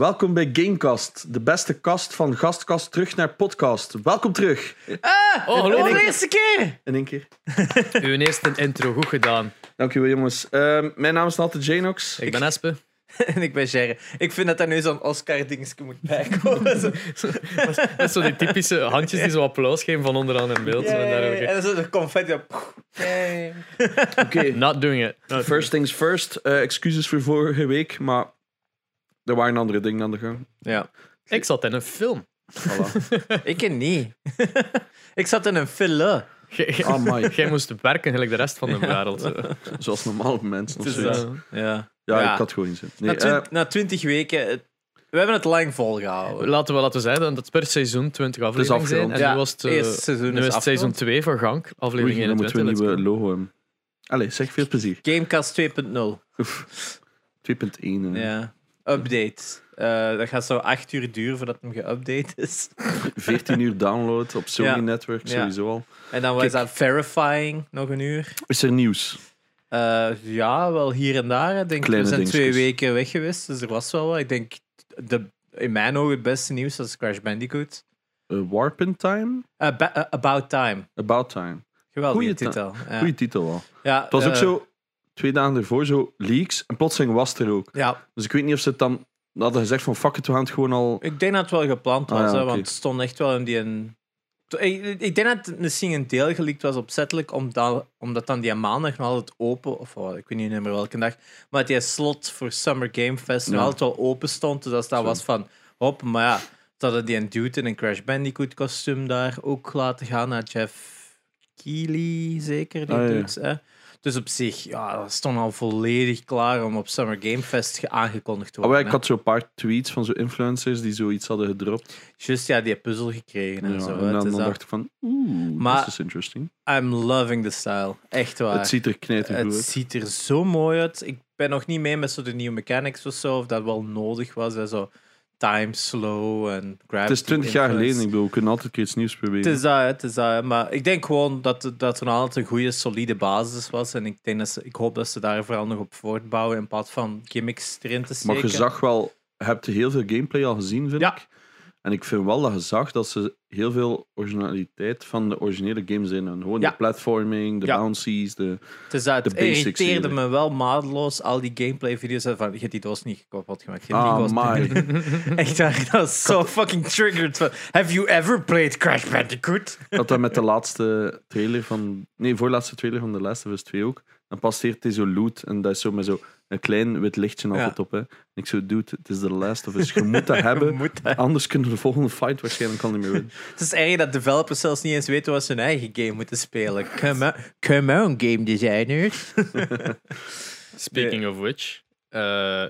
Welkom bij Gamecast, de beste kast van gastkast terug naar podcast. Welkom terug. Ah, Oh, hallo. voor de eerste keer! In één keer. Uw eerste intro, goed gedaan. Dankjewel jongens. Ehm, mijn naam is altijd Janox. Ik ben Espe. En ik ben Jerry. Ik vind dat er nu zo'n Oscar-dingetje moet bijkomen. Zo. Met zo die typische handjes die zo applaus geven van onderaan in beeld. En daar dan zo de confetti op. Oké, Not doing it. Not first things first. Eh, excuses voor vorige week, maar er waren andere dingen aan de gang. Ja. Ik zat in een film. Voilà. Ik niet. ik zat in een jij- Amai. Jij moest werken gelijk de rest van de wereld. zo. Zoals normale mensen. Of is zoiets. Ja. Ja, Ja. ik had gewoon zin. Na, Nee, twin- eh, na twintig weken... het- we hebben het lang volgehouden. Laten we laten zeggen dat het per seizoen 20 afleveringen zijn. afgerond. En Ja, nu was het, eh, eerste seizoen nu is is het seizoen afgerond. 2 van Gank, aflevering dan moeten we 21. een nieuwe go. logo hebben. Allee, zeg veel plezier. Gamecast 2.0. 2.1. eh. Ja. Update. Eh, dat gaat zo acht uur duren voordat hem geüpdate is. 14 uur download op Sony Ja. Network, sowieso al. En dan was dat verifying nog een uur. Is er nieuws? Eh, ja, wel hier en daar. Ik denk, Kleine we zijn twee weken weg geweest, dus er was wel wat. Ik denk, de, in mijn ogen het beste nieuws was Crash Bandicoot. Eh, Warp in Time? About Time. About Time. Geweldige Goeie titel. Ja. Goeie titel al. Ja, Het was ook zo, twee dagen ervoor, zo leaks. En plotseling was het er ook. Ja, Dus ik weet niet of ze het dan hadden gezegd van fuck it, we gaan het gewoon al... ik denk dat het wel gepland Ah, was, ja, hè, want het stond echt wel in die... Een... Ik, ik denk dat het misschien een deel gelikt was opzettelijk, omdat, omdat dan die maandag nog altijd open, of oh, ik weet niet meer welke dag, maar dat die slot voor Summer Game Fest nog Ja. altijd wel open stond. Dus dat Zo. was van, hop, maar ja, ze hadden die een dude in een Crash Bandicoot kostuum daar ook laten gaan naar Jeff Keighley, zeker, die Ah, ja. dudes, hè. Dus op zich, ja, dat stond al volledig klaar om op Summer Game Fest ge- aangekondigd te Oh, worden. ik had zo'n paar tweets van zo influencers die zoiets hadden gedropt. Juist, ja, die puzzel gekregen en Ja, zo. en dan, Het dan dacht ik van, oeh, this is interesting. I'm loving the style. Echt waar. Het ziet er knijtergoed Het uit. ziet er zo mooi uit. Ik ben nog niet mee met zo de nieuwe mechanics of zo, of dat wel nodig was. Hè. Zo time slow en gravity. Het is 20 jaar geleden, ik bedoel, we kunnen altijd een iets nieuws proberen. Het is dat, het is dat. Maar ik denk gewoon dat, dat er nog altijd een goede, solide basis was. En ik, denk dat ze, ik hoop dat ze daar vooral nog op voortbouwen in plaats van gimmicks erin te steken. maar je zag wel, je hebt heel veel gameplay al gezien, vind Ja. ik. En ik vind wel dat je zag dat ze heel veel originaliteit van de originele games in hebben. Gewoon Ja. de platforming, de Ja. bouncies, de... Het, is dat, de het basics irriteerde me wel maatloos, al die gameplay-video's. Van, je hebt die doos niet kapot gemaakt. Je die Ah, my. Echt waar, dat is zo fucking triggered. Have you ever played Crash Bandicoot? Had dat met de laatste trailer van... Nee, voorlaatste trailer van The Last of Us 2 ook. Dan passeert hij zo loot en dat is zo met zo een klein wit lichtje altijd op. Hè. En ik zo, dude, het is The Last of Us. Je moet dat hebben. Moet dat. Anders kunnen we de volgende fight waarschijnlijk al niet meer winnen. Het is erg dat developers zelfs niet eens weten wat ze hun eigen game moeten spelen. Come on, come on game designers. Speaking of which, eh,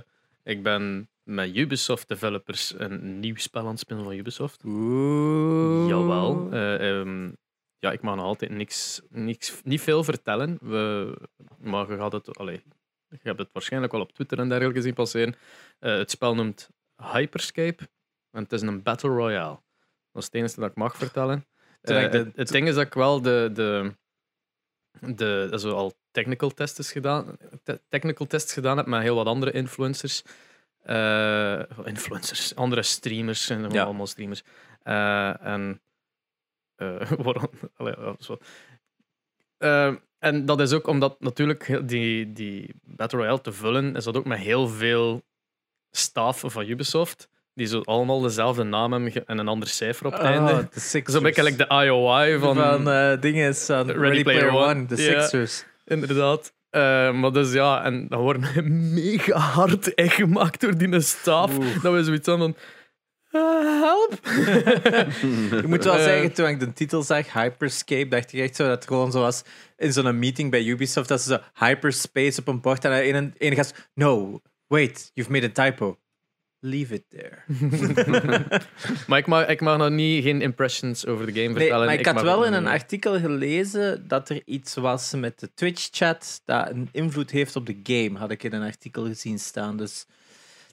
ik ben met Ubisoft developers een nieuw spel aan het spelen van Ubisoft. Oeh. Jawel. Eh, ehm, ja, ik mag nog altijd niks, niks, niet veel vertellen. We, maar je, gaat het, allee, je hebt het waarschijnlijk wel op Twitter en dergelijke zien passeren. Eh, het spel noemt Hyperscape. En het is een Battle Royale. Dat is het enige dat ik mag vertellen. Eh, de- het, ding is dat ik wel de, de, de, dat zo al technical tests gedaan, te- technical tests gedaan heb met heel wat andere influencers. Eh, influencers, andere streamers, gewoon Ja. allemaal streamers. En waarom? Allee, ja, zo. Eh, en dat is ook omdat natuurlijk die, die Battle Royale te vullen, is dat ook met heel veel staf van Ubisoft, die zo allemaal dezelfde naam hebben en een ander cijfer op het einde. Oh, de Sixers. Zo'n beetje de IOI van, van, eh, dingen is van Ready, Player, One. De. Sixers. inderdaad. Eh, maar dus ja, en dat worden mega hard echt gemaakt door die staf. Oeh. Dat we zoiets van... eh, help! Ik moet wel Eh. zeggen, toen ik de titel zag, Hyperscape, dacht ik echt zo dat het gewoon zo was in zo'n meeting bij Ubisoft, dat ze zo hyperspace op een bord en een, een, een gast, no, wait, you've made a typo. Leave it there. maar ik mag, ik mag nog niet, geen impressions over de game Nee, vertellen. maar ik had wel in een artikel gelezen dat er iets was met de Twitch-chat dat een invloed heeft op de game, had ik in een artikel gezien staan. Dus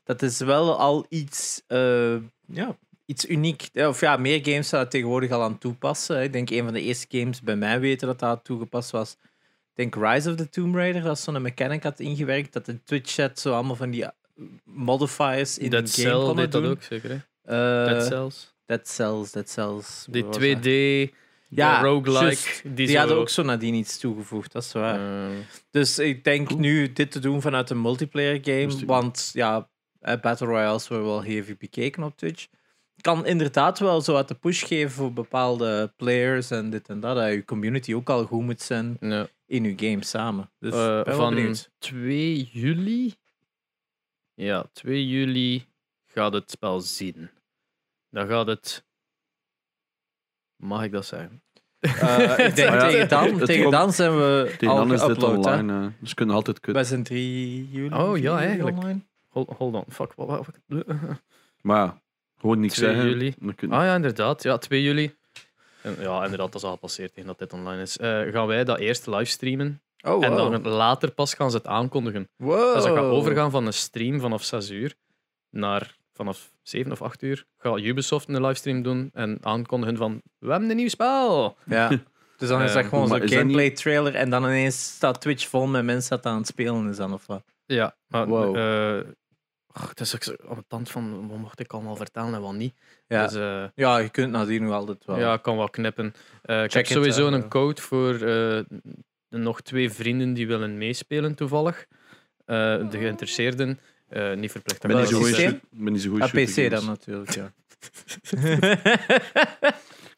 dat is wel al iets, eh, ja, iets uniek. Ja, Of ja, meer games zijn dat tegenwoordig al aan toepassen. Ik denk een van de eerste games bij mij weten dat dat toegepast was. Ik denk Rise of the Tomb Raider, dat zo'n mechanic had ingewerkt, dat de Twitch-chat zo allemaal van die modifiers in een game konden deed dat ook zeker. Hè? Eh, Dead Cells. Dead Cells, Dead Cells. Die wat was dat? 2D Ja, roguelike. Die, Die, zo, hadden ook zo nadien iets toegevoegd, dat is waar. eh, Dus ik denk nu dit te doen vanuit een multiplayer game, want ja, eh, Battle Royales worden wel heavy bekeken op Twitch. Kan inderdaad wel zo uit de push geven voor bepaalde players en dit en dat. Dat je community ook al goed moet zijn ja. in je game samen. Dus Eh, van benieuwd. 2 juli. Ja, 2 juli gaat het spel zien. Dan gaat het. Mag ik dat zeggen? Eh, ik denk ja. tegen, dan, Het tegen komt- dan zijn we Tegen al dan is dit hè. online. eh, dus kunnen altijd kut. Wij zijn 3 juli. Oh, ja, 4 juli eigenlijk. online. Hold, hold on. Fuck. Wat, wat, wat- Maar ja, gewoon niks 2 zeggen. juli. Dan kun- Ah ja, inderdaad. Ja, 2 juli. En, ja, inderdaad, dat is al gepasseerd tegen dat dit online is. Eh, gaan wij dat eerst livestreamen. Oh, En wow. dan later pas gaan ze het aankondigen. wow. Dus dat gaat overgaan van een stream vanaf 6 uur naar vanaf 7 of 8 uur. Gaat Ubisoft een livestream doen en aankondigen van we hebben een nieuw spel. Ja. Dus dan is dat Eh, gewoon zo'n gameplay trailer en dan ineens staat Twitch vol met mensen dat aan het spelen is dan of wat? Ja, maar Wow. eh, ach, het is ook aan de tand van wat mocht ik allemaal vertellen en wat niet. Ja, Dus, eh, ja je kunt nadien nog altijd wel. ja, ik kan wel knippen. Eh, ik Check heb sowieso it, eh, een code voor eh, de nog twee vrienden die willen meespelen toevallig. Eh, de geïnteresseerden, eh, niet verplicht. Ben niet zo goed ben niet zo goed PC dan natuurlijk, ja.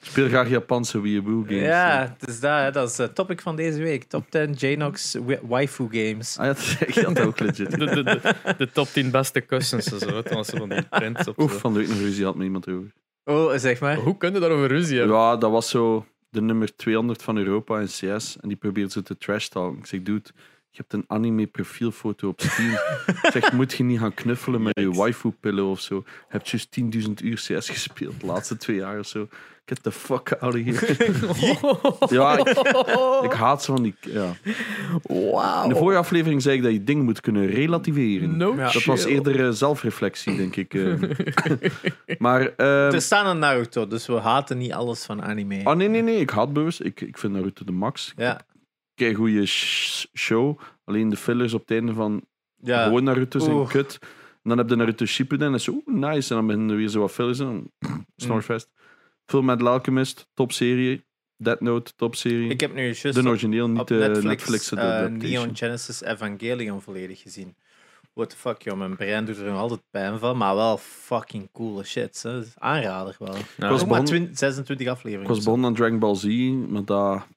Speel graag Japanse Weeaboo games. ja, het is dat, hè. dat is het topic van deze week. Top 10 Janox waifu games. Ah ja, dat is echt dat ook legit. De, de, de, de top 10 beste kussens en zo. Het was van die prints op. Oef, van de week nog ruzie had met iemand over. Oh, zeg maar. Hoe kun je daarover ruzie hebben? Ja, dat was zo de nummer 200 van Europa in CS. En die probeert zo te trash talken. Ik zeg, dude, je hebt een anime profielfoto op Steam. zeg, moet je niet gaan knuffelen met je waifu-pillen of zo. Je hebt juist 10.000 uur CS gespeeld de laatste twee jaar of zo. Get the fuck out of here. ja, ik, ik haat ze van die... Ja. Wauw. In de vorige aflevering zei ik dat je dingen moet kunnen relativeren. No Ja. Dat was eerder eh, zelfreflectie, denk ik. eh. maar... ehm, Er staan een Naruto, dus we haten niet alles van anime. Oh nee, nee, nee. Ik haat bewust. Ik, ik vind Naruto de max. Ja, Kijk, goede show. Alleen de fillers op het einde van ja. gewoon Naruto zijn Oeh. kut. En dan heb je Naruto Shippuden en dat is oeh, nice. En dan beginnen er weer zo wat fillers en dan Snorfest. Film met Alchemist, topserie. Death Note, topserie. Ik heb nu juist De op- origineel, niet op de Netflix, eh. Neon Genesis Evangelion volledig gezien. What the fuck, joh. Mijn brein doet er nog altijd pijn van, maar wel fucking coole shit. Hè. Aanrader wel. Ja. was Ook maar begon- 20 26 Ik afleveringen. was of zo. begonnen aan Dragon Ball Z, maar dat,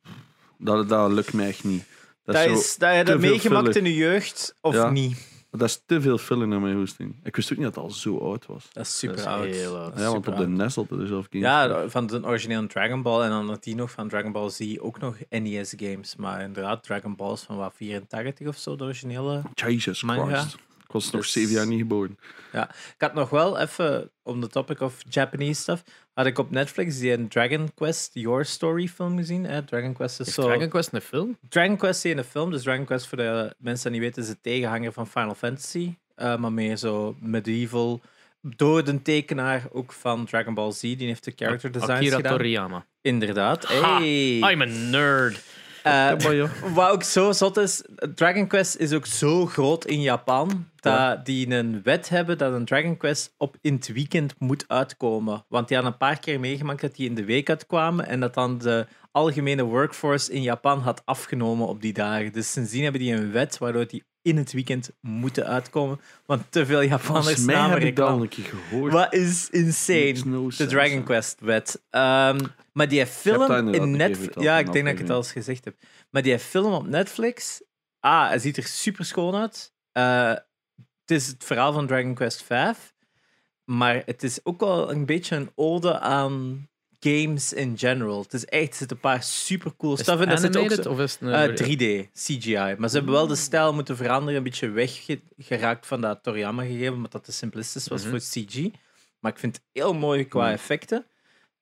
dat, dat lukt mij echt niet. Dat, Dat is, dat je dat meegemaakt filler. in je jeugd, of Ja. niet? dat is te veel filler naar mijn hoesting. Ik wist ook niet dat het al zo oud was. Dat is super Dat is oud. heel Ja, want op de. NES had er zelf games. Ja, van de originele Dragon Ball en dan had die nog van Dragon Ball Z ook nog NES games. Maar inderdaad, Dragon Ball is van wat 84 of zo, de originele. Jesus Manga. Christ. Ik was nog Dus- zeven jaar niet geboren. Ik had nog wel even, on the topic of Japanese stuff, had ik op Netflix die een Dragon Quest Your Story film gezien. Hè? Dragon Quest is Is zo... Dragon Quest een film? Dragon Quest is een film, dus Dragon Quest voor de mensen die niet weten is de tegenhanger van Final Fantasy. eh, maar meer zo medieval. Door de tekenaar ook van Dragon Ball Z, die heeft de character designs Akira gedaan. Toriyama. Inderdaad. Ha, Hey. I'm a nerd. Eh, wat ook zo zot is, Dragon Quest is ook zo groot in Japan dat Ja. die een wet hebben dat een Dragon Quest op in het weekend moet uitkomen. Want die hadden een paar keer meegemaakt dat die in de week uitkwamen en dat dan de algemene workforce in Japan had afgenomen op die dagen. Dus sindsdien hebben die een wet waardoor die in het weekend moeten uitkomen. Want te veel Japanners Volgens mij namen heb ik dat al een keer gehoord. Wat is insane. No De. Dragon Quest wet. Ehm, maar die film in Netflix. Ja, ik denk dat ik het al eens gezegd heb. Maar die film op Netflix. Ah, hij ziet er super schoon uit. Eh, het is het verhaal van Dragon Quest V. Maar het is ook wel een beetje een ode aan games in general. Het is echt, er zitten een paar super cool stuff in. Er zit ook animated zo- of is het een... eh, 3D, CGI. Maar ze hebben wel de stijl moeten veranderen, een beetje weggeraakt van dat Toriyama gegeven, omdat dat te simplistisch was Mhm. voor CG. Maar ik vind het heel mooi qua Mhm. effecten.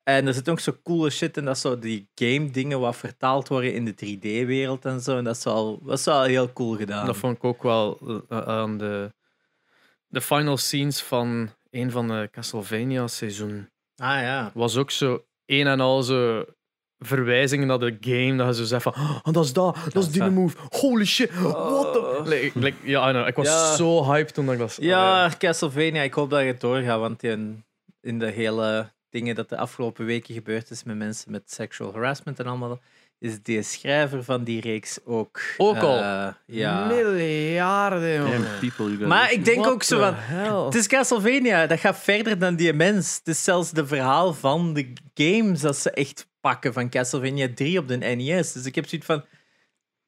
En er zit ook zo coole shit in dat zo die game dingen wat vertaald worden in de 3D-wereld en zo. En dat is wel, dat is wel heel cool gedaan. Dat vond ik ook wel eh, aan de, de final scenes van een van de Castlevania seizoen. Ah ja. Was ook zo een en al zo verwijzingen naar de game, dat je zo zegt van, oh, dat is dat, dat is die move, holy shit, what the... Oh. Like, like, ja, ik was Ja. zo hyped toen ik dat... Ja, Castlevania, ik hoop dat het doorgaat, want in, in de hele dingen dat de afgelopen weken gebeurd is met mensen met sexual harassment en allemaal, is de schrijver van die reeks ook. Ook al? eh, ja. Miljarden, jongen. Maar ik denk What ook zo van. hell? Het is Castlevania, dat gaat verder dan die mens. Het is zelfs de verhaal van de games dat ze echt pakken van Castlevania 3 op de NES. Dus ik heb zoiets van.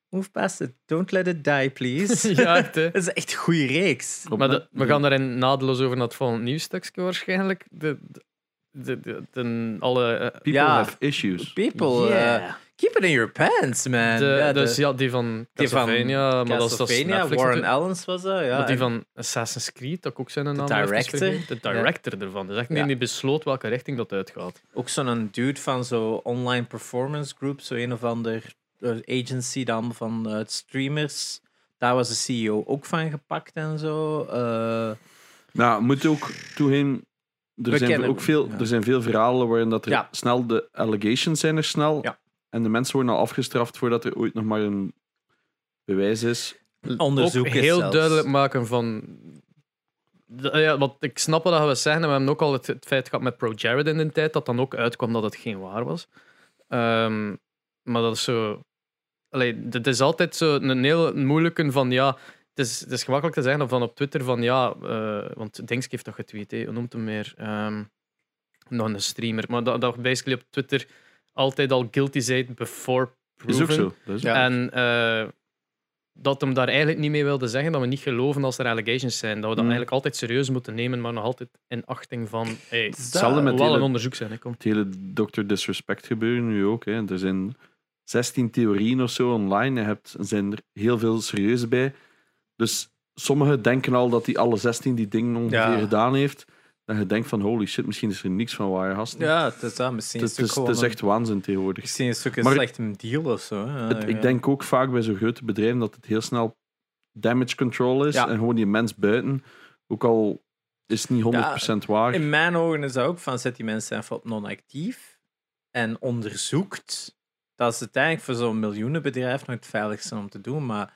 Move past it. Don't let it die, please. Ja, echt, hè. Dat is echt een goede reeks. Maar de- we gaan daarin nadeloos over naar het volgende nieuwstukje waarschijnlijk. De, de, de, de- de- alle, eh, People Ja. have issues. People, Yeah. uh, keep it in your pants, man. de, ja, de- dus ja, die van die van Castlevania, maar dat is, Warren. Ellens was dat. Ja, Maar die van Assassin's Creed, dat ook zijn naam De director. De director ervan. Dus echt Ja. niet die besloot welke richting dat uitgaat. Ook zo'n dude van zo'n online performance group, zo een of ander eh, agency dan van eh, streamers. Daar was de CEO ook van gepakt en zo. Eh, Nou, moet ook toegeven. Er We zijn, ook veel, ja. er zijn veel verhalen waarin dat er Ja. snel de allegations zijn er snel. Ja. En de mensen worden al afgestraft voordat er ooit nog maar een bewijs is. onderzoek ook is heel zelfs. duidelijk maken van. Ja, want ik snap wat we zeggen. en We hebben ook al het, het feit gehad met Pro Jared in de tijd, dat dan ook uitkwam dat het geen waar was. Ehm, maar dat is zo. Allee, het is altijd zo een heel moeilijke van ja. Het is, het is gemakkelijk te zeggen van op Twitter van ja, eh, want Dings heeft dat getweet, hoe noemt hem meer? Ehm, nog een streamer, maar dat, dat basically op Twitter altijd al guilty zijn before Is proven. ook zo. Dat is. En eh, dat hem daar eigenlijk niet mee wilde zeggen dat we niet geloven als er allegations zijn. Dat we dat Mm. eigenlijk altijd serieus moeten nemen, maar nog altijd in achting van. Hey, het Hetzelfde met wel hele- een onderzoek zijn. Hè, kom. Het hele Dr. Disrespect gebeuren nu ook. Hè. Er zijn 16 theorieën of zo online. Je hebt, er zijn er heel veel serieus bij. Dus sommigen denken al dat hij alle 16 die dingen ongeveer Ja. gedaan heeft. Dat je denkt van holy shit, misschien is er niks van waar, gasten. Ja, het is dat. Misschien het, is het, is echt waanzin tegenwoordig. Misschien is het ook een Maar- slechte deal of zo. hè. Het- Ja. ik denk ook vaak bij zo'n grote bedrijven dat het heel snel damage control is. Ja. En gewoon die mens buiten. Ook al is het niet 100% waar. In mijn ogen is dat ook van zet die mensen even op non-actief en onderzoekt. Dat is uiteindelijk voor zo'n miljoenenbedrijf nog het veiligste om te doen. Maar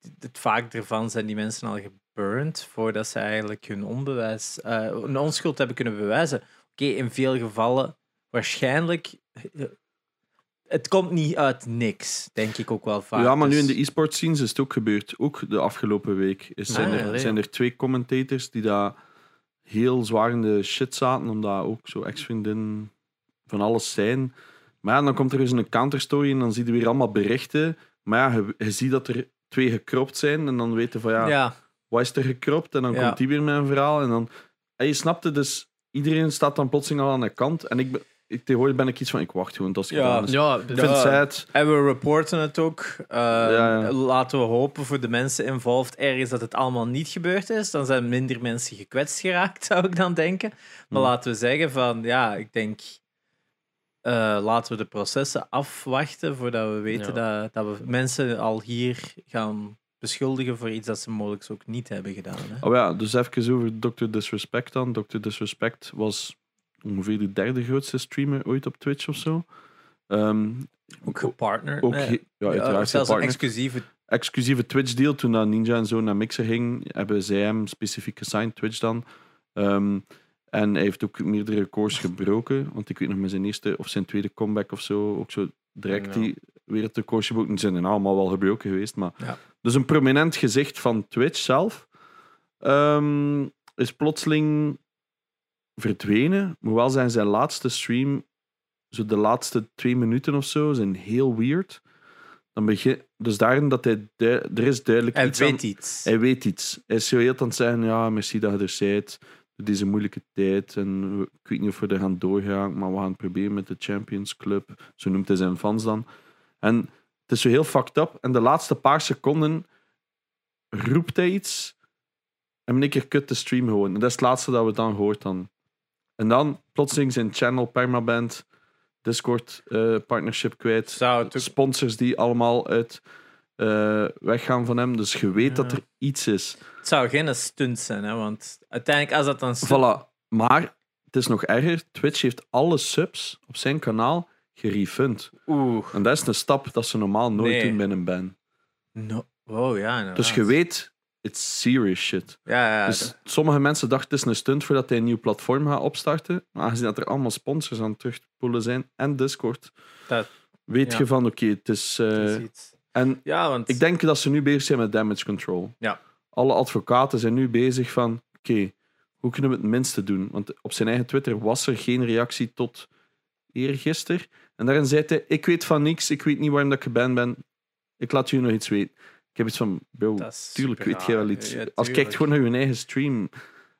het- het vaak ervan zijn die mensen al geburnt voordat ze eigenlijk hun onbewijs, hun onschuld hebben kunnen bewijzen. Oké, in veel gevallen waarschijnlijk. eh, Het komt niet uit niks, denk ik ook wel vaak. Ja, maar nu in Dus- de e-sport scenes is het ook gebeurd. Ook de afgelopen week is, zijn, Ah, er, ja. zijn er twee commentators die daar heel zwaar in de shit zaten, omdat ook zo ex-vriendin van alles zijn. Maar ja, dan komt er eens een counterstory en dan zie je weer allemaal berichten. Maar ja, je, je ziet dat er twee gekropt zijn en dan weten van ja, ja, wat is er gekropt? En dan Ja. komt die weer met een verhaal. En dan, en je snapt het, dus iedereen staat dan plotseling al aan de kant. En ik, ben- ik, tegenwoordig ben ik iets van, ik wacht gewoon tot het Ja. Ja, Ik vind Ja. En we reporten het ook. Uh, ja. Laten we hopen voor de mensen involved ergens dat het allemaal niet gebeurd is. Dan zijn minder mensen gekwetst geraakt, zou ik dan denken. Maar Hmm. laten we zeggen van, ja, ik denk... eh, laten we de processen afwachten voordat we weten dat, dat we mensen al hier gaan beschuldigen voor iets dat ze mogelijk ook niet hebben gedaan. Hè. Oh ja, dus even over Dr. Disrespect dan. Dr. Disrespect was ongeveer de derde grootste streamer ooit op Twitch of zo. Ehm, Ook gepartnerd. ook, ja, uiteraard zelfs een exclusieve... exclusieve Twitch-deal. Toen dat Ninja en zo naar Mixer ging, hebben zij hem specifiek gesigned, Twitch dan. Ehm, en hij heeft ook meerdere records gebroken. Want ik weet nog met zijn eerste of zijn tweede comeback of zo, ook zo direct Ja. die gebroken. Die zijn allemaal wel gebroken geweest. Maar Ja. Dus een prominent gezicht van Twitch zelf ehm, is plotseling verdwenen. Hoewel zijn zijn laatste stream, zo de laatste twee minuten of zo, zijn heel weird. Dan begin, dus daarin dat hij, er is duidelijk Hij iets aan- weet iets. hij weet iets. Hij is zo heel aan het zeggen, ja, merci dat je er. Door deze moeilijke tijd. En ik weet niet of we er gaan doorgaan, maar we gaan het proberen met de Champions Club. Zo noemt hij zijn fans dan. En het is zo heel fucked up. En de laatste paar seconden roept hij iets. En één keer kut de stream gewoon. En dat is het laatste dat we dan hoort dan. En dan plotseling zijn channel permaband, Discord eh, partnership kwijt Zou het ook sponsors die allemaal uit eh, weggaan van hem. Dus je weet Ja. dat er iets is. Het zou geen stunt zijn, hè, want uiteindelijk, als dat dan stunt... Voilà. Maar het is nog erger. Twitch heeft alle subs op zijn kanaal gerefund. Oeh. En dat is een stap dat ze normaal nooit Nee. doen bij een ban. No. Wow, ja. inderdaad. Dus je weet, it's serious shit. Ja, ja. Dus sommige mensen dachten het is een stunt voordat hij een nieuw platform gaat opstarten. Maar aangezien dat er allemaal sponsors aan het terugpoelen zijn en Discord, Dat- weet ja. je van oké, het is. eh, dat is iets. en Ja, want... ik denk dat ze nu bezig zijn met damage control. Ja. Alle advocaten zijn nu bezig van oké, hoe kunnen we het minste doen? Want op zijn eigen Twitter was er geen reactie tot eergisteren. En daarin zei hij: Ik weet van niks, ik weet niet waarom dat ik geband ben. Ik laat jullie nog iets weten. Ik heb iets van, bro, tuurlijk weet jij wel iets. Ja, Als kijkt gewoon naar je eigen stream,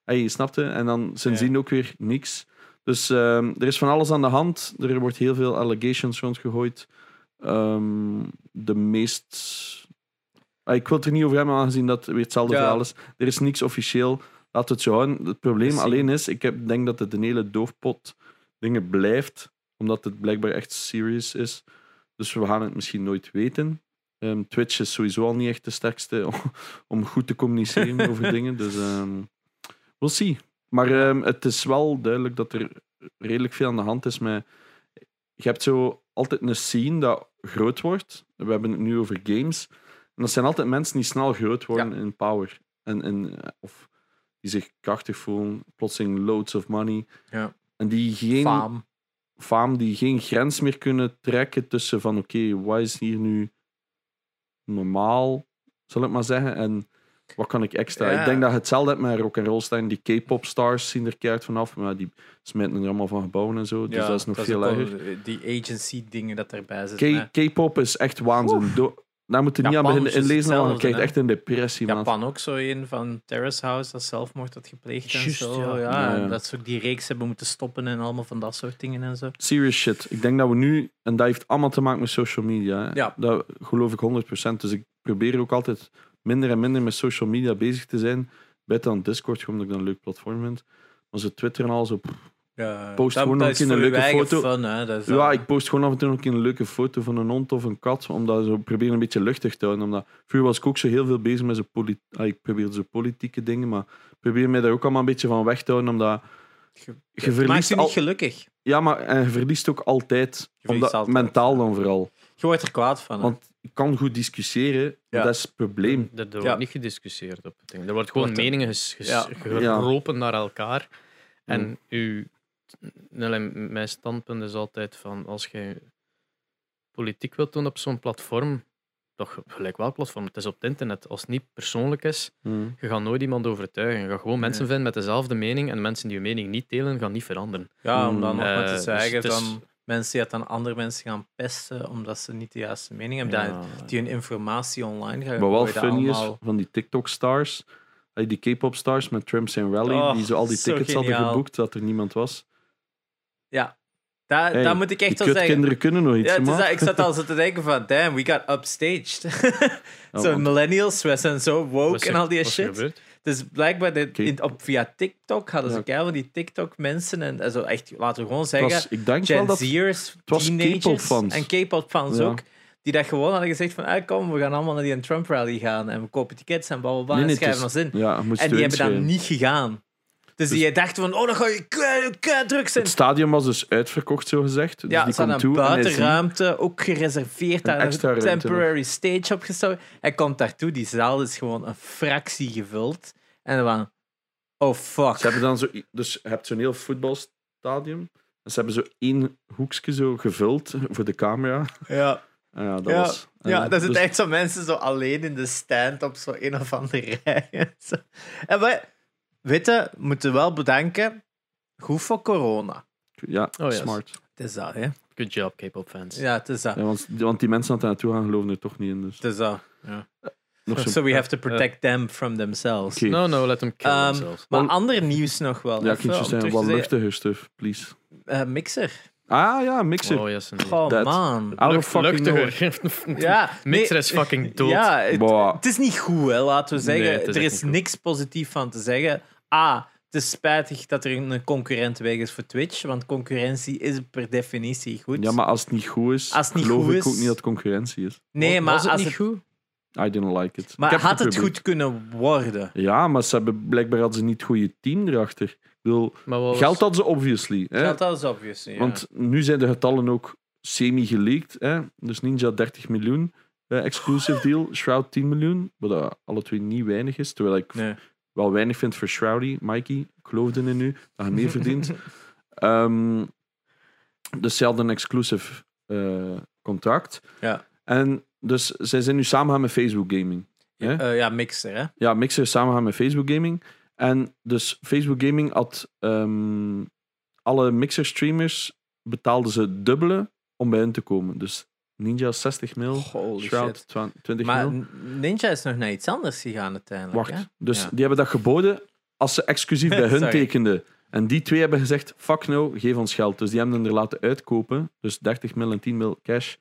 hey, snapte? En dan sindsdien Ja. ook weer niks. Dus ehm, er is van alles aan de hand. Er wordt heel veel allegations rondgegooid. Ehm, de meest. Ah, ik wil het er niet over hebben, aangezien dat weer hetzelfde Ja. verhaal is. Er is niks officieel. Laten we het zo houden. Het probleem alleen is, ik heb, denk dat het een hele doofpot dingen blijft, omdat het blijkbaar echt serious is. Dus we gaan het misschien nooit weten. Ehm, Twitch is sowieso al niet echt de sterkste om, om goed te communiceren over dingen. Dus ehm we'll see. Maar ehm, het is wel duidelijk dat er redelijk veel aan de hand is met... Je hebt zo altijd een scene dat groot wordt. We hebben het nu over games. En dat zijn altijd mensen die snel groot worden in power. En, en, eh, of die zich krachtig voelen, plotseling loads of money. Ja. En die geen Faam. Faam die geen grens meer kunnen trekken tussen van oké, wat is hier nu normaal, zal ik maar zeggen, en wat kan ik extra? Ja. Ik denk dat je hetzelfde hebt met rock and roll staan. Die K-pop stars zien er keihard vanaf, maar die smijten er allemaal van gebouwen en zo. Dus Ja, dat is nog veel ook wel, erger. Die agency dingen dat erbij zitten. K-pop is echt waanzin. Do- Daar moet je niet aan beginnen inlezen, want je hetzelfde, krijgt hè. echt een depressie. man. Japan ook zo een van Terrace House dat zelfmoord had gepleegd en zo. ja. Ja, Ja, ja. en dat ze ook die reeks hebben moeten stoppen en allemaal van dat soort dingen en zo. Serious shit. Ik denk dat we nu, en dat heeft allemaal te maken met social media. hè. Ja. Dat geloof ik 100%. Dus ik probeer ook altijd minder en minder met social media bezig te zijn. Beter dan Discord, gewoon omdat ik dat een leuk platform vind. Maar zo Twitter en al zo. pff. Ja, Post gewoon nog is een leuke foto. Fun, hè. Dat is Ja, ik post gewoon af en toe nog een leuke foto van een hond of een kat. Omdat zo probeer een beetje luchtig te houden. Omdat vroeger was ik ook zo heel veel bezig met zo poli- ah, ik probeer zo politieke dingen. Maar ik probeer mij daar ook allemaal een beetje van weg te houden. Omdat Je- je Het maakt verliest je niet al, gelukkig. Ja, maar en je verliest ook altijd. Je verliest omdat, altijd. Mentaal dan vooral. Je wordt er kwaad van. hè. Want ik kan goed discussiëren, Ja. dat is het probleem. Er, er Ja. wordt niet gediscussieerd op het ding. Er wordt gewoon Wordt meningen ges, ges- Ja. geropen naar elkaar. En Mm. uw, nee, mijn standpunt is altijd van als je politiek wilt doen op zo'n platform, toch gelijk wel platform, het is op het internet. Als het niet persoonlijk is, Hmm. je gaat nooit iemand overtuigen. Je gaat gewoon mensen Nee. vinden met dezelfde mening en mensen die je mening niet delen, gaan niet veranderen. ja, om dan Mm, nog maar eh, te dus zeggen is- van mensen die het aan andere mensen gaan pesten omdat ze niet de juiste mening hebben. Ja. Dat die hun informatie online gaan Wat wel gooien, dat funny is, van die TikTok-stars, eh, die K-pop-stars met Trump zijn rally, Oh, die zo al die tickets hadden geniaal. geboekt, dat er niemand was. Ja, daar, Hey, daar moet ik echt wel zeggen. kutkinderen kunnen nog iets, Ja, het is man. dat, ik zat al zo te denken van, damn, we got upstaged. Zo want- millennials, we zijn zo woke en al die shit. gebeurd? Dus blijkbaar de, in, op, via TikTok hadden ze Ja. keihard van die TikTok-mensen en, en zo echt, laten we gewoon zeggen, was, ik denk wel Gen dat... Z'ers, teenagers en K-pop-fans Ja. ook, die dat gewoon hadden gezegd van, ah, kom, we gaan allemaal naar die Trump-rally gaan en we kopen tickets en blablabla Nee, en nee, schrijven het ons in. Ja, En die hebben dan niet gegaan. Dus, Dus- die dachten van, oh, dan ga je kei- kei druk zijn. Het stadion was dus uitverkocht, zo gezegd. Dus Ja, die komt toe en hij buitenruimte ook gereserveerd. Daar een temporary stage opgestoken. Hij komt daartoe, die zaal is gewoon een fractie gevuld. En dan, oh fuck. Ze hebben dan zo... Dus je hebt zo'n heel voetbalstadion. En ze hebben zo één hoekje zo gevuld voor de camera. Ja, En ja, dat Ja, was... ja dat zitten dus- echt zo mensen zo alleen in de stand op zo een of andere rij. en zo. En wij, weet je, moeten wel bedenken, goed voor corona. Ja, Oh, yes. smart. Het is dat, hè? Good job, K-pop fans. Ja, het is dat. Ja, want, want die mensen die daar naartoe gaan geloven er toch niet in. Dus Het is dat. Ja. nog zo... So we have to protect them from themselves. No, no, let them kill Ehm, themselves. Maar ander nieuws nog wel. Ja, kindjes zijn wat luchtiger stuff, please. Eh, mixer. Ah ja, mixer. Oh, yes. Oh That- man. Lucht- luchtiger. Ja, Mixer nee, is fucking dood. Ja, het, het is niet goed, hè, laten we zeggen. Nee, het is er is goed. niks positief van te zeggen. A, het is spijtig dat er een concurrent weg is voor Twitch, want concurrentie is per definitie goed. Ja, maar als het niet goed is, Als het niet geloof goed ik is- ook niet dat het concurrentie is. nee, maar, was het als niet het, goed? I didn't like it. Ik maar heb had het goed kunnen worden? Ja, maar ze hebben, blijkbaar hadden ze niet het goede team erachter. Ik bedoel, was- geld hadden ze obviously. Hè? Dat is obvious. Ja. Want nu zijn de getallen ook semi-geleakt. Hè? Dus Ninja 30 miljoen eh, exclusive deal. Shroud 10 miljoen. Wat dat alle twee niet weinig is. Terwijl ik Nee. Wel weinig vind voor Shroudy. Mikey, ik geloofde in u dat hij meer verdient. Dus ze hadden een exclusive eh, contract. Ja. En dus zij zijn nu samen gaan met Facebook Gaming. Hè? Eh, ja, mixer, hè? Ja, Mixer is samen gaan met Facebook Gaming. En dus Facebook Gaming had ehm, alle Mixer streamers betaalden ze dubbele om bij hen te komen. Dus Ninja 60 mil, Holy Shroud shit. 20 20 Maar mil. Ninja is nog naar iets anders gegaan uiteindelijk. Wacht, Hè? dus Ja. die hebben dat geboden als ze exclusief bij hun tekenden. En die twee hebben gezegd, fuck no, geef ons geld. Dus die hebben hem er laten uitkopen. Dus 30 mil en 10 mil cash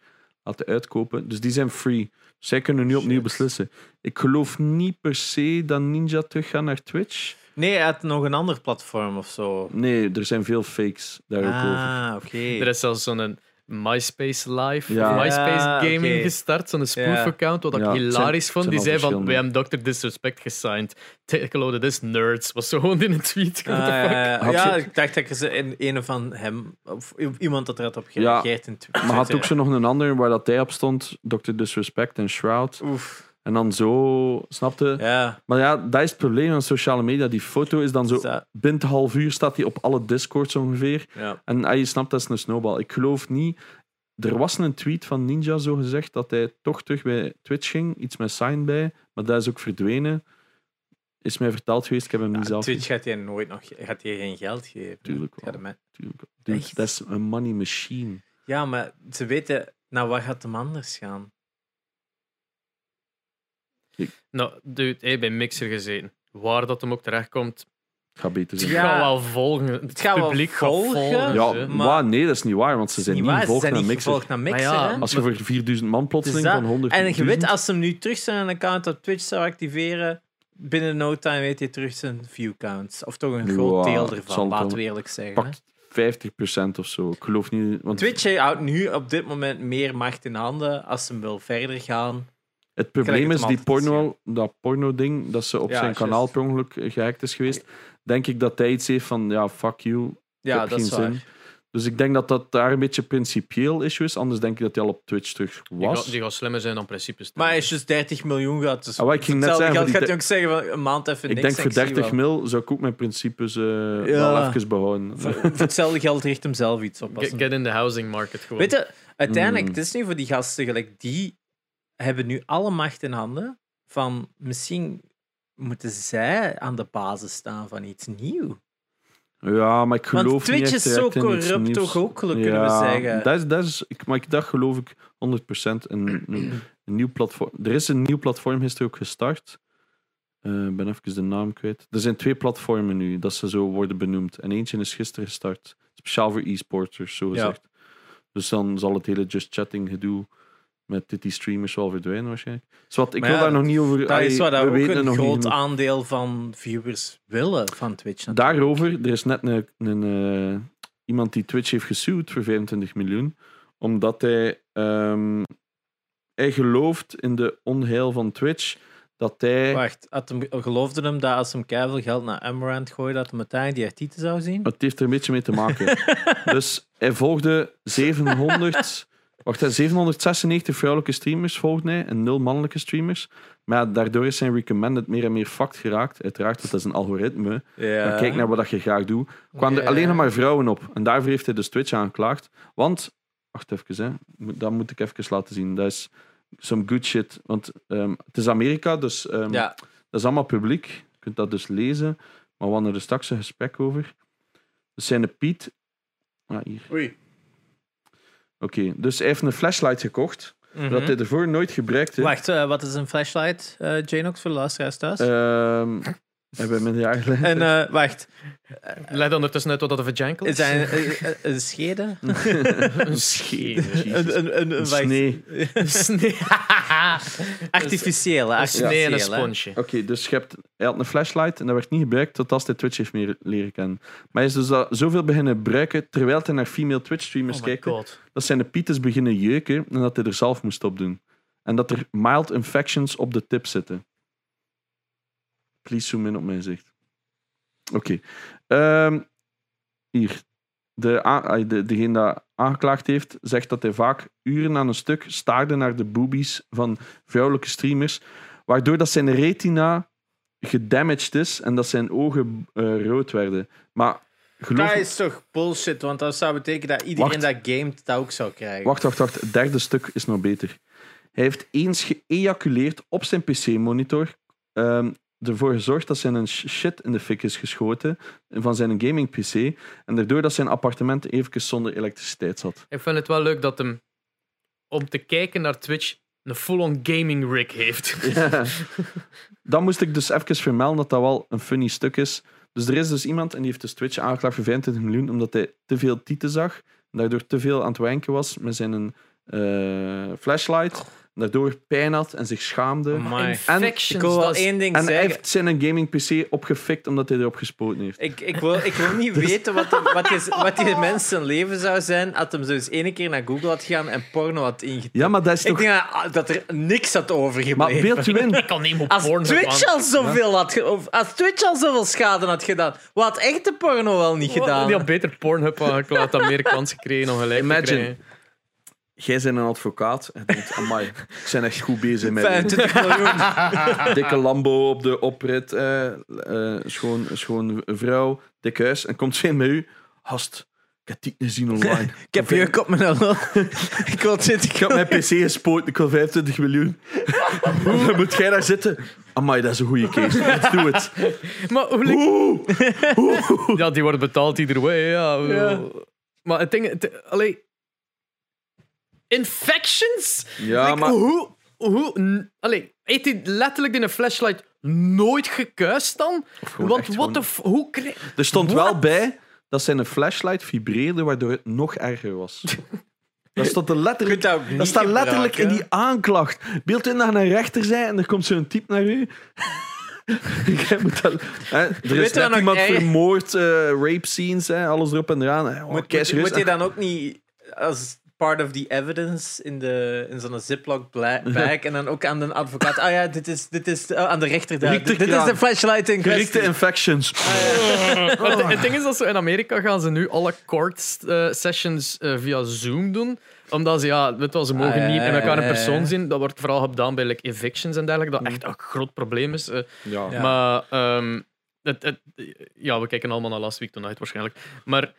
laten uitkopen. Dus die zijn free. Zij kunnen nu opnieuw Shit. beslissen. Ik geloof niet per se dat Ninja teruggaat naar Twitch. Nee, hij had nog een ander platform of zo. Nee, er zijn veel fakes daar ook over. Ah, oké. Er is zelfs zo'n MySpace Live, Ja. MySpace Ja, Gaming gestart, zo'n spoof-account, wat ik Ja, hilarisch vond. zijn Die zei van, we hebben Dr. Disrespect gesigned. Take a load of this, nerds. Was zo gewoon in een tweet. Ah, ja, fuck? ja, ja, ik dacht dat ze in een van hem, of iemand dat er had op gereageerd in Twitter. Maar had ook zo nog een ander waar dat hij op stond, Dr. Disrespect en Shroud. Oef, En dan zo, snapte? ja. Maar ja, dat is het probleem van sociale media. Die foto is dan zo, binnen een half uur staat die op alle discords ongeveer. ja. En ah, je snapt, dat is een snowball. Ik geloof niet... Er was een tweet van Ninja, zo gezegd, dat hij toch terug bij Twitch ging. Iets met sign bij, maar dat is ook verdwenen. Is mij verteld geweest, ik heb hem niet Ja, zelf... Twitch gaat je nooit nog gaat je geen geld geven. Tuurlijk wel. Tuurlijk. Dat is een money machine. Ja, maar ze weten, nou, waar gaat hem anders gaan? Nou, dude, hey, bij Mixer gezeten. Waar dat hem ook terechtkomt, Het gaat beter het zijn. Ja. gaat wel volgen. Het, gaat wel publiek volgen. gaat volgen. Ja, maar- maar nee, dat is niet waar, want ze zijn niet niet waar, ze gevolgd zijn naar niet gevolgd naar Mixer, ja, hè? Als je voor 4000 man plotseling Dus van 100 En je weet, als ze hem nu terug zijn account op Twitch zou activeren, binnen no time weet hij terug zijn view counts. Of toch een groot Ja, deel het ervan, laten we eerlijk zeggen. hè. pakt 50% of zo. Ik geloof niet. Want Twitch houdt nu op dit moment meer macht in handen als ze hem wil verder gaan. Het probleem het is, die is, porno, dat porno-ding, dat ze op Ja, zijn kanaal per ongeluk eh, gehackt is geweest, denk ik dat hij iets heeft van, ja, fuck you. Ja, dat is geen zin. waar. Dus ik denk dat dat daar een beetje principieel issue is. Anders denk ik dat hij al op Twitch terug was. die gaat slimmer zijn dan principes. Maar als je dus 30 miljoen gaat, dus Ah, ik ging net hetzelfde zeggen, geld voor gaat je ook zeggen van een maand even ik niks. denk voor en ik zie 30 wel. mil zou ik ook mijn principes eh, Ja. wel even behouden. Voor, voor hetzelfde geld richt hem zelf iets op. Get, in the housing market gewoon. Weet je, uiteindelijk, Mm. het is nu voor die gasten gelijk, die hebben nu alle macht in handen van misschien moeten zij aan de basis staan van iets nieuws. Ja, maar ik geloof Want Twitch niet is zo corrupt toch ook, kunnen we zeggen. Dat is, dat is, ik, maar ik, dat geloof ik 100%. Een, een, een nieuw platform. Er is een nieuw platform gisteren ook gestart. Eh, Ik ben even de naam kwijt. Er zijn twee platformen nu dat ze zo worden benoemd. En eentje is gisteren gestart. Speciaal voor e-sporters, zo Ja. gezegd. Dus dan zal het hele just chatting gedoe met dit die streamers wel verdwijnen waarschijnlijk. Zwat, ik Maar wil ja, daar nog niet over... Dat is dat we ook een nog niet groot aandeel van viewers willen van Twitch. natuurlijk. Daarover, er is net een, een, eh, iemand die Twitch heeft gesued voor 25 miljoen, omdat hij, ehm, hij gelooft in de onheil van Twitch, dat hij... Wacht, had hem, geloofde hem dat als hem keiveel geld naar Amaranth gooide, dat hij uiteindelijk die artiesten zou zien? Het heeft er een beetje mee te maken. dus hij volgde 700... Wacht, hè, 796 vrouwelijke streamers volgde hij en 0 mannelijke streamers. Maar daardoor is zijn recommended meer en meer fucked geraakt. Uiteraard, want dat is een algoritme. Kijk naar wat je graag doet. kwamen er alleen nog maar vrouwen op. En daarvoor heeft hij dus Twitch aangeklaagd. Want, wacht even, hè. Dat moet ik even laten zien. Dat is some good shit. Want ehm, het is Amerika, dus ehm, dat is allemaal publiek. Je kunt dat dus lezen. Maar we hadden er straks een gesprek over. Dus zijn Piet... Ah, hier. oei. Oké, dus hij heeft een flashlight gekocht. Mhm. Dat hij ervoor nooit gebruikte. Wacht, eh, wat is een flashlight, eh Janox, voor de luisteraars thuis? Ehm hij bij mijn jaar geleden. en eh, wacht, Leg ondertussen uit wat dat een vajankel is is. hij een, een, een schede? een een, een, een, Een wacht. snee. snee. Artificiële, Een snee en een artificiële, sponsje. Oké, dus je hebt, hij had een flashlight en dat werd niet gebruikt totdat hij Twitch heeft meer leren kennen. Maar hij is dus dat zoveel beginnen gebruiken terwijl hij naar female Twitch streamers Oh my kijkt, god. dat zijn de pieters beginnen jeuken en dat hij er zelf moest op doen. En dat er mild infections op de tip zitten. Please zoom in op mijn zicht. Oké. Ehm, hier. de, de, degene dat aangeklaagd heeft, zegt dat hij vaak uren aan een stuk staarde naar de boobies van vrouwelijke streamers, waardoor dat zijn retina gedamaged is en dat zijn ogen eh, rood werden. Maar geloof Dat is toch bullshit, want dat zou betekenen dat iedereen Wacht. dat gamet dat ook zou krijgen. Wacht, wacht, wacht. Het derde stuk is nog beter. Hij heeft eens geëjaculeerd op zijn PC-monitor. ehm, ervoor gezorgd dat zijn shit in de fik is geschoten van zijn gaming-PC. En daardoor dat zijn appartement even zonder elektriciteit zat. Ik vind het wel leuk dat hem om te kijken naar Twitch een full-on gaming rig heeft. Dan moest ik dus even vermelden dat dat wel een funny stuk is. Dus er is dus iemand en die heeft dus Twitch aangeklaagd voor 25 miljoen omdat hij te veel tieten zag. En daardoor te veel aan het wanken was met zijn eh, flashlight. En daardoor pijn had en zich schaamde. Amai. Infections, Ik wil wel dat is- één ding En hij zeggen. heeft zijn gaming PC opgefikt omdat hij erop gespoten heeft. Ik, ik, wil, ik wil niet Dus- weten wat, die- wat, die, wat die mens zijn leven zou zijn als hem zo eens ene keer naar Google had gegaan en porno had ingetikt. Ja, maar dat is Ik toch... denk dat, dat er niks had Maar overgebleven. beeld je in. Ik kan niet op Als Twitch al zoveel had ge- of als Twitch al zoveel schade had gedaan, wat had echte porno wel niet gedaan? Die had beter Pornhub aangeklaagd, had meer kans gekregen om gelijk Imagine. te krijgen. Jij bent een advocaat en denkt, amai, ik zijn echt goed bezig met 25 miljoen. dikke Lambo op de oprit, eh, eh, schoon, schoon vrouw, dik huis. En komt ze in met u, hast, ik heb die gezien online. Ik heb jeuk op mijn lul. ik wil zitten. Ik heb mijn PC gespoten, ik wil 25 miljoen. Dan moet jij daar zitten. Amai, dat is een goede case. Let's do it. Maar hoe lik- Ja, die worden betaald either way. Ja. Ja. Maar het ding... Het, allee, infections? Ja, Like, maar... Hoe... hoe allee, heeft hij letterlijk in een flashlight nooit gekuist dan? Want wat de... Hoe kreeg... Er stond wel bij dat zijn flashlight vibreerde, waardoor het nog erger was. Dat stond er Je letterlijk... dat staat letterlijk in die aanklacht. Beeld in dat een rechter zei en er komt zo'n type naar u. Jij moet dat, hè, er Weet is net iemand vermoord, eh, rape scenes, hè, alles erop en eraan. hè. Oh, Moet, serieus. moet je dan ook niet als part of the evidence in, de, in zo'n ziploc bla- bag en dan ook aan de advocaat, ah ja, dit is, dit is oh, aan de rechter daar. Dit, dit is de flashlight in Gerichte infections. Maar het, het ding is dat ze in Amerika gaan ze nu alle court eh, sessions eh, via Zoom doen. Omdat ze, ja, weet wel, ze mogen Ah, ja, niet met elkaar in ja, ja, persoon ja. zien. Dat wordt vooral gedaan bij like, evictions en dergelijke. Dat echt een groot probleem is. eh. Ja. Ja. Maar ehm, het, het, ja, we kijken allemaal naar Last Week Tonight waarschijnlijk. Maar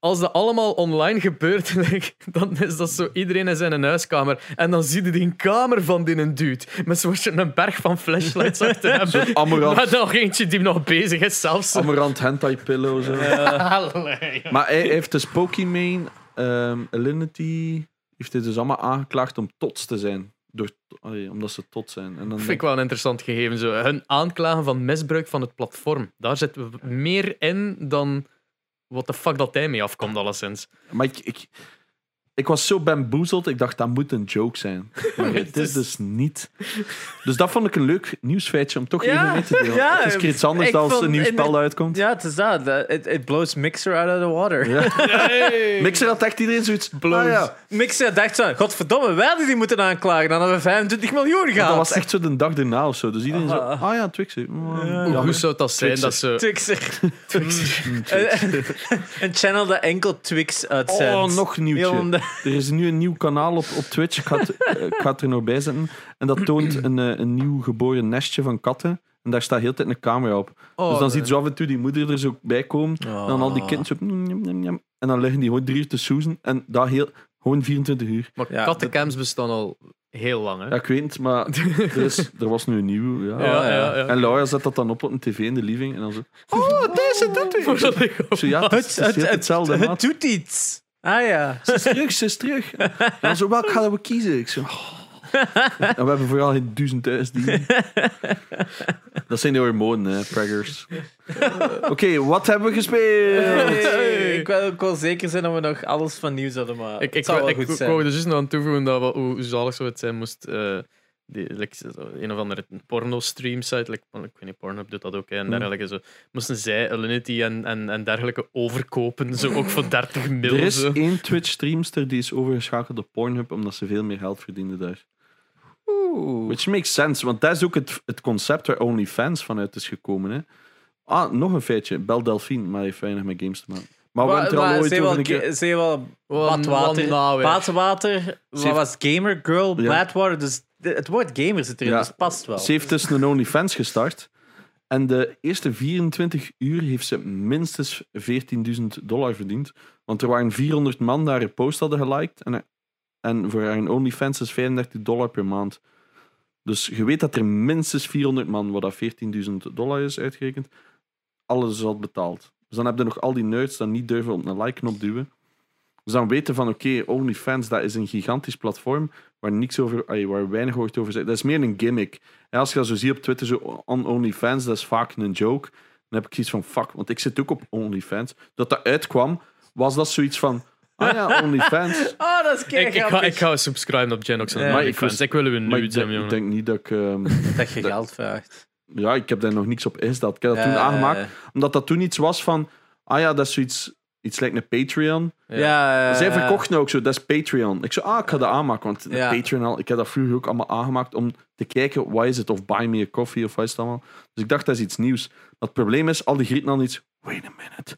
als dat allemaal online gebeurt, dan is dat zo iedereen in zijn huiskamer. En dan zie je die kamer van die een dude. Met zo'n een berg van flashlights achter hem. Amarant, Maar nog eentje die nog bezig is zelfs. Amarant hentai pillow. Zo. Maar hij heeft dus Pokimane, ehm Alinity, heeft hij dus allemaal aangeklaagd om tots te zijn. Door, allee, omdat ze tot zijn. En dan Dat vind ik wel een interessant gegeven. Zo. Hun aanklagen van misbruik van het platform. Daar zit meer in dan wat de fuck dat hij mee afkomt, alleszins. Maar ik, ik, ik was zo bamboezeld, ik dacht dat moet een joke zijn. Maar het is dus niet. Dus dat vond ik een leuk nieuwsfeitje om toch Ja, even mee te delen. ja, het is een keer iets anders ik dan als vond een nieuw spel uitkomt. Ja, het is dat. Dat- It, it blows Mixer out of the water. Ja. Mixer had echt iedereen zoiets. Ah, ja. Mixer dacht zo, godverdomme, wij hadden die moeten aanklagen. Dan hadden we 25 miljoen gehad. Dat was echt zo de dag erna of zo. Dus iedereen zo. Ah. Ah ja, Twixer. Oh, Ja. Hoe goed zou dat zijn? Dat ze... Twixer. Mm, een, een channel dat enkel Twix uitzendt. Oh, nog een nieuwtje. Heel Er is nu een nieuw kanaal op, op Twitch. Ik ga, het, eh, ik ga het er nog bij zetten. En dat toont een, eh, een nieuw geboren nestje van katten. En daar staat heel tijd een camera op. Oh, dus dan ziet je zo af en toe die moeder er zo bij komen. En dan al die kindjes op. njam, njam. En dan liggen die gewoon drie uur te soezen. En dat heel, gewoon 24 uur. Maar Ja, kattencams bestaan al heel lang. Hè? Ja, ik weet het, maar er, is, er was nu een nieuw. Ja. Ja, ja, ja. En Laura zet dat dan op op een tv in de living. En dan zo. Oh, deze doet zo, ja, het is, het is hetzelfde. het maat. doet iets. Ah ja. Ze is terug, ze is terug. En dan zo, welk gaan we kiezen? Ik zo, oh. En we hebben vooral geen duizend thuisdieren. Dat zijn de hormonen, hè, preggers. Oké, wat hebben we gespeeld? Hey, Ik, wil, ik wil zeker zijn dat we nog alles van nieuws hadden, maar Ik, het ik, zou wel ik, goed ik zijn. wou er dus nog aan toevoegen dat wat, hoe zalig zou het zijn moest eh, die, like, een of andere porno-stream site, like, ik weet niet, Pornhub doet dat ook, hè, en Hmm. dergelijke. Zo, moesten zij Alinity en, en, en dergelijke overkopen, zo ook voor 30 mil. Er is zo. één Twitch-streamster die is overgeschakeld op Pornhub omdat ze veel meer geld verdiende daar. Which makes sense, want dat is ook het, het concept waar OnlyFans vanuit is gekomen. Hè. Ah, nog een feitje. Bel Delphine, maar heeft weinig met games te maken. Maar we hebben er al ooit over wel, een keer... ze wel Wat- badwater. Badwater, Ze wat was Gamer Girl, Ja. Badwater. Dus de- het woord gamer zit erin, Ja. dus past wel. Ze heeft dus een OnlyFans gestart. En de eerste 24 uur heeft ze minstens 14.000 dollar verdiend. Want er waren 400 man die haar post hadden geliked. En, en voor haar OnlyFans is 35 dollar per maand. Dus je weet dat er minstens 400 man, wat dat 14.000 dollar is uitgerekend, alles had betaald. Dus dan heb je nog al die nerds die niet durven op een like-knop duwen. Dus dan weten van, oké, OnlyFans, dat is een gigantisch platform waar, niks over, ay, waar weinig wordt over gezegd. Dat is meer een gimmick. En als je dat zo ziet op Twitter, zo on OnlyFans, dat is vaak een joke. Dan heb ik iets van, fuck, want ik zit ook op OnlyFans. Dat dat uitkwam, was dat zoiets van, ah ja, OnlyFans. Oh, dat is Ik, ik, ga, ik ga subscriben op Genox en Ja. Maar ik Ik wil u Maar nu zijn, denk, ik jongen. denk niet dat ik... ehm, Dat je geld vraagt. ja, ik heb daar nog niks op ingesteld. Ik heb dat toen aangemaakt, omdat dat toen iets was van, ah ja, dat is zoiets, iets lijkt een Patreon. Ja, ja, Zij ja. verkochten ook zo, dat is Patreon. Ik zei, ah, ik ga dat aanmaken, want Ja. Patreon al, ik heb dat vroeger ook allemaal aangemaakt om te kijken, wat is het, of buy me a coffee, of wat is het allemaal. Dus ik dacht, dat is iets nieuws. Maar het probleem is, al die grieten dan iets, wait a minute.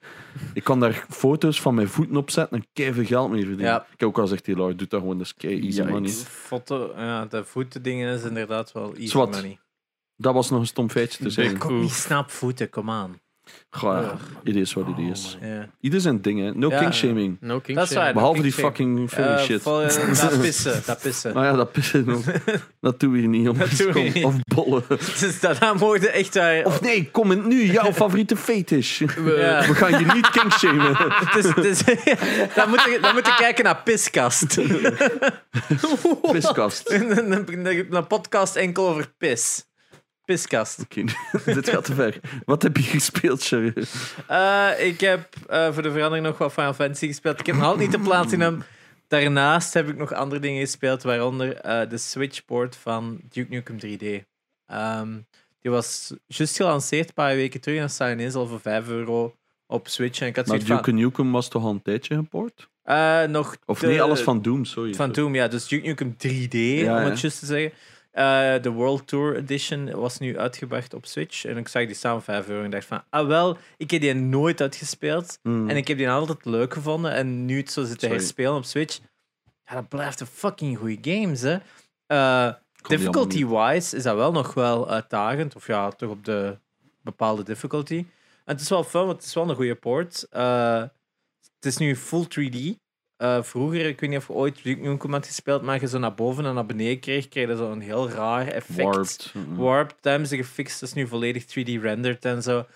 Ik kan daar foto's van mijn voeten op zetten en keihard veel geld mee verdienen. Ja. Ik heb ook al gezegd, die Lord, doe dat gewoon, dat is kei easy Ja, money. Foto, ja, de voeten dingen is inderdaad wel easy Zwat. money. Dat was nog een stom feitje te zeggen. Ik snap voeten, kom aan. Goh, ja, it is what it is. Ja. Ieder zijn dingen, no king shaming. No king Dat is waar. Behalve king die shame. fucking Philly Eh, shit. vol- eh, dat pissen, dat pissen. Nou ja, dat pissen. Dat doen we hier niet, jongens. Dat doen we Kom, niet. Of bollen. Dus daarna je echt daar... Of nee, comment nu, jouw favoriete fetish. We- gaan je niet king shamen. Het is, het is, dan, moet je, dan moet je kijken naar Piskast. Piskast. een, een, een- een podcast enkel over pis. Piskast. Oké, dit gaat te ver. Wat heb je gespeeld, Sherry? Eh, ik heb eh, voor de verandering nog wat Final Fantasy gespeeld. Ik heb nog altijd niet de platinum. Daarnaast heb ik nog andere dingen gespeeld, waaronder eh, de Switchport van Duke Nukem 3D. Ehm, die was juist gelanceerd een paar weken terug en dat staat ineens al voor 5 euro op Switch. En ik had Maar zoiets van... Duke Nukem was toch al een tijdje geport? eh, nog Of de- nee, alles van Doom, sorry. Van Doom, ja. Dus Duke Nukem 3D, Ja, om ja. het juist te zeggen. Eh, de World Tour Edition was nu uitgebracht op Switch. En ik zag die staan voor 5 euro. En dacht van, ah wel, ik heb die nooit uitgespeeld. Mm. En ik heb die altijd leuk gevonden. En nu het zo zitten Sorry. herspelen op Switch. Ja, dat blijft een fucking goede games, hè. Eh, Difficulty-wise is dat wel nog wel uitdagend. Of ja, toch op de bepaalde difficulty. En het is wel fun, want het is wel een goede port. Eh, het is nu full 3D. Eh, vroeger, ik weet niet of je ooit Duke Nukem had gespeeld, maar je zo naar boven en naar beneden kreeg, kreeg je zo'n heel raar effect. Warped. Mm. Warped, dat hebben ze gefixt. Dat is nu volledig 3D rendered en zo.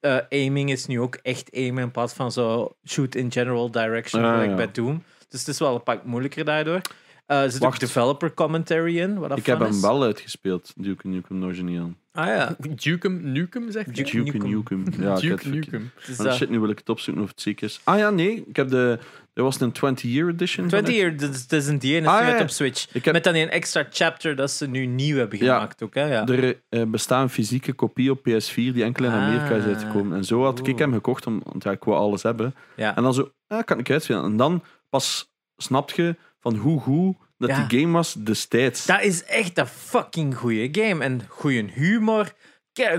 Eh, aiming is nu ook echt aimen in plaats van zo shoot in general direction, Ah, gelijk ja. bij Doom. Dus het is wel een pak moeilijker daardoor. Eh, er zit ook developer commentary in, wat Ik heb hem wel uitgespeeld, Duke Nukem Original. Ah ja. Dukem Nukem, zegt? Duke Duke Nukem. Nukem. Ja, Duke. Nukem. Dus, Maar eh, shit, nu wil ik het opzoeken of het ziek is. Ah ja, nee. Ik heb de... Er was een 20-year edition. van 20 year, dat is, een die ene Ah, ja, op Switch. Heb- Met dan een extra chapter dat ze nu nieuw hebben Ja. gemaakt ook, hè? Ja. Er eh, bestaat een fysieke kopie op PS4 die enkel in Amerika is Ah. uitgekomen. En zo had ik Oeh. hem gekocht, om, want ja, ik wou alles hebben. Ja. En dan zo, ah, kan ik uitspelen. En dan pas snap je van hoe goed dat Ja. die game was destijds. Dat is echt een fucking goede game. En goede humor,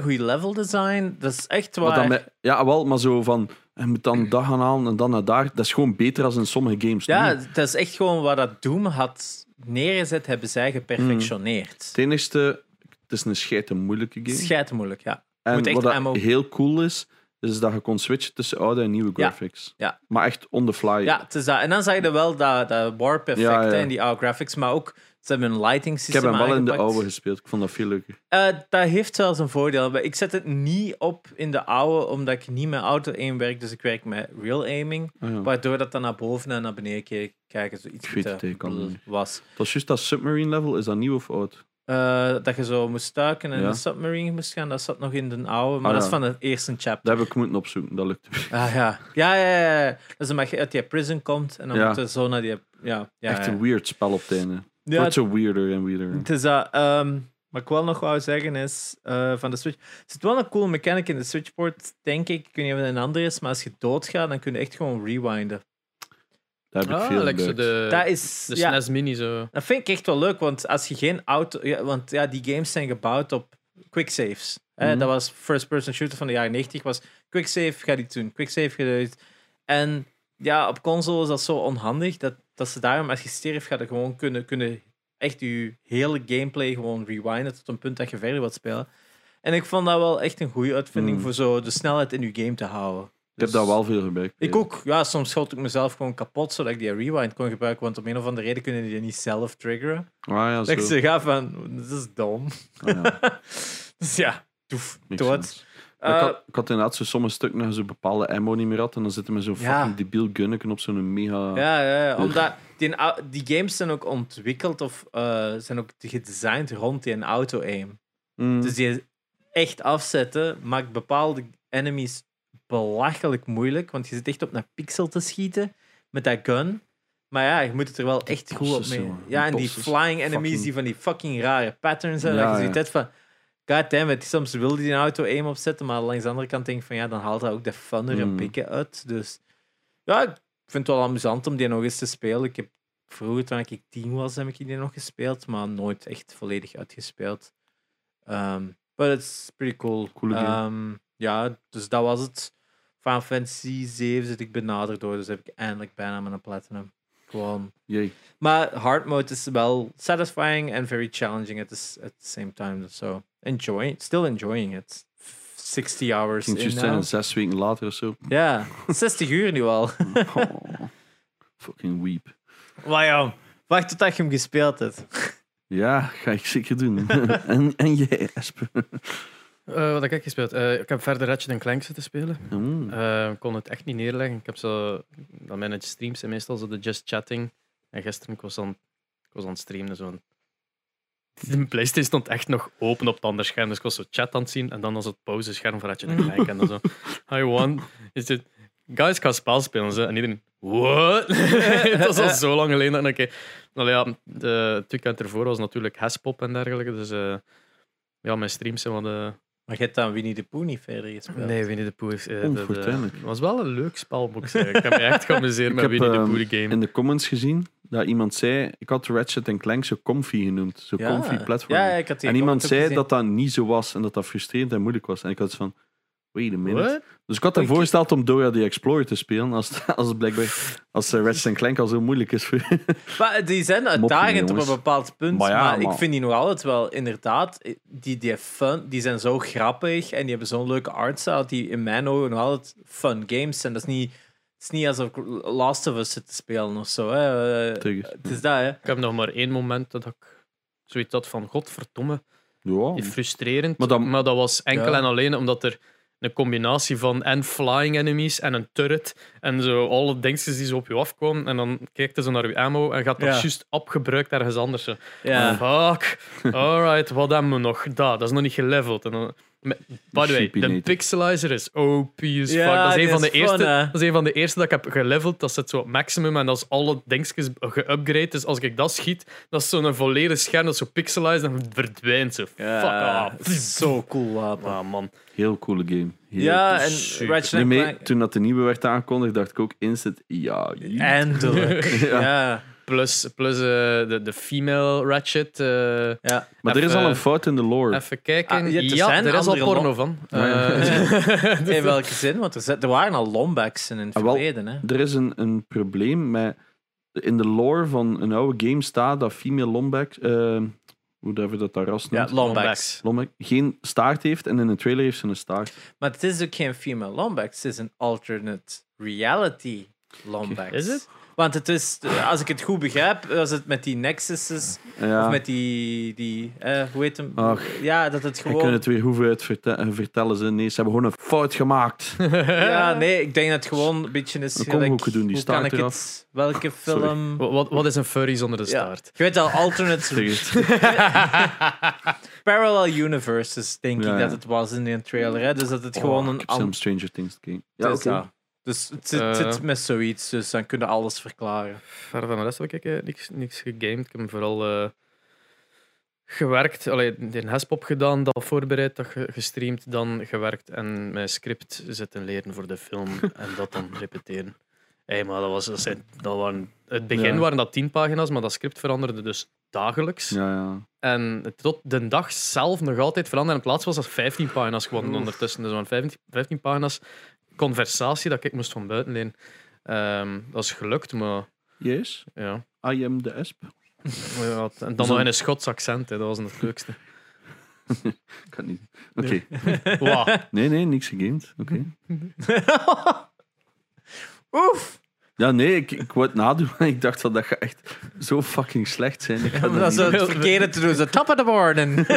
goede level design. Dat is echt waar. dan met- ja, wel, maar zo van, je moet dan dat gaan halen en dan naar daar. Dat is gewoon beter dan in sommige games. Ja, dat is echt gewoon wat dat Doom had neergezet, hebben zij geperfectioneerd. Ten eerste, het is een scheite moeilijke game. Schijt moeilijk, ja. en moet echt wat dat ammo- heel cool is, is dat je kon switchen tussen oude en nieuwe graphics. ja. Maar echt on the fly. Ja, het is dat. En dan zag je wel dat, dat warp effect Ja, ja. en die oude graphics, maar ook ze hebben een lighting ik systeem heb hem wel in de oude gespeeld. Ik vond dat veel leuker. Eh, dat heeft zelfs een voordeel. Maar Ik zet het niet op in de oude, omdat ik niet met auto-aim werk. Dus ik werk met real aiming. Ah, ja. Waardoor dat dan naar boven en naar beneden kijken zoiets Ik weet het, ik kan niet. was. Dat was juist dat submarine level. Is dat nieuw of oud? Eh, dat je zo moest stuiken en Ja. in de submarine moest gaan. Dat zat nog in de oude, maar Ah, dat is van de eerste chapter. Dat heb ik moeten opzoeken. Dat lukt. Ah, ja. Ja, ja, ja, ja. Dat is omdat je uit die prison komt en dan moet je zo naar die... Ja, ja, Echt een weird spel op het einde. Het Ja, wordt zo weirder en weirder. Het is dat. ehm, wat ik wel nog wou zeggen is eh, van de Switch. Er zit wel een coole mechanic in de Switchport, denk ik. Ik weet niet of het een andere is, maar als je doodgaat, dan kun je echt gewoon rewinden. Daar heb ik Ah, veel like zo gebruikt. de, dat is. de ja, SNES Mini zo. dat vind ik echt wel leuk, want als je geen auto. Ja, want ja, die games zijn gebouwd op quick saves. hè. Mhm. dat was first-person shooter van de jaren 90. Was quick save, ga dit doen. Quick save, ga dit. En ja, op console is dat zo onhandig dat, dat ze daarom, als je sterft, gaat er gewoon kunnen, kunnen echt je hele gameplay gewoon rewinden tot een punt dat je verder wilt spelen. En ik vond dat wel echt een goede uitvinding Mm. voor zo de snelheid in je game te houden. Ik heb Dus- dat wel veel gebruikt. Ik ook. Ja, soms schot ik mezelf gewoon kapot zodat ik die rewind kon gebruiken, want om een of andere reden kunnen die niet zelf triggeren. Ah ja, Dat ik zo. ze ga van, dit is dom. Ah, ja. Dus ja, toef, dood. Eh, ik, had, ik had inderdaad zo sommige stukken dat je zo bepaalde ammo niet meer had. En dan zitten we zo'n Ja. fucking debiel gunneken op zo'n mega... Ja, ja, ja, omdat die, die games zijn ook ontwikkeld of eh, zijn ook gedesigned rond die auto-aim. Mm. Dus die echt afzetten maakt bepaalde enemies belachelijk moeilijk, want je zit echt op een pixel te schieten met dat gun. Maar ja, je moet het er wel echt goed op mee. Ja, en Die flying enemies die van die fucking rare patterns hebben. Ja, dat je zoiets van, god damn it, soms wil die een auto-aim opzetten, maar langs de andere kant denk ik van, ja, dan haalt dat ook de fun er een Mm. pikken uit. Dus ja, ik vind het wel amusant om die nog eens te spelen. Ik heb vroeger, toen ik tien was, heb ik die nog gespeeld, maar nooit echt volledig uitgespeeld. Um, but it's pretty cool. Coole. Ehm, ja, dus dat was het. Final Fantasy 7 zit ik benaderd door, dus heb ik eindelijk bijna mijn platinum. Gewoon. Jee. Maar hard mode is wel satisfying and very challenging at the, at the same time. So enjoy, still enjoying it. 60 hours juist now. zijn, zes weken later of zo. Ja, 60 uur nu al. Oh, fucking weep. Ja, wacht totdat je hem gespeeld hebt. Ja, ga ik zeker doen. en, en jij, Espen? Eh, wat heb ik gespeeld? Eh, ik heb verder Ratchet Clank zitten spelen. Mm. Ik kon het echt niet neerleggen. Ik heb zo, dan mijn streams zijn meestal zo de just chatting. En gisteren ik was aan, ik was aan het streamen. Zo. De PlayStation stond echt nog open op het andere scherm. Dus ik was zo chat aan het zien. En dan was het pauzescherm voor Ratchet Clank. en dan zo, hi one. Is it, guys, ik ga spel spelen. Zo. En iedereen, what? Het was al zo lang geleden. dat ik- nou ja, de, het weekend ervoor was natuurlijk Haspop en dergelijke. Dus ja, mijn streams zijn wat... Maar je hebt dan Winnie de Pooh niet verder gespeeld. Nee, Winnie de Pooh is... eh, was wel een leuk spel, moet ik heb me echt geamuseerd met heb, Winnie de ehm, Pooh, de game. in de comments gezien dat iemand zei... Ik had Ratchet Clank zo comfy genoemd. Zo comfy platform. Ja, ja, ik had die en iemand comment ook zei gezien. dat dat niet zo was en dat dat frustrerend en moeilijk was. En ik had zo van... Wait a minute. What? Dus ik had Oei. ervoor gesteld om Dora the Explorer te spelen. Als, als blijkbaar... Als uh, Ratchet Clank al zo moeilijk is voor... Maar die zijn uitdagend op een bepaald punt. Maar Maar, ja, ik vind die nog altijd wel, inderdaad, die, die, fun, die zijn zo grappig en die hebben zo'n leuke artstyle die in mijn ogen nog altijd fun games zijn. Dat is niet, het is niet alsof ik Last of Us zit te spelen of zo. Hè. Eh, Tegen- Het is dat, hè. Ik heb nog maar één moment dat ik zoiets had van, godverdomme, Ja, frustrerend. Maar dat was enkel Ja. en alleen omdat er een combinatie van en flying enemies en een turret en zo alle dingetjes die zo op je afkwamen en dan kijkt zo naar je ammo en gaat dat Ja. juist opgebruikt ergens anders. Ja. Fuck. Alright, wat hebben we nog? Dat, dat is nog niet geleveld. En dan, by the way, de pixelizer is OP as fuck. Ja, dat, is een van de fun, eerste, hè. dat is een van de eerste dat ik heb geleveld. Dat zit zo op maximum en dat is alle dingetjes geupgrade. Dus als ik dat schiet, dat is zo'n volledig scherm dat zo pixelized en verdwijnt zo. Ja, Fuck off. is zo cool wapen. Ah, man. heel coole game. Heel Ja, cool. en super. Ratchet Nee, mee, Clank... toen dat de nieuwe werd aangekondigd, dacht ik ook instant... Ja, ja. Eindelijk. Ja. ja. Plus, plus eh, de, de female Ratchet. eh, ja. Maar er is al een fout in de lore. even kijken. Ah, ja, ja, er is al porno van. Ja. Eh, In welke zin? Want er, zit- er waren al Lombax in het Ah, wel, verleden. Hè. Er is een, een probleem met... In de lore van een oude game staat dat female Lombax... eh hoe dat dat daar ras Ja, noemt. Lombax. Lombax geen staart heeft en in de trailer heeft ze een staart. Maar het is ook geen female Lombax, het is een alternate reality Lombax. Is het? Want het is, als ik het goed begrijp, was het met die Nexuses, Ja. of met die, die eh, hoe heet hem? Ach. ja, dat het Ik gewoon... kan het weer hoeven uit verte- vertellen. Ze. Nee, ze hebben gewoon een fout gemaakt. Ja, nee, ik denk dat het gewoon een beetje is... Dan gelijk- ik ook doen, die hoe kan ik eraf. het... Welke film... Wat- wat, is een furry zonder de Ja. staart? Je weet al, alternate parallel universes, denk Ja, ik ja. dat het was in die trailer. Hè? Dus dat het Oh, gewoon ik een... Sam Stranger Things gekeken. Ja, dus, oké. ja. Dus het zit, het Eh. zit met zoiets, dus dan kun je alles verklaren. Verder van de rest heb ik eh, niks, niks gegamed. Ik heb vooral eh, gewerkt. Allee, een Hespop gedaan, dat voorbereid, dat ge- gestreamd, dan gewerkt en mijn script zitten leren voor de film en dat dan repeteren. Hey, maar dat was, dat zijn, dat waren, het begin Ja. waren dat tien pagina's, maar dat script veranderde dus dagelijks. Ja, ja. En tot de dag zelf nog altijd veranderen. In plaats was dat 15 pagina's geworden ondertussen. Dus waren 15, 15 pagina's conversatie dat ik moest van buiten. Ehm, dat is gelukt, maar Yes, ja. I am the esp. Ja, en dan nog in een Schots accent, hè. dat was het leukste. Kan niet. Oké. Wauw. Nee, nee, niks gegamed. Oké. Oef! Ja, nee, ik, ik wou het nadoen, maar ik dacht dat dat gaat echt zo fucking slecht zijn. Ik ga dat zo doen. het verkeerde te doen. Zo top of the morning.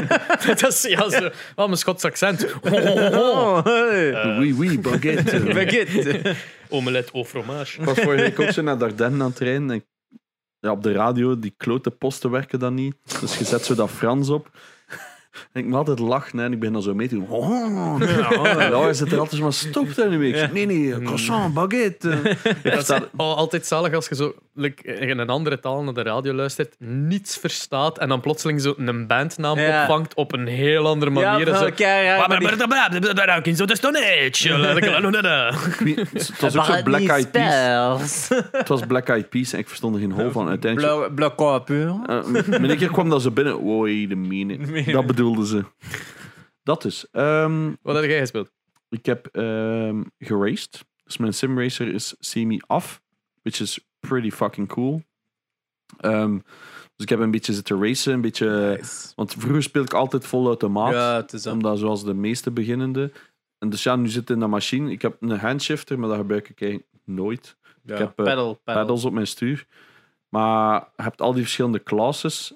dat is ja, zo. Oh, mijn Schots accent. Oh, hey. Oui, oui, baguette. Baguette. Omelet au fromage. Ik was vorige week ook zo naar Dardenne aan het rijden. En ja, op de radio, die klote posten werken dan niet. Dus je zet zo dat Frans op. En ik moet altijd lachen hè, en ik ben dan zo mee te doen. Oh, ja, hij zit er altijd maar stop daar nu. Ik zeg, nee, nee, croissant, baguette. Dat is oh, altijd zalig als je zo like, in een andere taal naar de radio luistert, niets verstaat en dan plotseling zo een bandnaam Ja. opvangt op een heel andere manier. zo, ja, maar die- zo de Stone Age. Het was ook zo Black Eyed Peas. Het was Black Eyed Peas en ik verstond er geen hol van. Uiteindelijk. Uh, een keer kwam dat ze binnen. Wait a minute. Dat ze. Dat is. Ehm, Wat heb jij gespeeld? ik heb ehm geraced. Dus mijn simracer is semi af. Which is pretty fucking cool. Ehm, dus ik heb een beetje zitten racen. Een beetje, Nice. want vroeger speelde ik altijd vol automaat. Ja, het is dat. Omdat zoals de meeste beginnende. En dus ja, nu zit in de machine. Ik heb een handshifter, maar dat gebruik ik eigenlijk nooit. Ja, heb, eh, pedal, pedal. pedals op mijn stuur. Maar je hebt al die verschillende classes.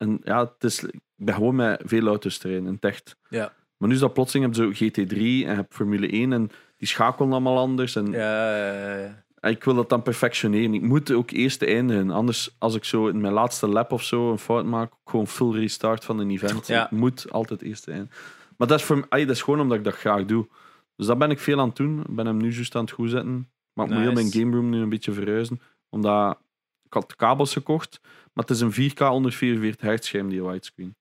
En ja, het is, ik ben gewoon met veel auto's te rijden in het echt. Ja. Maar nu is dat plotseling, heb je zo GT3 en je hebt Formule 1 en die schakelen allemaal anders. En, Ja, ja, ja. ik wil dat dan perfectioneren. Ik moet ook eerst eindigen. Anders, als ik zo in mijn laatste lap of zo een fout maak, gewoon full restart van een event. Ja. Ik moet altijd eerst eindigen. Maar dat is, voor, ay, dat is gewoon omdat ik dat graag doe. Dus dat ben ik veel aan het doen. Ik ben hem nu juist aan het goed zetten. Maar ik moet heel mijn game room nu een beetje verhuizen. Omdat ik had kabels gekocht, maar het is een 4K 144 hertz scherm, die widescreen.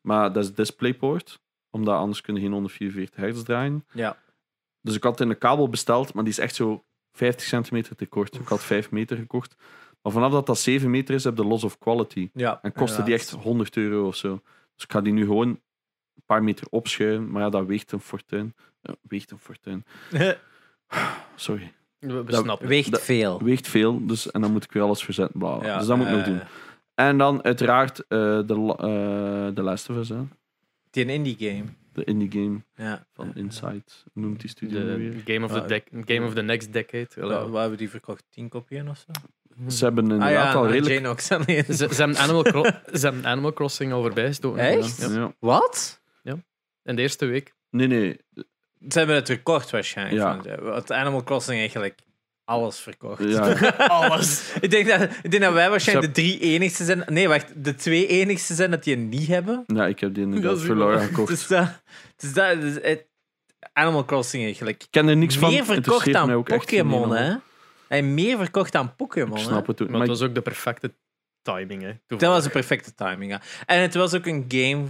Maar dat is DisplayPort, omdat anders kun je geen 144 hertz draaien. Ja. Dus ik had een kabel besteld, maar die is echt zo 50 centimeter te kort. Ik had 5 meter gekocht. Maar vanaf dat dat 7 meter is, heb je loss of quality. ja. En kostte die echt 100 euro of zo. Dus ik ga die nu gewoon een paar meter opschuiven. Maar ja, dat weegt een fortuin. Ja, weegt een fortuin. Sorry. We, we Dat-. Weegt Dat- veel. Weegt veel, dus, en dan moet ik weer alles verzetten. Bla, bla. Ja, dus dat moet ik nog eh, doen. En dan uiteraard eh, de, la- eh, de Last of Us, hè. Die een indie game. de indie game Ja. van Inside. Noemt die studio De weer? game of, the Ah, dec- game of the next decade. Waar, waar hebben die verkocht? 10 kopieën of zo? Ze hebben Ah inderdaad ja, al en redelijk... Jane ook alleen. Ze, ze, hebben Animal Cro- ze hebben Animal Crossing al voorbij gestoken. Echt? Ja. Ja. Wat? In de eerste week. Nee, nee. Ze hebben het record waarschijnlijk. Ja. Van, want Animal Crossing eigenlijk alles verkocht. Ja, Alles. ik, denk dat, ik denk dat wij waarschijnlijk de drie enigste zijn. Nee, wacht. De twee enigste zijn dat die het niet hebben. ja, ik heb die inderdaad voor Laura Het gekocht. is dat. Is dat het- Animal Crossing eigenlijk. Ik ken er niks van. meer verkocht dan Pokémon, hè? Hij meer verkocht dan Pokémon, hè? snap het ook. Maar Maar het was ook de perfecte timing. Hè, Dat was de perfecte timing, ja. En het was ook een game...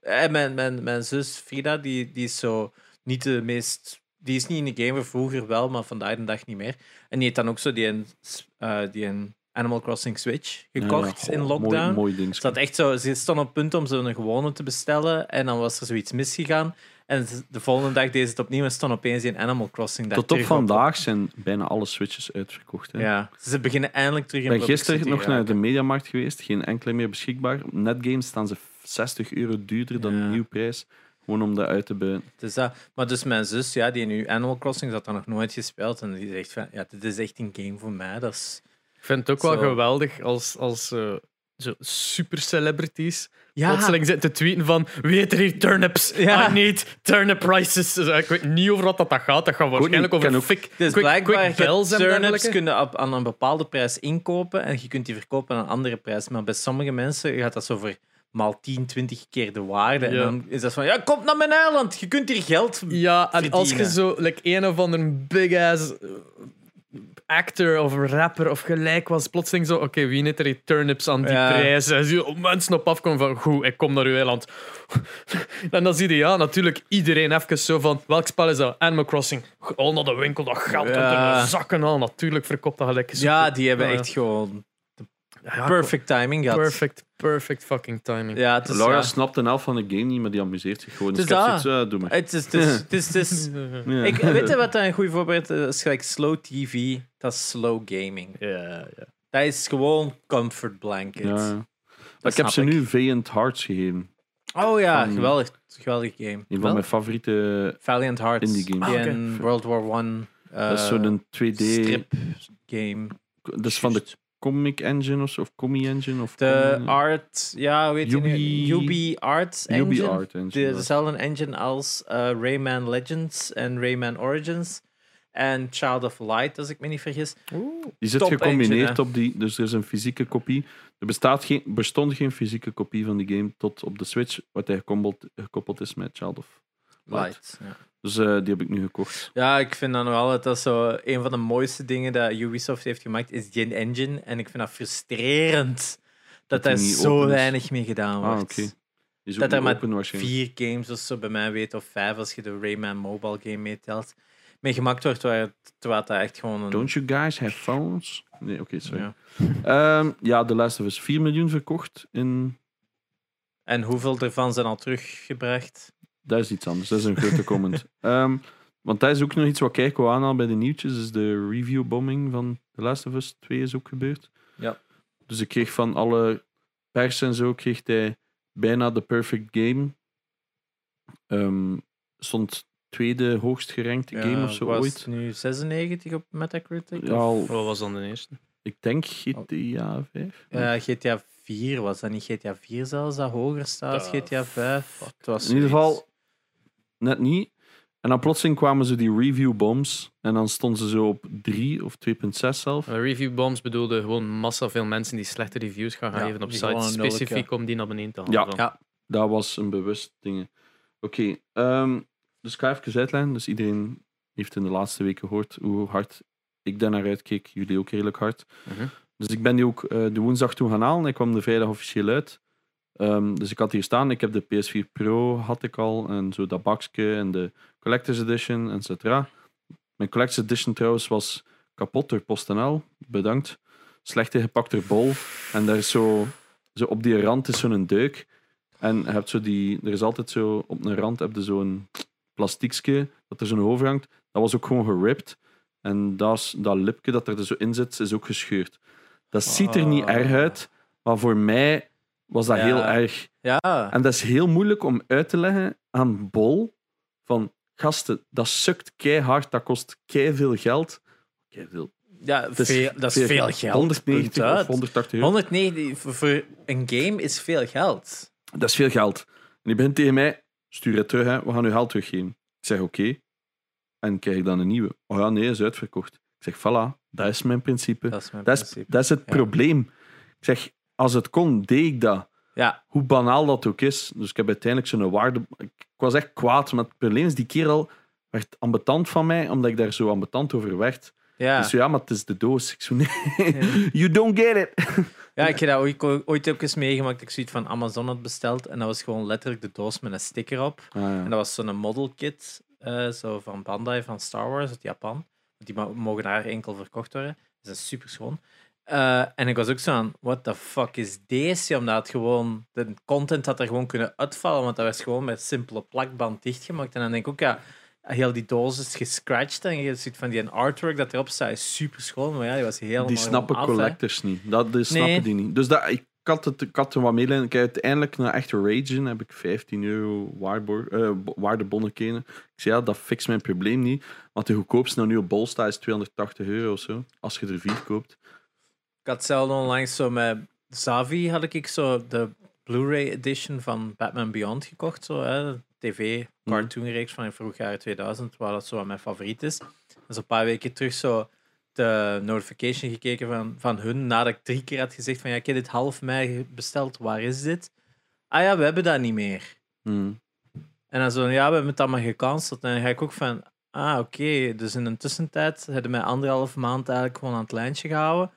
En mijn, mijn, mijn zus Frida, die, die is zo niet de meest... Die is niet in de game, vroeger wel, maar vandaag de dag niet meer. En die heeft dan ook zo die een, eh, die een Animal Crossing Switch gekocht Ja, ja, in lockdown. Mooi, mooi ding. Echt zo, ze stond op het punt om zo'n gewone te bestellen en dan was er zoiets misgegaan. En de volgende dag deed ze het opnieuw en stond opeens in Animal Crossing Tot op vandaag zijn bijna alle switches uitverkocht. Hè. Ja, ze beginnen eindelijk terug Ik in ben gisteren nog naar de mediamarkt geweest. Geen enkele meer beschikbaar. Op Netgames staan ze 60 euro duurder dan Ja. de nieuwprijs. Gewoon om dat uit te buiten. Dus dat, maar dus mijn zus, ja, die nu Animal Crossing, dat had nog nooit gespeeld. En die zegt van, ja, dit is echt een game voor mij. Dat is... Ik vind het ook wel geweldig als, als eh, zo super celebrities Ja, plotseling zitten te tweeten van wie heeft er hier turnips? Ja. I need turnip prices. Dus, eh, ik weet niet over wat dat, dat gaat. Dat gaat waarschijnlijk over ook- fik, dus quick, blijkbaar, quick je bells en turnips kunnen op, aan een bepaalde prijs inkopen en je kunt die verkopen aan een andere prijs. Maar bij sommige mensen gaat dat zo voor maal 10, 20 keer de waarde. En dan is dat van, ja, kom naar mijn eiland. Je kunt hier geld... Ja, en als je zo like, een of ander big ass eh, actor of rapper of gelijk was, plotseling zo, oké, wie heeft er hier turnips aan die Ja. prijs? En zie je mensen op afkomen van, goed, ik kom naar uw eiland. en dan zie je, ja, natuurlijk iedereen even zo van, welk spel is dat? Animal Crossing. Al naar de winkel, dat geld Ja. de zakken al. Natuurlijk verkoopt dat gelijk. Ja, die hebben echt gewoon Ja, perfect timing gehad. Perfect, perfect fucking timing. Ja, het is, Laura ja. snapt de helft van de game niet, maar die amuseert zich gewoon. Dus Het dat. zoiets, ja, doe maar. Het is, het is, het is, het is- Ja. ik, weet je wat dat een goed voorbeeld is? Gelijk slow TV, dat is slow gaming. Ja, ja. Dat is gewoon comfort blanket. Ja, ik heb ze ik. nu Valiant Hearts gegeven. Oh ja, Van- geweldig, geweldig game. Een van mijn favoriete. Valiant Hearts. indie games. Die Ah, in World War One. eh, dat is zo'n 2D. strip game. Dat is van de Comic Engine of zo, of Comi Engine. Of De Comi- Art, ja, weet je nu? Ubi- Ubi Arts Engine. Ubi Art Engine. De, ja. dezelfde engine als eh, Rayman Legends en Rayman Origins. En Child of Light, als ik me niet vergis. Die zit top gecombineerd engine, hè. op die, dus er is een fysieke kopie. Er bestaat geen, bestond geen fysieke kopie van die game tot op de Switch, wat hij gekoppeld, gekoppeld is met Child of Light. Light. Ja. Dus eh, die heb ik nu gekocht. ja, ik vind nog altijd dat zo een van de mooiste dingen dat Ubisoft heeft gemaakt, is die engine. En ik vind dat frustrerend dat, Dat daar zo weinig mee gedaan Ah, wordt. ook Dat er maar. Vier games of zo bij mij weet, of vijf als je de Rayman mobile game meetelt. Mee gemaakt wordt, terwijl dat echt gewoon een... Don't you guys have phones? Nee, oké, sorry. Ja. Ja. ja, The Last of Us 4 miljoen verkocht. In... En hoeveel ervan zijn al teruggebracht? Dat is iets anders, dat is een grote comment. Ehm, want dat is ook nog iets wat ik wou aanhalen bij de nieuwtjes. Is de review-bombing van The Last of Us 2 is ook gebeurd. Ja. Dus ik kreeg van alle pers en zo, kreeg hij bijna de perfect game. Ehm, stond tweede hoogst gerankte game of zo was ooit. nu 96 op Metacritic? Ja, of- Wat was dan de eerste? ik denk GTA 5. Eh, GTA 4 was dat niet GTA 4 zelfs dat hoger staat als The GTA 5? Het was In ieder geval, net niet. En dan plotseling kwamen ze die review bombs. En dan stonden ze zo op 3 of 2,6 zelf. Review bombs bedoelde gewoon massa veel mensen die slechte reviews gaan Ja, geven op sites, nulke. specifiek om die naar beneden te Ja. halen. Ja. Dat was een bewust ding. Oké, ehm, dus ik ga even uitleggen. Dus iedereen heeft in de laatste weken gehoord hoe hard ik daar naar uitkeek. Jullie ook redelijk hard. Mhm. Dus ik ben die ook eh, de woensdag toen gaan halen. Ik kwam de vrijdag officieel uit. Ehm, dus ik had hier staan. Ik heb de PS4 Pro had ik al. En zo dat bakje en de Collector's Edition, et cetera. Mijn Collector's Edition trouwens was kapot door PostNL. Bedankt. Slecht ingepakt door Bol. En daar is zo, zo op die rand is zo'n deuk. En je hebt zo die, er is altijd zo op een rand heb je zo'n plastiekje dat er zo'n over hangt. Dat was ook gewoon geript. En dat, dat lipje dat er zo in zit, is ook gescheurd. Dat ziet er niet Ah. erg uit, maar voor mij was dat Ja. heel erg. Ja, En dat is heel moeilijk om uit te leggen aan Bol van gasten, dat sukt keihard, dat kost veel geld. Keiveel. ja Het is veel, dat is veel geld. 190 punt of uit. 180 euro. 190 voor- een game is veel geld. Dat is veel geld. En die begint tegen mij, stuur het terug, hè. we gaan uw geld teruggeven. Ik zeg oké. En krijg ik dan een nieuwe. Oh ja, nee, is uitverkocht. Ik zeg, voilà, dat is mijn principe. Dat is mijn Dat is, principe. dat is het Ja. probleem. Ik zeg, als het kon, deed ik dat. Ja, Hoe banaal dat ook is. Dus ik heb uiteindelijk zo'n waarde... Ik was echt kwaad, maar het probleem is, die kerel werd ambetant van mij, omdat ik daar zo ambetant over werd. ja. Dus ja, maar het is de doos. Ik zo, nee, you don't get it. ja, ik heb dat ooit, ooit ook eens meegemaakt. Ik zoiets van Amazon had besteld en dat was gewoon letterlijk de doos met een sticker op. Ah, ja. En dat was zo'n model kit eh, zo van Bandai van Star Wars uit Japan. Die mogen daar enkel verkocht worden. Dat is super schoon. Eh, en ik was ook zo aan, what the fuck is deze? Omdat het gewoon, de content had er gewoon kunnen uitvallen, want dat was gewoon met simpele plakband dichtgemaakt. En dan denk ik ook, ja, heel die doos is gescratcht en je ziet van die artwork dat erop staat, is super schoon. Maar ja, die was helemaal Die snappen af, hè. collectors niet. Dat die snappen Nee. die niet. Dus dat, ik, had het, ik had er wat medelijden. Ik uiteindelijk na echt ragen heb ik 15 euro bo- waardebonnen kenen. Ik zei ja, dat fixt mijn probleem niet. Want de goedkoopste nou nu op bol staat is 280 euro of zo. Als je er vier koopt. Ik had zelf onlangs zo met Zavi had ik zo de Blu-ray edition van Batman Beyond gekocht. Zo, hè, tv cartoonreeks van in vroeg jaren 2000, waar dat zo mijn favoriet is. Dus een paar weken terug zo de notification gekeken van, van hun, nadat ik drie keer had gezegd van ja, ik heb dit half mei besteld, waar is dit? Ah ja, we hebben dat niet meer. Hmm. En dan zo, ja, we hebben het allemaal gecanceld. En dan ga ik ook van, ah, oké. Dus in de tussentijd hebben mij anderhalf maand eigenlijk gewoon aan het lijntje gehouden.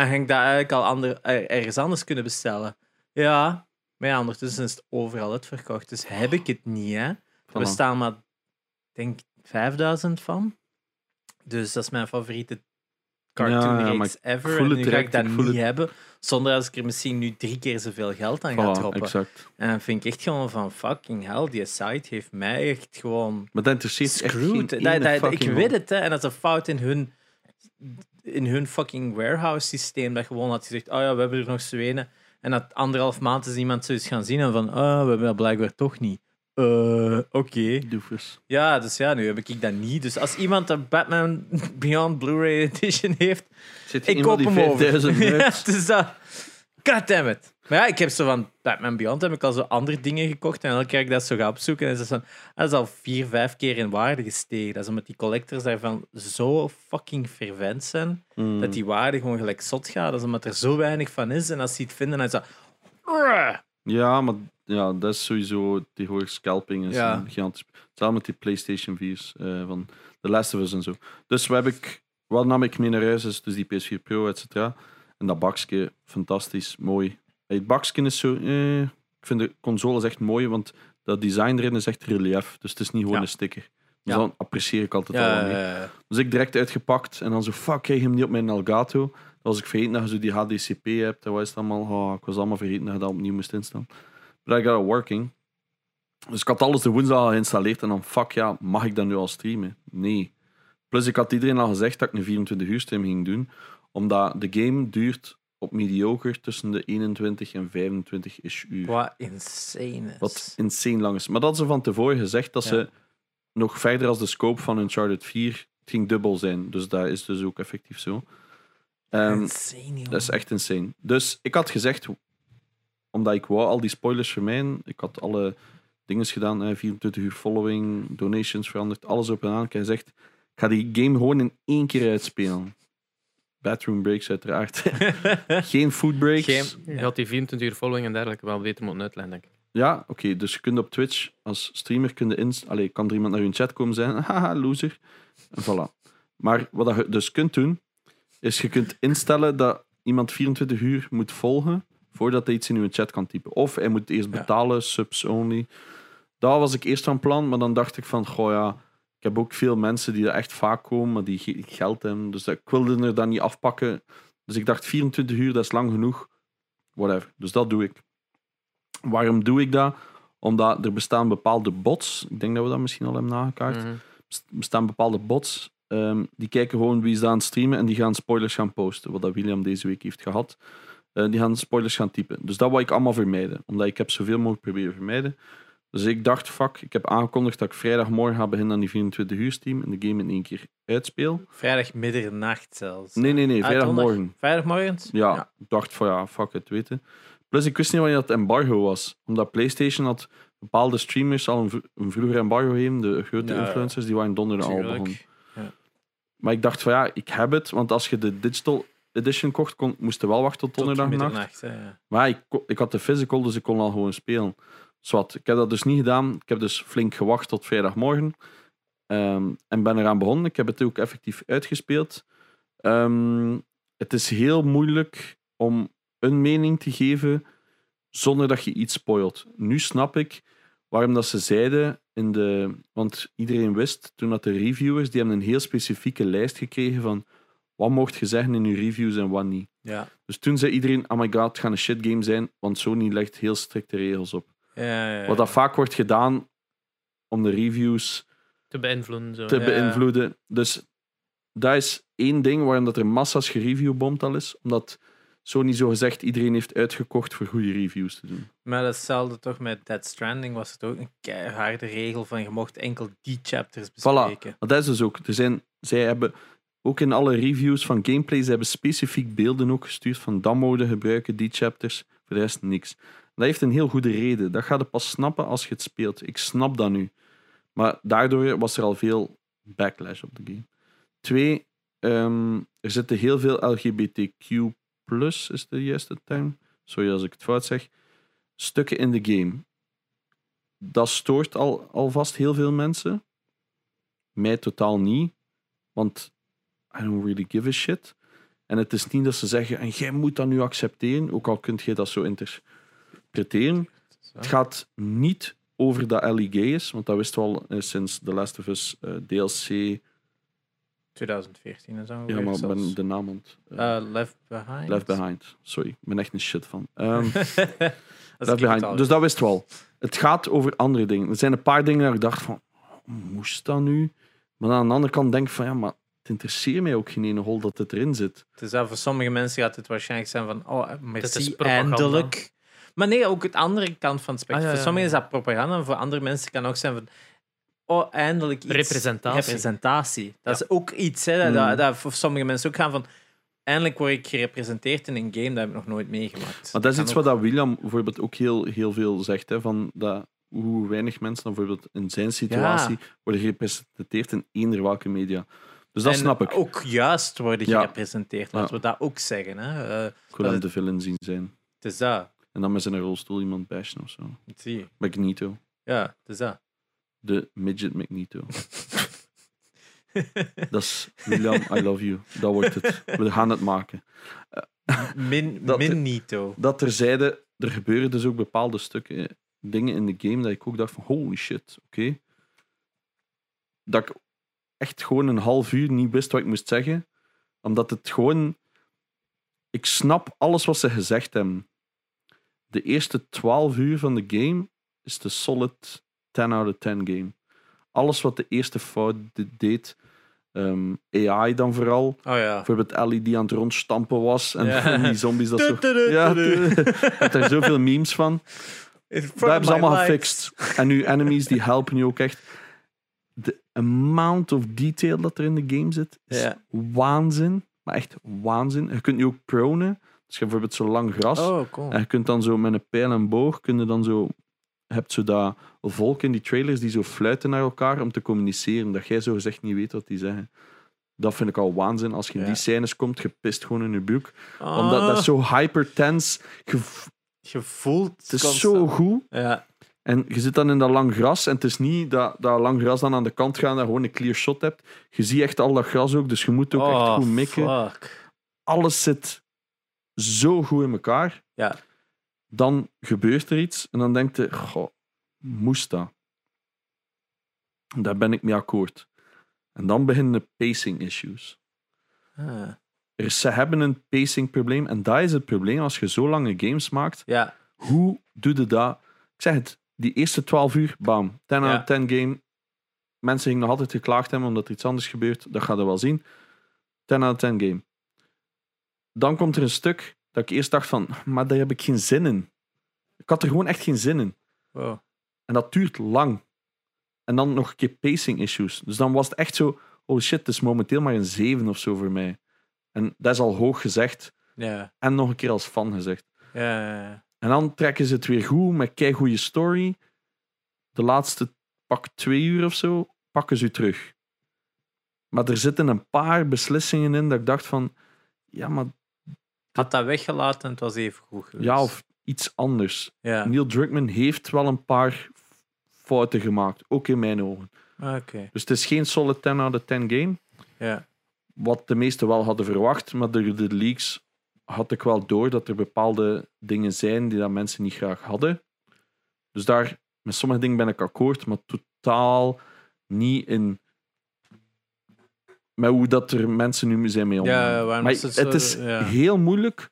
En ging ik dat eigenlijk al ander, er- ergens anders kunnen bestellen. Ja, maar ja, ondertussen is het overal uitverkocht. Dus heb ik het niet, hè. Er Voilà. bestaan maar, ik denk 5000 van. Dus dat is mijn favoriete cartoon Ja, ever. voel En het nu ga ik direct, dat ik niet het. hebben, zonder als ik er misschien nu drie keer zoveel geld aan ga droppen. exact. En dan vind ik echt gewoon van fucking hell, die site heeft mij echt gewoon Maar dat interesseert echt geen screwed. Dat, dat, ik weet het, hè. En dat is een fout in hun, in hun fucking warehouse systeem. Dat gewoon had gezegd, oh ja, we hebben er nog Zweden. En dat anderhalf maand is iemand zoiets gaan zien en van, oh, we hebben dat blijkbaar toch niet. Eh, Oké. Doofus. Ja, dus ja, nu heb ik dat niet. Dus als iemand een Batman Beyond Blu-ray Edition heeft, Zit ik koop hem over. 5000 ja, dus dat... Goddammit. Maar ja, ik heb zo van Batman Beyond heb ik al zo andere dingen gekocht. En elke keer dat ik dat zo ga opzoeken, is dat, zo, dat is al vier, vijf keer in waarde gestegen. Dat is omdat die collectors daarvan zo fucking fervent zijn, Mm. dat die waarde gewoon gelijk zot gaat. Dat is omdat er zo weinig van is. En als ze het vinden, dan is dat... Ja, maar ja, dat is sowieso tegenwoordig scalping. Is Ja. een gigantisch. Hetzelfde met die PlayStation 4's eh, van The Last of Us en zo. Dus wat, heb ik, wat nam ik mee naar huis? Is dus die PS4 Pro, et cetera. En dat bakje, fantastisch, mooi. Het bakje is zo. Eh, ik vind de console is echt mooi, want dat design erin is echt relief. Dus het is niet gewoon Ja. een sticker. Ja. Dus dan apprecieer ik altijd al Ja, mee. ja. Dus ik direct uitgepakt en dan zo, fuck, krijg hem niet op mijn Elgato. Dan was ik vergeten dat je zo die HDCP hebt. En wat is het allemaal? Oh, ik was allemaal vergeten dat je dat opnieuw moest instellen. But I got it working. Dus ik had alles de woensdag al geïnstalleerd en dan, fuck ja, mag ik dat nu al streamen? Nee. Plus ik had iedereen al gezegd dat ik een 24 uur stream ging doen, omdat de game duurt op mediocre tussen de 21 en 25 ish uur. Wat insane is. Wat insane lang is. Maar dat ze van tevoren gezegd dat Ja. ze nog verder als de scope van Uncharted 4 het ging dubbel zijn. Dus dat is dus ook effectief zo. Ehm, insane, dat is echt insane. Dus ik had gezegd, omdat ik wou al die spoilers vermijden, ik had alle dingen gedaan, eh, 24 uur following, donations veranderd, alles op en aan. Ik gezegd, ik ga die game gewoon in één keer uitspelen. Bathroom breaks uiteraard. Geen food breaks. Geen- Je had die 24 uur following en dergelijke wel beter moeten uitleggen, denk ik. Ja, oké. dus je kunt op Twitch als streamer kun je inst- Allee, kan er iemand naar hun chat komen zijn. Haha, loser. En voilà. Maar wat dat je dus kunt doen, is je kunt instellen dat iemand 24 uur moet volgen voordat hij iets in uw chat kan typen. Of hij moet eerst Ja. betalen, subs only. Dat was ik eerst van plan, maar dan dacht ik van, goh ja, ik heb ook veel mensen die er echt vaak komen, maar die ge- geld hebben. Dus ik wilde er dan niet afpakken. Dus ik dacht 24 uur, dat is lang genoeg. Whatever. Dus dat doe ik. Waarom doe ik dat? Omdat er bestaan bepaalde bots. Ik denk dat we dat misschien al hebben nagekaart. Mhm. best- bestaan bepaalde bots. ehm, die kijken gewoon wie is daar aan het streamen en die gaan spoilers gaan posten. Wat dat William deze week heeft gehad. Eh, die gaan spoilers gaan typen. Dus dat wou ik allemaal vermijden. Omdat ik heb zoveel mogelijk proberen vermijden. Dus ik dacht, fuck, ik heb aangekondigd dat ik vrijdagmorgen ga beginnen aan die 24 uur stream en de game in één keer uitspeel. Vrijdag middernacht zelfs. Nee, nee, nee, Ah, vrijdagmorgen. Vrijdagmorgens? Ja, ik dacht van ja, fuck het, weten. Plus ik wist niet wanneer dat embargo was. Omdat PlayStation had bepaalde streamers al een, een vroeger embargo gegeven. De grote Ja, influencers, die waren donderdag al begonnen. Maar ik dacht van ja, ik heb het. Want als je de digital edition kocht, kon, moest je wel wachten tot Tot donderdagnacht. middernacht, hè, ja. Maar ja, ik, ik had de physical, dus ik kon al gewoon spelen. Zwat, ik heb dat dus niet gedaan. Ik heb dus flink gewacht tot vrijdagmorgen. Ehm, en ben eraan begonnen. Ik heb het ook effectief uitgespeeld. Ehm, het is heel moeilijk om een mening te geven zonder dat je iets spoilt. Nu snap ik waarom dat ze zeiden in de... Want iedereen wist toen dat de reviewers, die hebben een heel specifieke lijst gekregen van wat mocht je zeggen in je reviews en wat niet. Ja. Dus toen zei iedereen, oh my god, het gaat een shit game zijn, want Sony legt heel strikte regels op. Ja, ja, ja. Wat dat vaak wordt gedaan om de reviews Te beïnvloeden. Zo. te Ja. beïnvloeden. Dus dat is één ding waarom dat er massa's gereviewbomd al is. Omdat Sony zo gezegd iedereen heeft uitgekocht voor goede reviews te doen. Maar datzelfde toch met Dead Stranding was het ook een keiharde regel van je mocht enkel die chapters Voilà, bespreken. maar dat is dus ook. Er zijn, zij hebben ook in alle reviews van gameplay, ze hebben specifiek beelden ook gestuurd van dat mode gebruiken, die chapters, voor de rest niks. Dat heeft een heel goede reden. Dat ga je pas snappen als je het speelt. Ik snap dat nu. Maar daardoor was er al veel backlash op de game. Twee, ehm, er zitten heel veel LGBTQ is de juiste term. Sorry als ik het fout zeg. Stukken in de game. Dat stoort al, alvast heel veel mensen. Mij totaal niet. Want I don't really give a shit. En het is niet dat ze zeggen, en jij moet dat nu accepteren, ook al kunt je dat zo interpreteren. Het gaat niet over dat Ellie gay is, want dat wisten we al eh, sinds The Last of Us DLC 2014 is dat Ja, maar ik ben de naam ont- eh, Eh, Left Behind. Left Behind. Sorry, ik ben echt een shit van. Ehm, Dat is Left Behind. Dus dat wist wel. Het gaat over andere dingen. Er zijn een paar dingen waar ik dacht van, moest dat nu? Maar aan de andere kant denk ik van, ja, maar het interesseert mij ook geen ene hol dat het erin zit. Dus voor sommige mensen gaat het waarschijnlijk zijn van, oh, merci, eindelijk. Maar nee, ook het andere kant van het spectrum. Ah, ja, ja, Voor sommigen is dat propaganda, en voor andere mensen kan ook zijn van, oh, eindelijk iets. Representatie. Representatie. Dat is ook iets, hè, dat, Mm. dat, dat voor sommige mensen ook gaan van, eindelijk word ik gerepresenteerd in een game, dat heb ik nog nooit meegemaakt. Maar dat is iets ook- wat dat William bijvoorbeeld ook heel, heel veel zegt. Hè, van dat, hoe weinig mensen dan bijvoorbeeld in zijn situatie worden gerepresenteerd in eender welke media. Dus dat en snap ik. ook juist worden Ja. gerepresenteerd, laten Ja. we dat ook zeggen. Hè. Eh, Ik wil hem de villain zien zijn. het is dat. En dan met zijn rolstoel iemand bashen of zo. Zie je. Magneto. Ja, het is dat. De midget Magneto. dat is William, I love you. Dat wordt het. We gaan het maken. Min, Dat- Minito. Dat terzijde, er gebeuren dus ook bepaalde stukken, dingen in de game dat ik ook dacht van holy shit, oké. Dat ik echt gewoon een half uur niet wist wat ik moest zeggen. Omdat het gewoon... Ik snap alles wat ze gezegd hebben. De eerste 12 uur van de game is de solid 10 out of 10 game. Alles wat de eerste fout de- deed, ehm, AI dan vooral, Oh ja. Bijvoorbeeld Ellie die aan het rondstampen was en die zombies dat zo... Ja, je hebt daar zoveel memes van. Dat hebben ze allemaal gefixt. En nu enemies die helpen je ook echt. De amount of detail dat er in de game zit is waanzin. Maar echt waanzin. Je kunt nu ook pronen. Dus je hebt bijvoorbeeld zo lang gras. Oh, cool. En je kunt dan zo met een pijl en boog, kun je dan zo, je hebt zo dat volk in die trailers die zo fluiten naar elkaar om te communiceren, dat jij zo gezegd niet weet wat die zeggen. Dat vind ik al waanzin. Als je in Ja. die scènes komt, gepist gewoon in je. Ah, Omdat dat is zo hypertense. Je voelt Het is constant. zo goed. Ja. En je zit dan in dat lang gras. En het is niet dat dat lang gras dan aan de kant gaat en gewoon een clear shot hebt. Je ziet echt al dat gras ook, dus je moet ook echt Oh, goed mikken. fuck. Alles zit zo goed in elkaar. Ja. Dan gebeurt er iets en dan denkt je, goh, moest dat? Daar ben ik mee akkoord. En dan beginnen de pacing issues. Ah. Er ze hebben een pacing probleem en dat is het probleem als je zo lange games maakt. Ja. Hoe doe je dat? Ik zeg het, die eerste 12 uur, bam, 10 Ja. out of 10 game. Mensen gingen nog altijd geklaagd hebben omdat er iets anders gebeurt. Dat gaat er wel zien. 10 out of 10 game. Dan komt er een stuk dat ik eerst dacht van, maar daar heb ik geen zin in. Ik had er gewoon echt geen zin in. Wow. En dat duurt lang. En dan nog een keer pacing issues. Dus dan was het echt zo, oh shit, het is momenteel maar een 7 of zo voor mij. En dat is al hoog gezegd. En nog een keer als fan gezegd. En dan trekken ze het weer goed met kei goede story. De laatste pak twee uur of zo pakken ze u terug. Maar er zitten een paar beslissingen in dat ik dacht van, ja, maar Had dat weggelaten en het was even goed geweest. ja, of iets anders. Ja. Neil Druckmann heeft wel een paar fouten gemaakt, ook in mijn ogen. Oké. Dus het is geen solid 10 out of 10 game, Ja. wat de meesten wel hadden verwacht, maar door de leaks had ik wel door dat er bepaalde dingen zijn die dat mensen niet graag hadden. Dus daar, met sommige dingen ben ik akkoord, maar totaal niet in met hoe dat er mensen nu zijn mee omgaan. Ja, waarom maar is het het, zo- is ja. heel moeilijk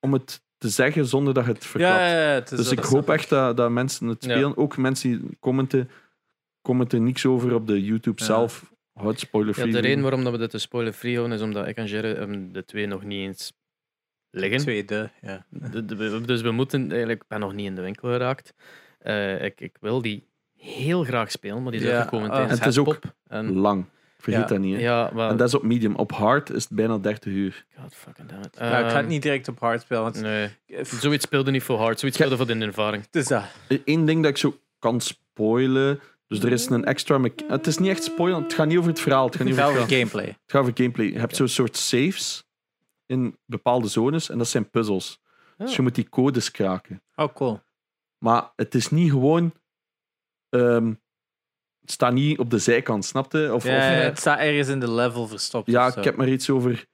om het te zeggen zonder dat je het verklapt. Ja, ja, ja, het is dus ik hoop echt dat, dat mensen het Ja. spelen. Ook mensen die commenten, commenten niks over op de YouTube Ja. zelf. Houd spoiler Ja, free. de reden waarom dat we dit de spoiler-free houden is omdat ik en Jerry de twee nog niet eens liggen. Tweede, ja. De- de- we- dus we moeten eigenlijk, ik ben nog niet in de winkel geraakt. Eh, ik, ik wil die heel graag spelen, maar die is Ja, uitgekomen ah. tijdens En het is ook. En, lang. Vergeet Ja. dat niet. Hè. ja, maar... En dat is op medium. Op hard is het bijna 30 uur. God fucking damn it. ja. Ik ga het Ehm, niet direct op hard spelen, want Nee, zoiets speelde niet voor hard, zoiets Ja. speelde voor de ervaring. het is dat. Eén ding dat ik zo kan spoilen. Dus er is een extra. Het is niet echt spoilen. Het gaat niet over het verhaal. Het gaat niet over het, gameplay. Het gaat over gameplay. Je hebt zo'n soort saves in bepaalde zones. En dat zijn puzzels. Dus je moet die codes kraken. Oh, cool. Maar het is niet gewoon. ehm, het staat niet op de zijkant, snapte? Of, Ja, of, ja, het staat ergens in de level verstopt. ja, ik heb maar iets over.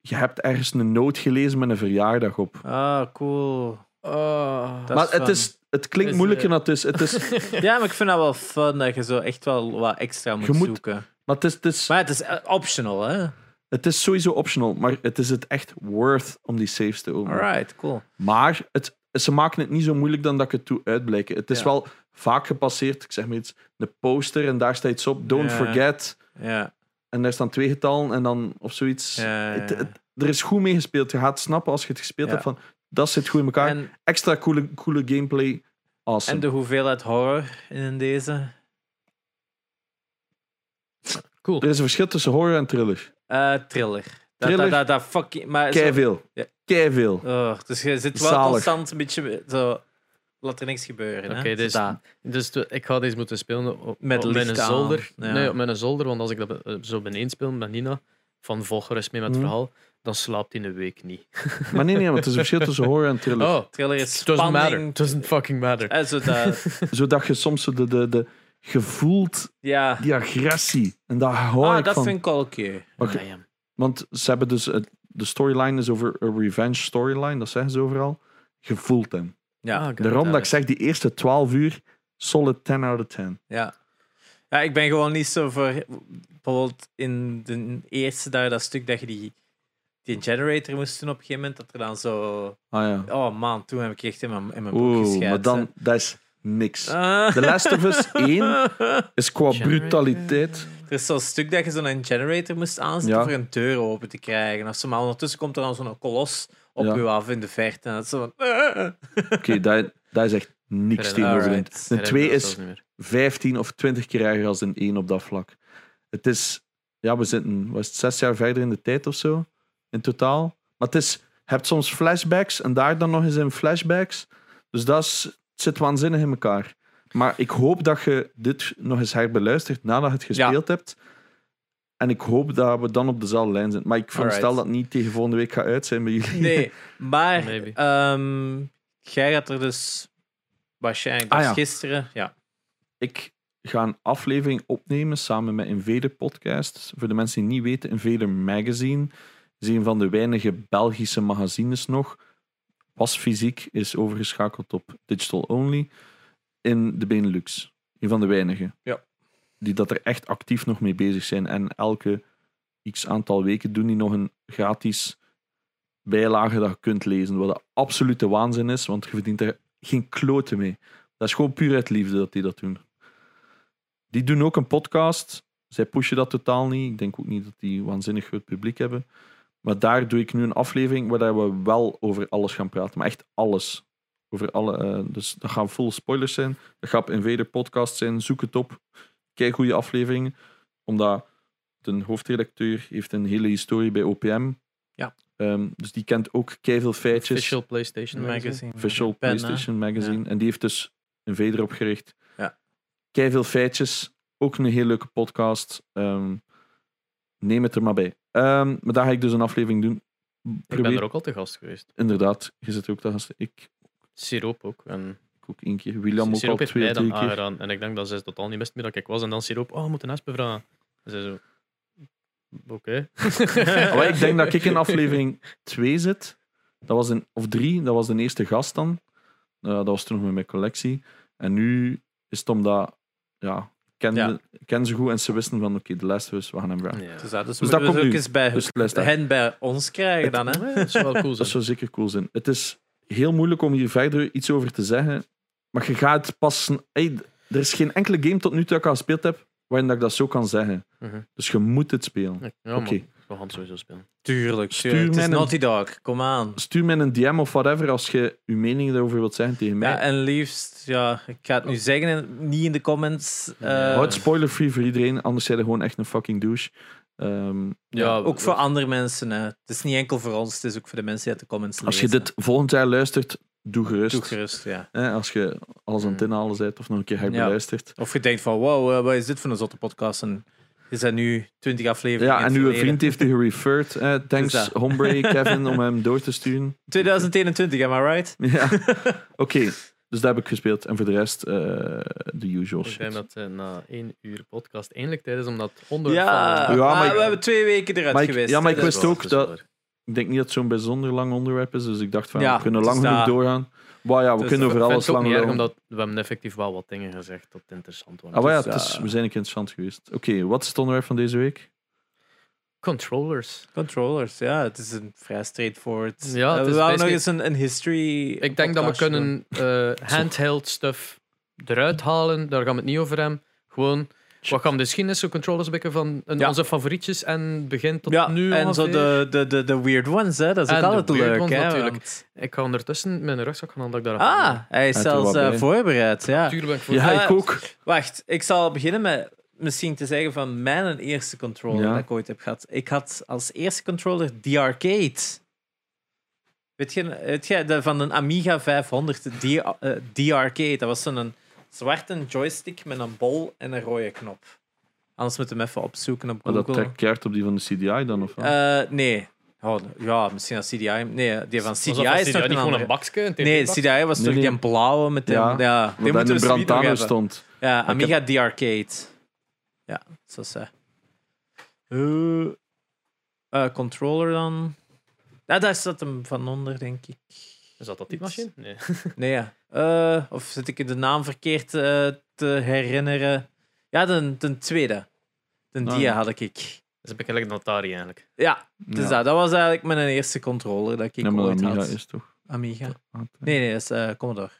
Je hebt ergens een noot gelezen met een verjaardag op. Ah, cool. Oh. Dat maar is het, fun. is, het klinkt Is, moeilijker eh, dan het is. Het is Ja, maar ik vind dat wel fun dat je zo echt wel wat extra moet, Je moet- zoeken. Maar het is, het, is, Maar het is eh, optional, hè? het is sowieso optional, maar het is het echt worth om die saves te openen. Alright, cool. Maar het, ze maken het niet zo moeilijk dan dat ik het toe uitblijken. Het is Ja. wel vaak gepasseerd, ik zeg maar iets, de poster en daar staat iets op, don't Ja. forget. Ja. En daar staan twee getallen en dan of zoiets. Ja, ja, Het- ja. het- er is goed mee gespeeld. Je gaat snappen als je het gespeeld hebt van dat zit goed in elkaar. En, Extra coole, coole gameplay. Awesome. en de hoeveelheid horror in deze? Cool. Er is een verschil tussen horror en thriller. Eh thriller. Dat, Thriller? Dat, dat, dat fucking... Maar zo- Keiveel. Ja. Keiveel. Oh, dus je zit wel Zalig. constant een beetje zo... Laat er niks gebeuren. Oké, hè? dus- dat. Dus ik ga deze moeten spelen op, Met op mijn licht aan. zolder. Ja. Nee, op mijn zolder, want als ik dat eh, zo beneden speel met Nina, van volg gerust mee met het Mhm. verhaal, dan slaapt hij een week niet. Maar nee, nee, want het is een verschil tussen horror en thriller. Oh, Thriller is it doesn't matter. doesn't fucking matter. Eh, zo dat, Zodat je soms de, de, de gevoelt ja. die agressie. En daar hou Ah, ik dat van. vind ik al oké. Oké. Damn. Want ze hebben dus... het- de storyline is over een revenge storyline. Dat zeggen ze overal. Je voelt hem. Ja. Ah, got Daarom dat ik zeg, die eerste 12 uur, solid 10 out of 10. Ja. ja, ik ben gewoon niet zo voor. Bijvoorbeeld in de eerste daar, dat stuk dat je die, die generator moest doen op een gegeven moment, dat er dan zo. Ah ja. Oh man, toen heb ik echt in mijn, in mijn broek Oeh, gescheid. maar dan, dat is niks. hè. The Last of Us 1 is qua Generator. brutaliteit. Er is zo'n stuk dat je zo'n generator moest aanzetten Ja. voor een deur open te krijgen. Of zo, maar ondertussen komt er dan zo'n kolos op Ja. je af in de verte. En dat zo van. Oké, dat, dat is echt niks tegenover een. Alright. Een 2 Dat is zelfs niet meer. 15 of 20 keer erger als een 1 op dat vlak. Het is, ja, we zitten was het zes jaar verder in de tijd of zo, in totaal. Maar het is, je hebt soms flashbacks en daar dan nog eens in flashbacks. Dus dat is, het zit waanzinnig in elkaar. Maar ik hoop dat je dit nog eens herbeluistert nadat je het gespeeld hebt. En ik hoop dat we dan op dezelfde lijn zijn. Maar ik veronderstel dat het niet tegen volgende week gaat uit zijn bij jullie. Nee, maar ehm, jij gaat er dus waarschijnlijk Ah, ja. gisteren. Ja. Ik ga een aflevering opnemen samen met Invader Podcast. Voor de mensen die het niet weten, Invader Magazine is een van de weinige Belgische magazines nog. Was fysiek, is overgeschakeld op digital only in de Benelux. Een van de weinigen. Ja. Die dat er echt actief nog mee bezig zijn. En elke x aantal weken doen die nog een gratis bijlage dat je kunt lezen. Wat een absolute waanzin is, want je verdient er geen kloten mee. Dat is gewoon puur uit liefde dat die dat doen. Die doen ook een podcast. Zij pushen dat totaal niet. Ik denk ook niet dat die waanzinnig groot publiek hebben. Maar daar doe ik nu een aflevering waar we wel over alles gaan praten. Maar echt alles. Over alle, eh, dus dat gaan full spoilers zijn. Dat gaat Invader Podcast zijn. Zoek het op. Kijk goede afleveringen. Omdat de hoofdredacteur heeft een hele historie bij OPM. Ja. Ehm, dus die kent ook keiveel feitjes. Official PlayStation magazine. Official Pen, hè? PlayStation Magazine. En die heeft dus een Vader opgericht. Ja. Keiveel feitjes. Ook een heel leuke podcast. Ehm, neem het er maar bij. Ehm, maar daar ga ik dus een aflevering doen. Ik ben er ook al te gast geweest. Inderdaad, je zit er ook te gast. Ik Siroop ook. En ook één keer. William ook al heeft twee, dan aangedaan. En ik denk dat zij totaal niet wist meer dat ik was. En dan Siroop, oh, we moeten Espen vragen. En zij zo... Oké. Maar ik denk dat ik in aflevering 2 zit. Dat was een, of drie, dat was de eerste gast dan. Eh, dat was toen nog met mijn collectie. En nu is het omdat, ja, ik kende, Ja. ken ze goed en ze wisten van, oké, de Last of Us, we gaan hem vragen. Ja. Dus dat, dus Dus dat we komt ook nu. eens bij Dus hen bij ons krijgen dan, hè? Dat zou wel cool Dat zou zeker cool zijn. Het is heel moeilijk om hier verder iets over te zeggen. Maar je gaat pas... Hey, er is geen enkele game tot nu toe dat ik al gespeeld heb waarin dat ik dat zo kan zeggen. Mhm. Dus je moet het spelen. Ja, Oké. man. We gaan het sowieso spelen. Tuurlijk, Stuur. Het is mij een- Naughty Dog, kom aan. Stuur mij een DM of whatever als je je mening daarover wilt zeggen tegen mij. Ja, en liefst, ja, ik ga het nu zeggen, en niet in de comments. eh. Houd spoiler-free voor iedereen, anders zijn je gewoon echt een fucking douche. Ehm, Ja, ook voor andere mensen. Hè. Het is niet enkel voor ons, het is ook voor de mensen die uit de comments als je lezen. dit volgend jaar luistert, doe gerust. Doe gerust, ja. Hè, als je alles aan het Mm. inhalen bent of nog een keer hebt Ja. beluisterd. Of je denkt van, wow, eh, wat is dit voor een zotte podcast? En je zijn nu 20 afleveringen Ja, en het uw vriend heeft je gereferred. Eh, thanks, dat. Hombre, Kevin, om hem door te sturen. 2021, am I right? Ja. Oké, dus dat heb ik gespeeld. En voor de rest, eh de usual Ik denk shit. dat eh, na één uur podcast eindelijk tijd is om dat onder Ja, Ja, maar, maar ik- we hebben twee weken eruit Maar ik- geweest. ja, maar ik dus- wist ook dat- Ik denk niet dat het zo'n bijzonder lang onderwerp is, dus ik dacht van, Ja, we kunnen lang genoeg dat- doorgaan. Maar ja, we Dus kunnen Ik over vind alles het ook lang niet erg, omdat we hebben effectief wel wat dingen gezegd dat interessant waren. Ah, maar ja, Dus, het is, we zijn een keer interessant geweest. Oké, wat is het onderwerp van deze week? Controllers. Controllers, ja, het is een vrij straightforward. Ja, Eh, het we is wouden nog basically- eens een, een history. Ik denk dat we kunnen eh, handheld stuff eruit halen. Daar gaan we het niet over hebben. Gewoon, wat gaan we de geschiedenis zo controllers bekken van een- Ja. onze favorietjes en begin tot. Ja, nu en zo de, de, de, de weird ones, hè. dat is ook En altijd leuk. ones hè, natuurlijk. want- Ik ga ondertussen mijn rugzak gaan dat ik daar Ah, hij is zelfs eh, voorbereid. Ja. Ben ik. Ja, Eh, ik ook. Wacht, ik zal beginnen met misschien te zeggen van mijn eerste controller Ja. dat ik ooit heb gehad. Ik had als eerste controller The Arcade. Weet je, weet je de, van een Amiga 500, The, eh, The Arcade. Dat was zo'n zwarte joystick met een bol en een rode knop. Anders moet je hem even opzoeken op Maar Google. dat trekt op die van de CDI dan, of? Eh, nee. Oh, ja, misschien als CDI. Nee, die van CDI is CDI nog een niet gewoon andere. een bakje? Een Nee? CDI was Nee, toch nee. die blauwe met de... Ja, Ja, die moeten een we brandtano stond. Ja, Amiga The Arcade. Ja, zo is hij. Eh, eh, controller dan. Ja, daar staat hem van onder, denk ik. Is dat dat die machine? Nee. Nee, ja. Eh, of zit ik de naam verkeerd eh, te herinneren? Ja, de, de tweede. De Ah, dia had ik. Dat is een beetje Atari eigenlijk. Ja, dus Ja. dat, dat was eigenlijk mijn eerste controller dat ik Ja, maar ooit Amiga had. is toch... Amiga. Ah, Nee, nee, dat is eh, Commodore.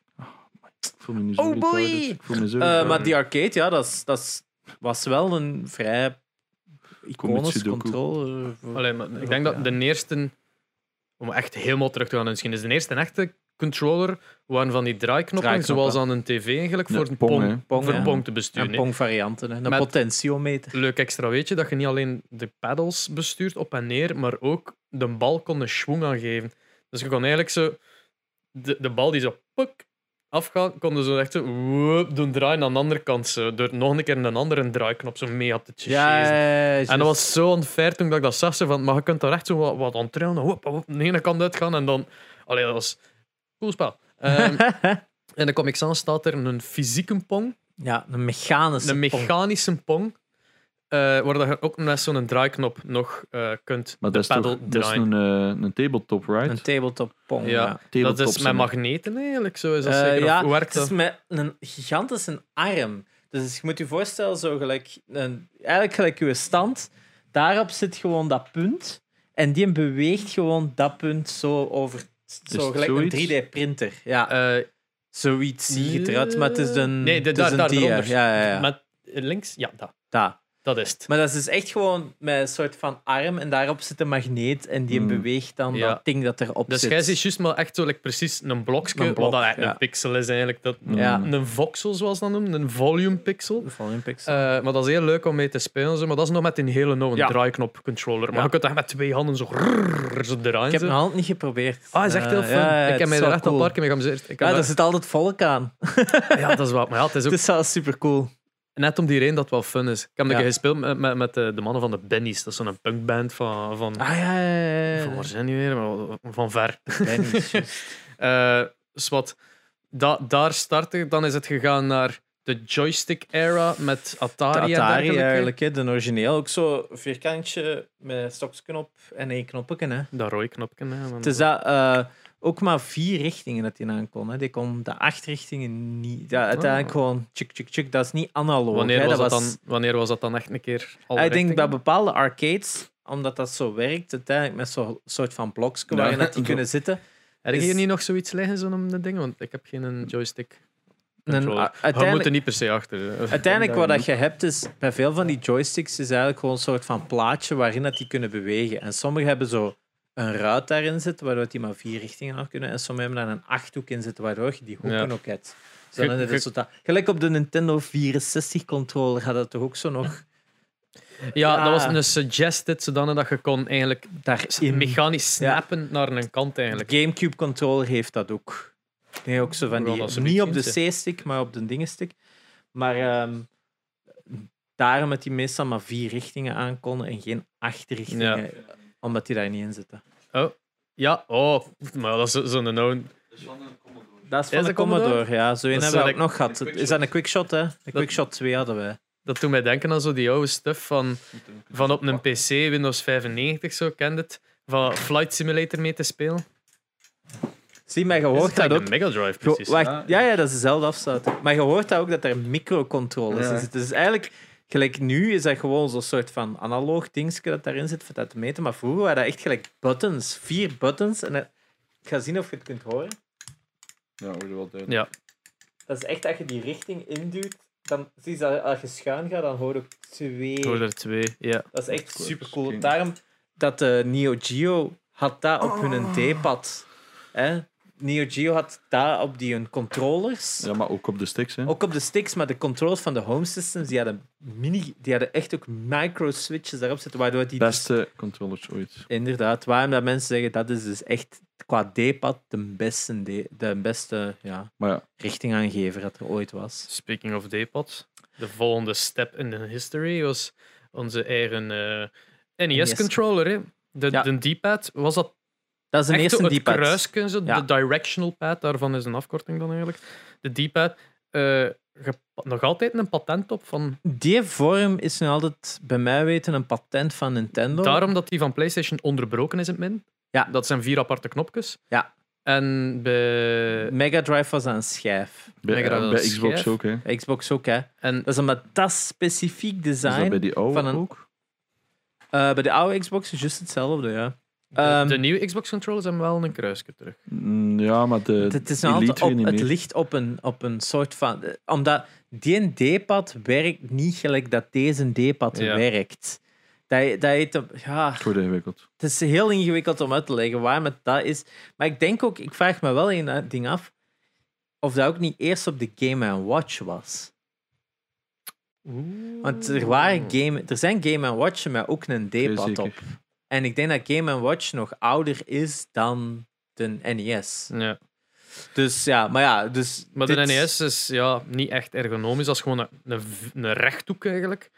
Ik voel me nu zo Oh, boy. Ik voel me zo Eh, retarded. maar die arcade, ja, dat, is, dat is- was wel een vrij iconisch. Allee, maar ik denk dat de eerste, om echt helemaal terug te gaan in de geschiedenis, de eerste echte controller waren van die draaiknoppen, Draaiknoppen. zoals aan een tv eigenlijk, voor een Pong, pong, hè. Pong, voor ja. Pong te En besturen. hè. Pong-varianten, een Met- potentiometer. Leuk extra weet je dat je niet alleen de pedals bestuurt op en neer, maar ook de bal kon een schwung aangeven. Dus je kon eigenlijk zo de, de bal die zo puk, afgaat, kon je zo echt zo doen draaien aan de andere kant. Zo, door nog een keer een andere draaiknop zo mee op te chasen. ja, En dat was zo onfair toen ik dat zag. zo Van, maar je kunt daar echt zo wat, wat aan trillen. Hoop, hoop, de ene kant uitgaan. En dan... Allee, dat was... Cool spel. Ehm, in de Comic Sans staat er een fysieke pong. ja, een mechanische Een Pong. mechanische pong. Waar dat je ook met zo'n draaiknop nog eh, kunt Maar de dat is toch dat is een, eh, een tabletop, right? Een tabletop Pong. Ja. Ja. Dat is met magneten eigenlijk. Zo is dat Eh, zeker. Of ja, hoe werkt het is dat? met een gigantische arm. Dus je moet je voorstellen, zo gelijk een, eigenlijk gelijk je stand. Daarop zit gewoon dat punt. En die beweegt gewoon dat punt zo over. Zo gelijk zoiets? een 3D-printer. Ja, Eh, zoiets zie je het eruit. Maar het is een. Nee, de- het is daar- een daar. Ja, ja, ja. Met links? Ja, dat, Daar. Dat is het. Maar dat is dus echt gewoon met een soort van arm en daarop zit een magneet en die Hmm. beweegt dan Ja. dat ding dat erop Dus zit. jij ziet juist maar echt zo like, precies een blokje, Een blok, wat dat eigenlijk ja. een pixel is eigenlijk. Dat, Ja. Een voxel, zoals ze dat noemen, een volume pixel. Volume pixel. Eh, maar dat is heel leuk om mee te spelen, zo. maar dat is nog met een hele Ja. draaiknop controller. Maar Ja. je kunt echt met twee handen zo, rrrr, zo draaien. ik heb nog altijd niet geprobeerd. Ah, is echt heel Eh, fun. ja, ja, ik heb mij er echt al een cool. paar keer mee geamuseerd. Ja, daar zit altijd volk aan. ja, dat is wat. Maar ja, het is ook Het is wel super cool. Net om die reden dat het wel fun is. Ik heb een Ja. gespeeld met, met, met de, de mannen van de Bennies. Dat is zo'n punkband van, van, Ah ja, ja, ja. van waar zijn die weer? Maar Van ver. Juist. Eh, dus wat, da, daar starten, dan is het gegaan naar de joystick era met De Atari, en Atari eigenlijk, hè, de origineel. Ook zo vierkantje met stoksknop en één knopje. Hè. Dat rode knopje. Hè, Het is dat, eh, ook maar vier richtingen dat die aan kon. Hè. Die kon de acht richtingen niet. Ja, uiteindelijk Ah. gewoon tjuk, tjuk, tjuk. Dat is niet analoog. wanneer, hè. was dat dat dan, wanneer was dat dan echt een keer ik denk bij bepaalde arcades, omdat dat zo werkt, uiteindelijk met zo'n soort van blokjes Ja, waarin dat die kunnen zitten. Heb je is- hier niet nog zoiets liggen, zo'n ding? Want ik heb geen joystick. Een, We moeten niet per se achter. eh. uiteindelijk wat dat je hebt is, bij veel van die joysticks is eigenlijk gewoon een soort van plaatje waarin dat die kunnen bewegen. En sommige hebben zo een ruit daarin zitten, waardoor die maar vier richtingen af kunnen. En sommige hebben daar een achthoek in zitten, waardoor je die hoeken Ja. ook hebt. Het Gelijk op de Nintendo 64 controller had dat toch ook zo nog Ja, dat was een suggested, zodanig dat je kon eigenlijk daarin. mechanisch snappen naar een kant De eigenlijk. Gamecube controller heeft dat ook. Nee, ook zo van die, niet op de C-stick, maar op de dingenstick. Maar ehm, daarom dat die meestal maar vier richtingen aan konden en geen acht richtingen, omdat die daar niet in zitten. Ja, oh, maar dat is zo- zo'n oude. Dat is van Is de dat Commodore? Commodore, ja. Zo een Dat is hebben we ook nog gehad. Is dat een quickshot, hè? Een quickshot 2 hadden wij. Dat doet mij denken aan zo die oude stuff van, van op een PC, Windows 95, zo kent het. van Flight Simulator mee te spelen. Zie, maar je Is hoort dat ook. Mega Drive, precies. wacht, Ja. ja, ja, dat is dezelfde afsluiting. Maar je hoort dat ook dat er microcontrollers Ja. in zitten. Dus eigenlijk, gelijk nu is dat gewoon zo'n soort van analoog dingetje dat daarin zit voor dat te meten. Maar vroeger waren dat echt gelijk buttons, vier buttons. En dat- ik ga zien of je het kunt horen. Ja, wordt wel duidelijk. Ja. Dat is echt dat je die richting induwt. Dan zie je dat als je schuin gaat, dan hoor je ook twee. Ik hoor er twee, ja. Dat is echt Cool. super cool. Daarom dat de Neo Geo had dat op hun D-pad. Hè? Neo Geo had dat op die hun controllers. Ja, maar ook op de sticks, hè. Ook op de sticks, maar de controls van de home systems, die hadden, mini, die hadden echt ook micro-switches daarop zitten, waardoor die... dus- Beste controllers ooit. inderdaad, waarom dat mensen zeggen, dat is dus echt qua D-pad de beste, D- de beste ja, Maar ja, richtingaangever dat er ooit was. Speaking of D-pad, de volgende step in de history was onze eigen eh, NES-controller. hè. De, Ja. de D-pad, was dat Dat is een echt eerste zo het D-pad. kruisje, zo, Ja. de directional pad, daarvan is een afkorting dan eigenlijk. De D-pad, eh, ge- nog altijd een patent op van... Die vorm is nu altijd, bij mij weten, een patent van Nintendo. Daarom dat die van PlayStation onderbroken is in het min. Ja. Dat zijn vier aparte knopjes. Ja. En bij... Mega Drive was aan een schijf. bij, Mega Drive bij als Xbox schijf. ook, hè. Xbox ook, hè. En Dat is omdat dat specifiek Is dat design... bij die oude van een- ook? Eh, bij de oude Xbox is juist hetzelfde, ja. De, Ehm, de nieuwe Xbox controllers hebben wel een kruisje terug. Mm, Ja, maar de Het is nou Elite altijd op, weer niet het ligt op een, op een soort van... eh, Omdat die D-pad werkt niet gelijk dat deze D-pad Ja. werkt. Dat, dat heet, ja, Het wordt ingewikkeld. het is heel ingewikkeld om uit te leggen waarom het dat is. Maar ik denk ook, ik vraag me wel een ding af, of dat ook niet eerst op de Game Watch was. Want er, waren game, er zijn Game Watch met ook een D-pad op. En ik denk dat Game Watch nog ouder is dan de NES. Ja. Dus ja, maar ja, dus... Maar dit- de NES is ja, niet echt ergonomisch. Dat is gewoon een, een, rechthoek eigenlijk.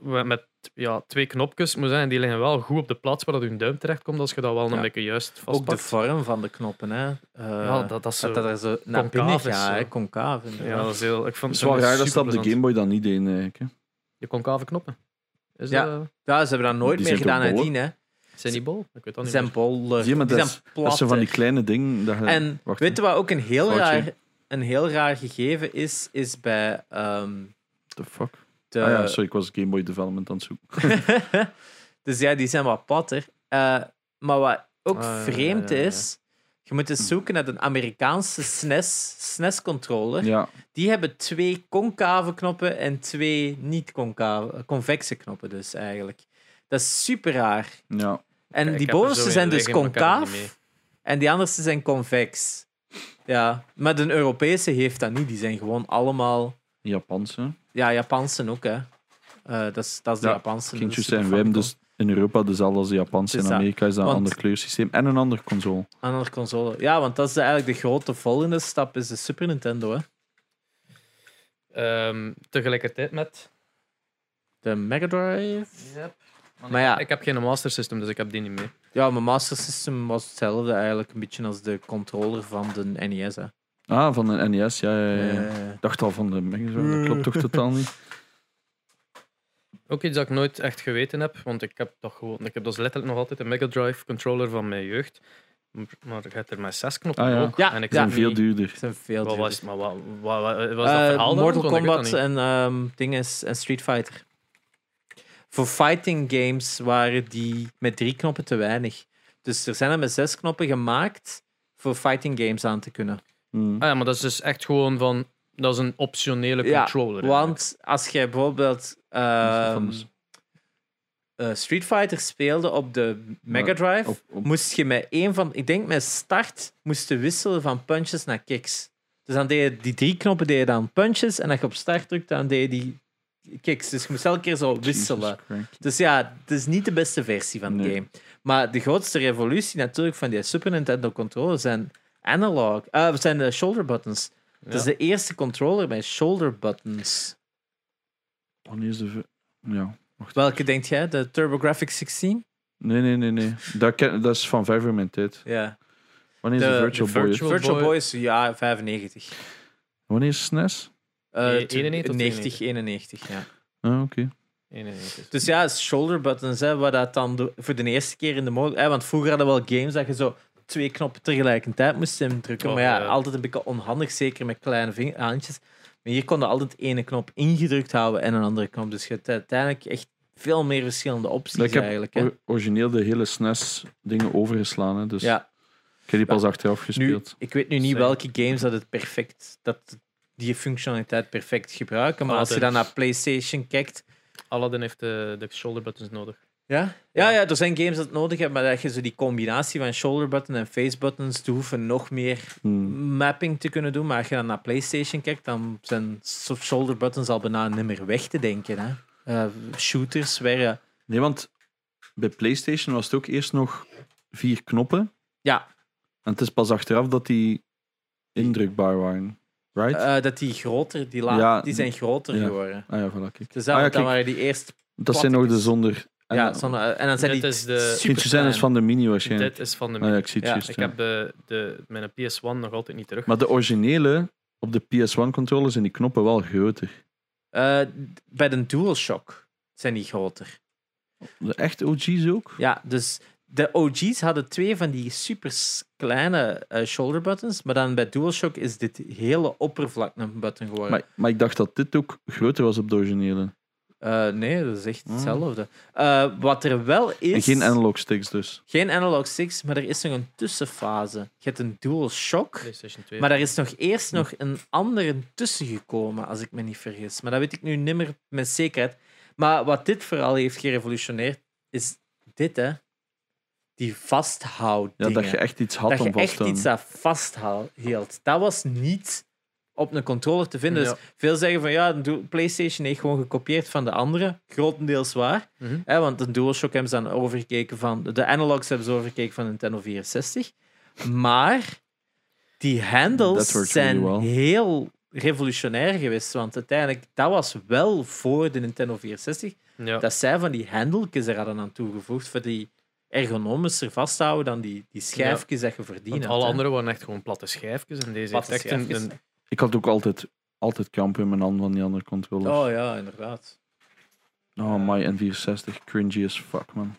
Met ja, twee knopjes. Moet zijn, die liggen wel goed op de plaats waar dat je duim terechtkomt. Als je dat wel een Ja. beetje juist Ook de vastpakt. vorm van de knoppen, hè. Eh, ja, dat, dat is zo. dat dat er zo naar binnen gaat, hè. Concaaf. ja, dat is heel... Ik vond Het is wel raar dat ze dat de. Game Boy dan niet deden, eigenlijk. Hè. De concave knoppen. Is Ja. dat, Ja, ze hebben dat nooit Die meer gedaan nadien, hè. Zijn die bol? Ik weet dat niet zijn meer. boller. Zie je, maar die dat zijn Dat is zo van die kleine dingen. Dat je, En wacht, weet je wat ook een heel, Foutje. raar, een heel raar gegeven is? Is bij ehm, the fuck? de... ah ja, sorry, ik was Game Boy Development aan het zoeken. dus ja, die zijn wat platter. Eh, maar wat ook Ah, ja, vreemd ja, ja, ja. is... Je moet eens zoeken naar een Amerikaanse SNES, SNES-controller. Ja, Die hebben twee concave knoppen en twee niet-concave, convexe knoppen dus eigenlijk. Dat is super raar. ja. En die bovenste zijn dus concaaf en die anderste zijn convex. Ja, maar de Europese heeft dat niet. Die zijn gewoon allemaal... Japanse. Ja, Japanse ook, hè. Eh, dat, is, dat is de Ja, Japanse. Kindjes zijn wij dus in Europa dezelfde als de Japanse. In. Amerika is dat een ander kleursysteem en een ander console. Andere console. Ja, want dat is eigenlijk de grote volgende stap, is de Super Nintendo, hè. Ehm, tegelijkertijd met... De Mega Drive. Maar Maar ja. Ik heb geen Master System, dus ik heb die niet mee. Ja, mijn Master System was hetzelfde eigenlijk. Een beetje als de controller van de NES, hè. Ah, van de NES, ja, ja, ja. dacht al van de Mega Drive, dat klopt toch totaal niet? Ook iets dat ik nooit echt geweten heb, want ik heb toch gewoon, ik heb dus letterlijk nog altijd een Mega Drive controller van mijn jeugd. Maar ik heb er maar zes knoppen Ah, ja. ook. Ja, en ik Die zijn veel niet- duurder. zijn veel Wat was, duurder. maar wat, wat, wat- was dat Eh, verhaal? Mortal Kombat en ehm dinges en Street Fighter. Voor fighting games waren die met drie knoppen te weinig. Dus er zijn er met zes knoppen gemaakt voor fighting games aan te kunnen. Hmm. Ah ja, maar dat is dus echt gewoon van, dat is een optionele Ja, controller. Want als jij bijvoorbeeld ehm, eh, Street Fighter speelde op de Mega Drive, Op, op, moest je met één van, ik denk met start, moest je wisselen van punches naar kicks. Dus dan deed je die drie knoppen deed je dan punches en als je op start drukt, dan deed je die kicks. Dus je moest elke keer zo wisselen. Dus ja, het is niet de beste versie van de Nee. game. Maar de grootste revolutie natuurlijk van die Super Nintendo controller zijn analog, eh, zijn de shoulder buttons. Het is de eerste controller met shoulder buttons. Wanneer is de... Ja. Welke denkt jij? De TurboGrafx 16? Nee, nee, nee, nee. Dat, ken, dat is van vijf mijn tijd. Ja. Wanneer is de, De- Virtual, de Boy? Virtual- Virtual Boy. Boy is ja, 95. Wanneer is SNES? Eh, Nee, t- 91 of 90, 91, ja. Ah, oké. Nee, nee, nee, het is- Dus ja, shoulder buttons, hè, waar dat dan voor de eerste keer in de mode. Hè, want vroeger hadden we wel games dat je zo twee knoppen tegelijkertijd moest indrukken. Oh, maar ja, ja. altijd een beetje onhandig, zeker met kleine handjes. Maar hier kon je altijd ene knop ingedrukt houden en een andere knop. Dus je hebt uiteindelijk echt veel meer verschillende opties ik heb eigenlijk. Hè. or- origineel de hele SNES dingen overgeslaan. Hè, dus Ja, ik heb die pas achteraf nu, gespeeld. ik weet nu niet welke games dat het perfect, dat die functionaliteit perfect gebruiken. Maar als je dan naar PlayStation kijkt, Aladdin heeft de, de shoulder buttons nodig. Ja? Ja, ja, er zijn games dat het nodig hebben, maar dat je zo die combinatie van shoulder button en face buttons te hoeven nog meer Hmm. mapping te kunnen doen. Maar als je dan naar PlayStation kijkt, dan zijn shoulder buttons al bijna niet meer weg te denken. Hè? Eh, shooters werden... Nee, want bij PlayStation was het ook eerst nog vier knoppen. Ja, En het is pas achteraf dat die indrukbaar waren. Right? eh, dat die groter, die, la- Ja, die zijn groter ja. geworden. ah ja, voilà, kijk. Dus dat, Ah, ja, kijk. waren die eerst... Dat zijn nog de zonder... En, ja, zonder, en dan zijn Dit die is de- zijn is van de mini waarschijnlijk. Dit is van de Ah, ja, mini. ik zie het Ja, juist, Ik ja. heb de, de, mijn PS1 nog altijd niet terug. Maar de originele op de PS1-controller zijn die knoppen wel groter. Eh, bij de DualShock zijn die groter. De echte OG's ook? Ja, dus de OG's hadden twee van die super kleine eh, shoulder buttons, maar dan bij DualShock is dit hele oppervlak een button geworden. Maar, maar ik dacht dat dit ook groter was op de originele. Eh, nee, dat is echt Ah. hetzelfde. Eh, wat er wel is... En geen analog sticks dus. geen analog sticks, maar er is nog een tussenfase. Je hebt een DualShock, PlayStation 2. maar daar is nog eerst nog een andere tussen gekomen, als ik me niet vergis. Maar dat weet ik nu niet meer met zekerheid. Maar wat dit vooral heeft gerevolutioneerd, is dit, hè. Die vasthoud Ja, dat je echt iets had dat om je vast echt te iets houden. dat vasthield. Dat was niet op een controller te vinden. Ja. Dus veel zeggen van ja, de PlayStation heeft gewoon gekopieerd van de andere. Grotendeels waar. Mhm. Hè, want de DualShock hebben ze dan overgekeken van... De analogs hebben ze overgekeken van Nintendo 64. Maar die handles zijn really well. heel revolutionair geweest. Want uiteindelijk, dat was wel voor de Nintendo 64 Ja. dat zij van die handeltjes er hadden aan toegevoegd voor die ergonomischer vasthouden dan die, die schijfjes dat je verdient. Want alle hè. anderen waren echt gewoon platte schijfjes. En deze Platte heeft echt een, Ik had ook altijd, altijd kamp in mijn hand van die andere controllers. Oh ja, inderdaad. Oh, my N64. Cringy as fuck, man.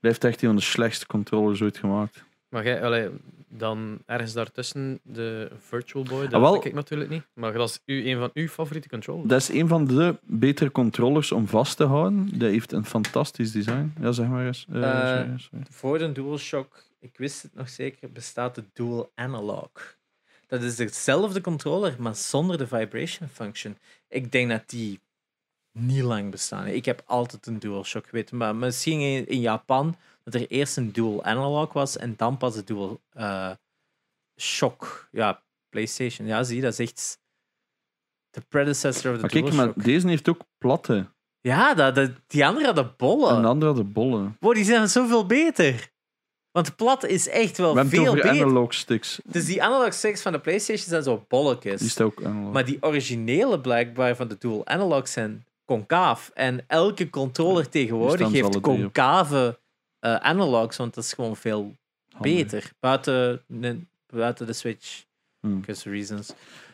Blijft echt een van de slechtste controllers ooit gemaakt. Maar jij, allee, dan ergens daartussen de Virtual Boy, dat Ah, wel. heb ik natuurlijk niet. Maar dat is u, een van uw favoriete controllers. Dat is een van de betere controllers om vast te houden. Dat heeft een fantastisch design. Ja, zeg maar eens. Eh, sorry, sorry. Voor de DualShock, ik wist het nog zeker, bestaat de Dual Analog. Dat is dezelfde controller, maar zonder de vibration function. Ik denk dat die niet lang bestaan. Ik heb altijd een DualShock geweten, maar misschien in, in Japan dat er eerst een Dual Analog was en dan pas de Dual eh, Shock. Ja, PlayStation. Ja, zie, dat is echt de predecessor of de Maar kijk, maar deze heeft ook platte. Ja, dat, dat- die andere hadden bollen. En de andere had de bollen. Wow, die zijn zoveel beter. Want plat is echt wel We hebben veel beter. analog sticks. Dus die analog sticks van de PlayStation zijn zo bolletjes. Die is ook analog. Maar die originele blijkbaar van de Dual Analog zijn concaaf. En elke controller tegenwoordig staan ze heeft concave eh, analogs, want dat is gewoon veel Handig. beter. Buiten, buiten de Switch, Hmm. because reasons.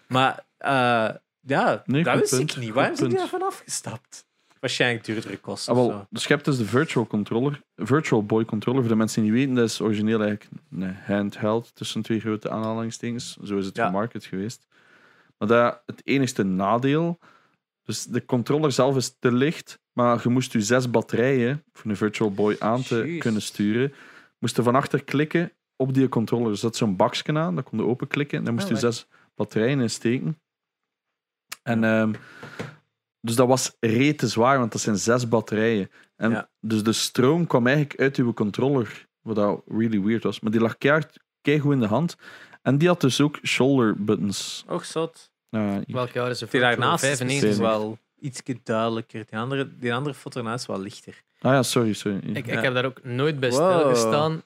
Maar eh, ja, Nee, dat wist punt, ik niet. Waarom zijn die daarvan afgestapt? Waarschijnlijk duurdere kosten Ah, wel, dus je hebt dus de Virtual Controller. Virtual Boy Controller, voor de mensen die niet weten, dat is origineel eigenlijk een handheld tussen twee grote aanhalingstekens. Zo is het Ja. gemarket geweest. Maar dat, het enigste nadeel, dus de controller zelf is te licht, maar je moest je zes batterijen voor een Virtual Boy aan te Jeez. kunnen sturen, moest je van achter klikken op die controller. Dus dat zo'n bakje aan, dat kon je openklikken en daar moest Oh, je zes batterijen in steken. En ehm, dus dat was rete zwaar, want dat zijn zes batterijen. En Ja. dus de stroom kwam eigenlijk uit uw controller, wat dat really weird was. Maar die lag keihard, keigoed in de hand. En die had dus ook shoulder buttons. Och, zot. Uh, hier. Welk jaar is er Die daarnaast is 95. misschien wel iets duidelijker. Die andere, die andere foto daarnaast is wel lichter. ah ja, sorry, sorry. Ik, Ja. ik heb daar ook nooit bij Wow. stilgestaan.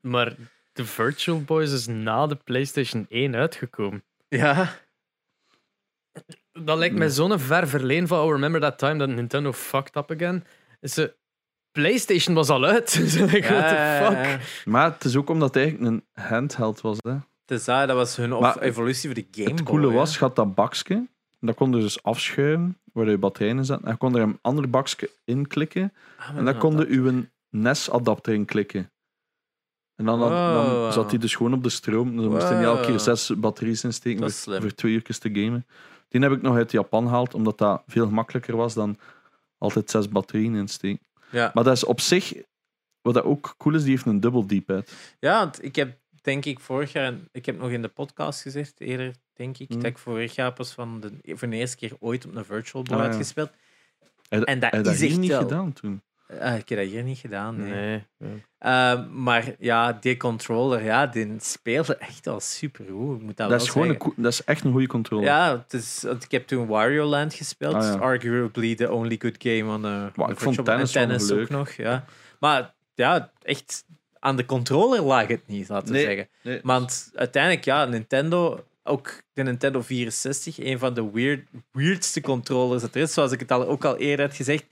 Maar de Virtual Boys is na de PlayStation 1 uitgekomen. Ja. Dat lijkt mij Ja. zo'n ver verleen van oh, remember that time that Nintendo fucked up again. Is ze, PlayStation was al uit. Ze like, what the fuck? Maar het is ook omdat het eigenlijk een handheld was. Hè. Dus dat, dat was hun Maar evolutie voor de Game het coole was, had dat bakje. En dat kon je dus afschuiven. Waar je batterijen in. En je kon er een ander bakje in klikken. Ah, En dan kon je uw NES-adapter in klikken. En dan, dan, dan Wow. zat hij dus gewoon op de stroom. Dan moest je niet elke keer zes batterieën insteken Dat voor, is slim. voor twee uur te gamen. Die heb ik nog uit Japan gehaald, omdat dat veel gemakkelijker was dan altijd zes batterieën insteken. Ja. Maar dat is op zich, wat dat ook cool is, die heeft een dubbel D-pad. Ja, want ik heb denk ik vorig jaar, ik heb nog in de podcast gezegd, eerder denk ik, Hmm. dat ik vorig jaar pas van de, voor de eerste keer ooit op een virtual board Ah, had gespeeld. En dat heb je is hier echt niet wel- gedaan toen. Ah, ik heb dat hier niet gedaan, nee. Nee. Eh, maar ja, die controller, ja, die speelde echt wel super goed. Ik moet dat, Dat is, gewoon een, dat is echt een goede controller. Ja, het is, want ik heb toen Wario Land gespeeld. Ah, ja. Arguably the only good game on a, ik vond virtual- tennis ook nog, ja. Maar ja, echt aan de controller lag het niet, laten we Nee. zeggen. Nee. Want uiteindelijk, ja, Nintendo, ook de Nintendo 64, een van de weird, weirdste controllers dat er is. Zoals ik het al, ook al eerder had gezegd.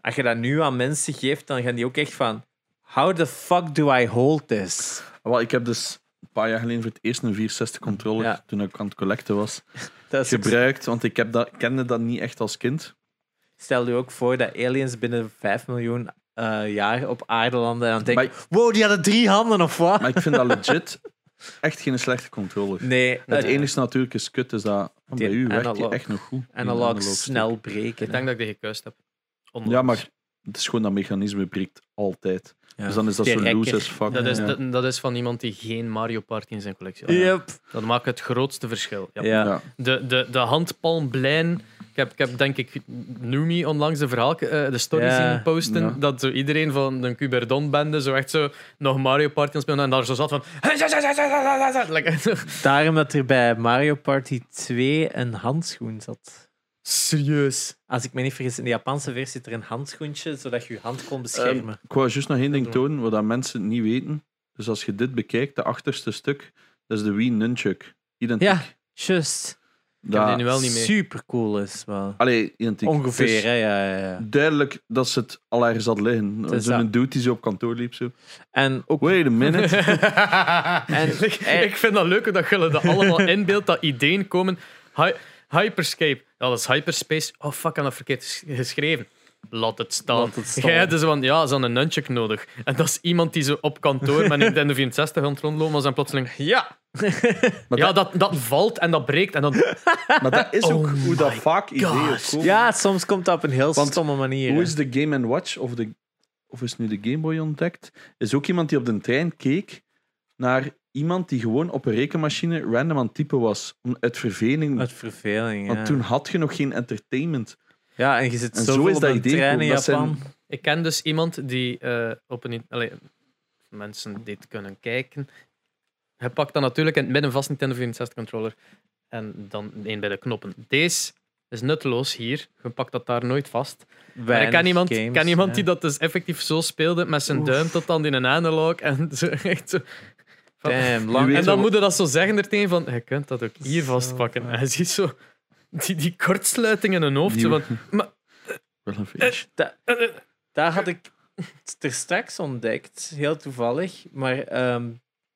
Als je dat nu aan mensen geeft, dan gaan die ook echt van... How the fuck do I hold this? Wel, ik heb dus een paar jaar geleden voor het eerst een 64 controller, Ja. toen ik aan het collecten was, gebruikt. Want ik heb dat, kende dat niet echt als kind. Stel je ook voor dat aliens binnen 5 miljoen eh, jaar op aarde landen en dan denk Maar je, wow, die hadden drie handen of wat? Maar ik vind dat legit echt geen slechte controller. Nee, Het het enige natuurlijk is kut, is dat bij u werkt die echt nog goed. die analog analog snel breken. Ik denk dat ik die gekuist heb. Ja, maar het is gewoon dat mechanisme breekt altijd. Ja. Dus dan is dat Die zo loose rekker. as fuck. Dat is, ja. dat, dat is van iemand die geen Mario Party in zijn collectie had. Yep. Dat maakt het grootste verschil. Ja. De, de, de handpalmblijn. Ik heb, ik heb denk ik Numi onlangs de verhaal, eh, de story zien posten. Dat zo iedereen van de Cuberdon-bende zo echt zo nog Mario Party spelen en daar zo zat van. Daarom dat er bij Mario Party 2 een handschoen zat. Serieus. Als ik me niet vergis, in de Japanse versie zit er een handschoentje, zodat je je hand kon beschermen. Ehm, ik wou juist nog één ding tonen, wat dat mensen niet weten. Dus als je dit bekijkt, de achterste stuk, dat is de Wii Nunchuk. Identiek. ja, die Dat, nu wel niet mee. Super cool is wel. allee, identiek. Ongeveer, is hè? Ja, ja, ja. Duidelijk dat ze het al ergens had liggen. Zo'n dat. dude die zo op kantoor liep. Zo. En ook Wait a minute. En- ik, ik vind dat leuk dat jullie dat allemaal inbeeldt, dat ideeën komen. Hy- Hyperscape. Ja, dat is hyperspace. Oh fuck, ik heb dat verkeerd ges- geschreven. Laat het staan. Laat het staan. Jij hebt dus van, ja, ze hadden een nunchuk nodig. En dat is iemand die zo op kantoor met een Nintendo 64 aan het rondlopen was en plotseling... ja. Maar, Ja, dat, dat, dat valt en dat breekt en dan... maar dat is ook Oh hoe dat my vaak ideeën God. komen. ja, soms komt dat op een heel Want stomme manier. Hoe is de Game Watch of, de, of is nu de Game Boy ontdekt? Is ook iemand die op de trein keek naar iemand die gewoon op een rekenmachine random aan het typen was. Om- Uit verveling. Uit verveling, Want ja. toen had je nog geen entertainment. Ja, en je zit En zo is op dat een idee trein in zijn- Japan. Ik ken dus iemand die eh, op een... Allee, mensen dit kunnen kijken. Hij pakt dan natuurlijk in het midden vast Nintendo 64 controller. En dan één bij de knoppen. Deze is nutteloos hier. Je pakt dat daar nooit vast. Maar ik ken iemand, games, ken iemand ja. die dat dus effectief zo speelde met zijn Oef. duim tot dan in een analog en zo echt zo. Damn, lang. en dan moet je dat zo zeggen ertegen van, je kunt dat ook hier vastpakken. En hij ziet zo die, die kortsluiting in een hoofd. Zo van, maar, Wel een feestje. eh, Daar had ik er straks ontdekt, heel toevallig. Maar ehm,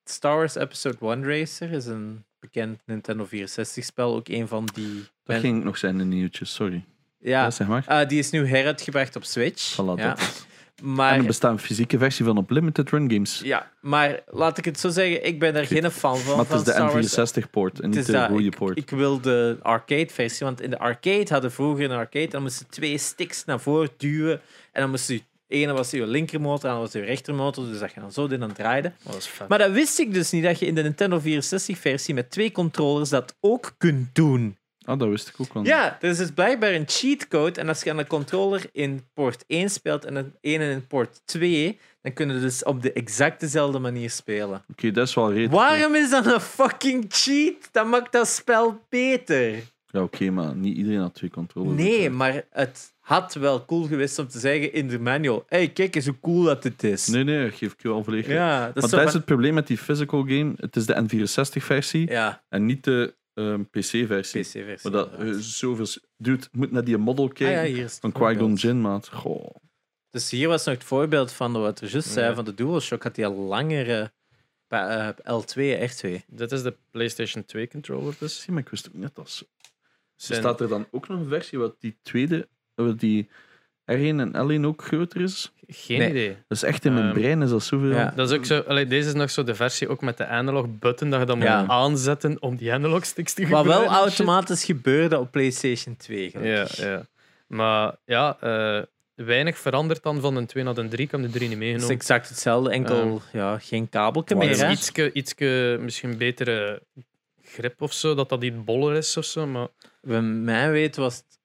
Star Wars Episode 1 Racer is een bekend Nintendo 64-spel. Ook een van die. Dat ging nog zijn in nieuwtjes, sorry. Ja, Ja, zeg maar. ah, die is nu heruitgebracht op Switch. Voilà, ja. dat is. En Maar, er bestaat een fysieke versie van op Limited Run Games. ja, maar laat ik het zo zeggen, ik ben er geen fan van. maar het is van de Star Wars. N64-poort en niet de goede ik, poort. ik wil de arcade-versie, want in de arcade hadden vroeger een arcade, dan moesten twee sticks naar voren duwen en dan moest je, ene was je linkermotor, en dan was je rechtermotor, dus dat je dan zo in dan draaide. dat vet. Maar dat wist ik dus niet, dat je in de Nintendo 64-versie met twee controllers dat ook kunt doen. Ah, dat wist ik ook wel. Ja, er is dus blijkbaar een cheatcode en als je aan de controller in port 1 speelt en een in port 2, dan kunnen we dus op de exact dezelfde manier spelen. Oké, dat is wel redelijk. Waarom is dat een fucking cheat? Dat maakt dat spel beter. Ja, oké, maar niet iedereen had twee controllers. Nee, maar het had wel cool geweest om te zeggen in de manual: hey, kijk eens hoe cool dat dit is. Nee, nee, geef ik je wel volledig. Ja, dat is Want zo dat is het probleem met die physical game. Het is de N64-versie Ja, en niet de ehm, PC-versie. PC-versie. Maar dat, eh, zoveel... Dude, moet naar die model Ah kijken ja, hier is het van Qui-Gon. Jinn, maat. Goh. Dus hier was nog het voorbeeld van wat er juist zei Ja. van de DualShock. Had die al langere bij, eh, L2, R2. Dit is de PlayStation 2 controller dus. Zie, maar ik wist ook net dat... ze- Zijn- Staat er dan ook nog een versie wat die tweede, wat die R1 en L1 ook groter is? Geen Nee. idee. Dat is echt in mijn Ehm, brein, is dat zoveel? ja. Dat is ook zo, allee, deze is nog zo de versie ook met de analog button dat je dan Ja. moet aanzetten om die analog sticks te Wat gebruiken. wel en shit. automatisch gebeurde op PlayStation 2. Ja, gelukkig. ja. Maar ja, eh, weinig veranderd dan van een 2 naar een 3. Ik heb de 3 niet Het is meegenomen. exact hetzelfde, enkel Ehm, ja, geen kabeltje Waar meer. is Hè? Ietske, ietske misschien betere grip of zo, dat dat iets boller is of zo. Maar Bij mij weet was het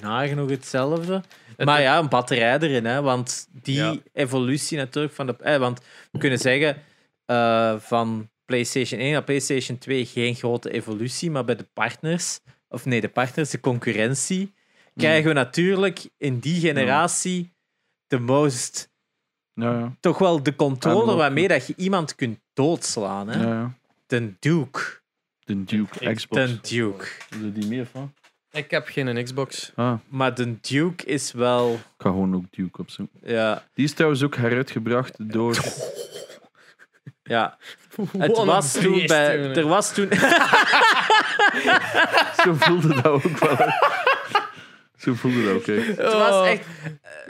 nagenoeg hetzelfde. het- maar ja, een batterij erin, hè, want die Ja. evolutie natuurlijk van de. Eh, want we kunnen zeggen eh, van PlayStation 1 naar PlayStation 2 geen grote evolutie, maar bij de partners, of nee, de partners, de concurrentie, krijgen we natuurlijk in die generatie de most. Ja, ja. Toch wel de controller waarmee dat je iemand kunt doodslaan. Hè? ja, ja. De Duke. De Duke Xbox. De Duke. Er die meer van? Ik heb geen Xbox. Ah, Maar de Duke is wel. ik ga gewoon ook Duke opzoeken. Ja, Die is trouwens ook heruitgebracht door... ja. Het was toen bij. Er was toen. Zo voelde dat ook wel. Zo voelde dat ook echt. Het was echt.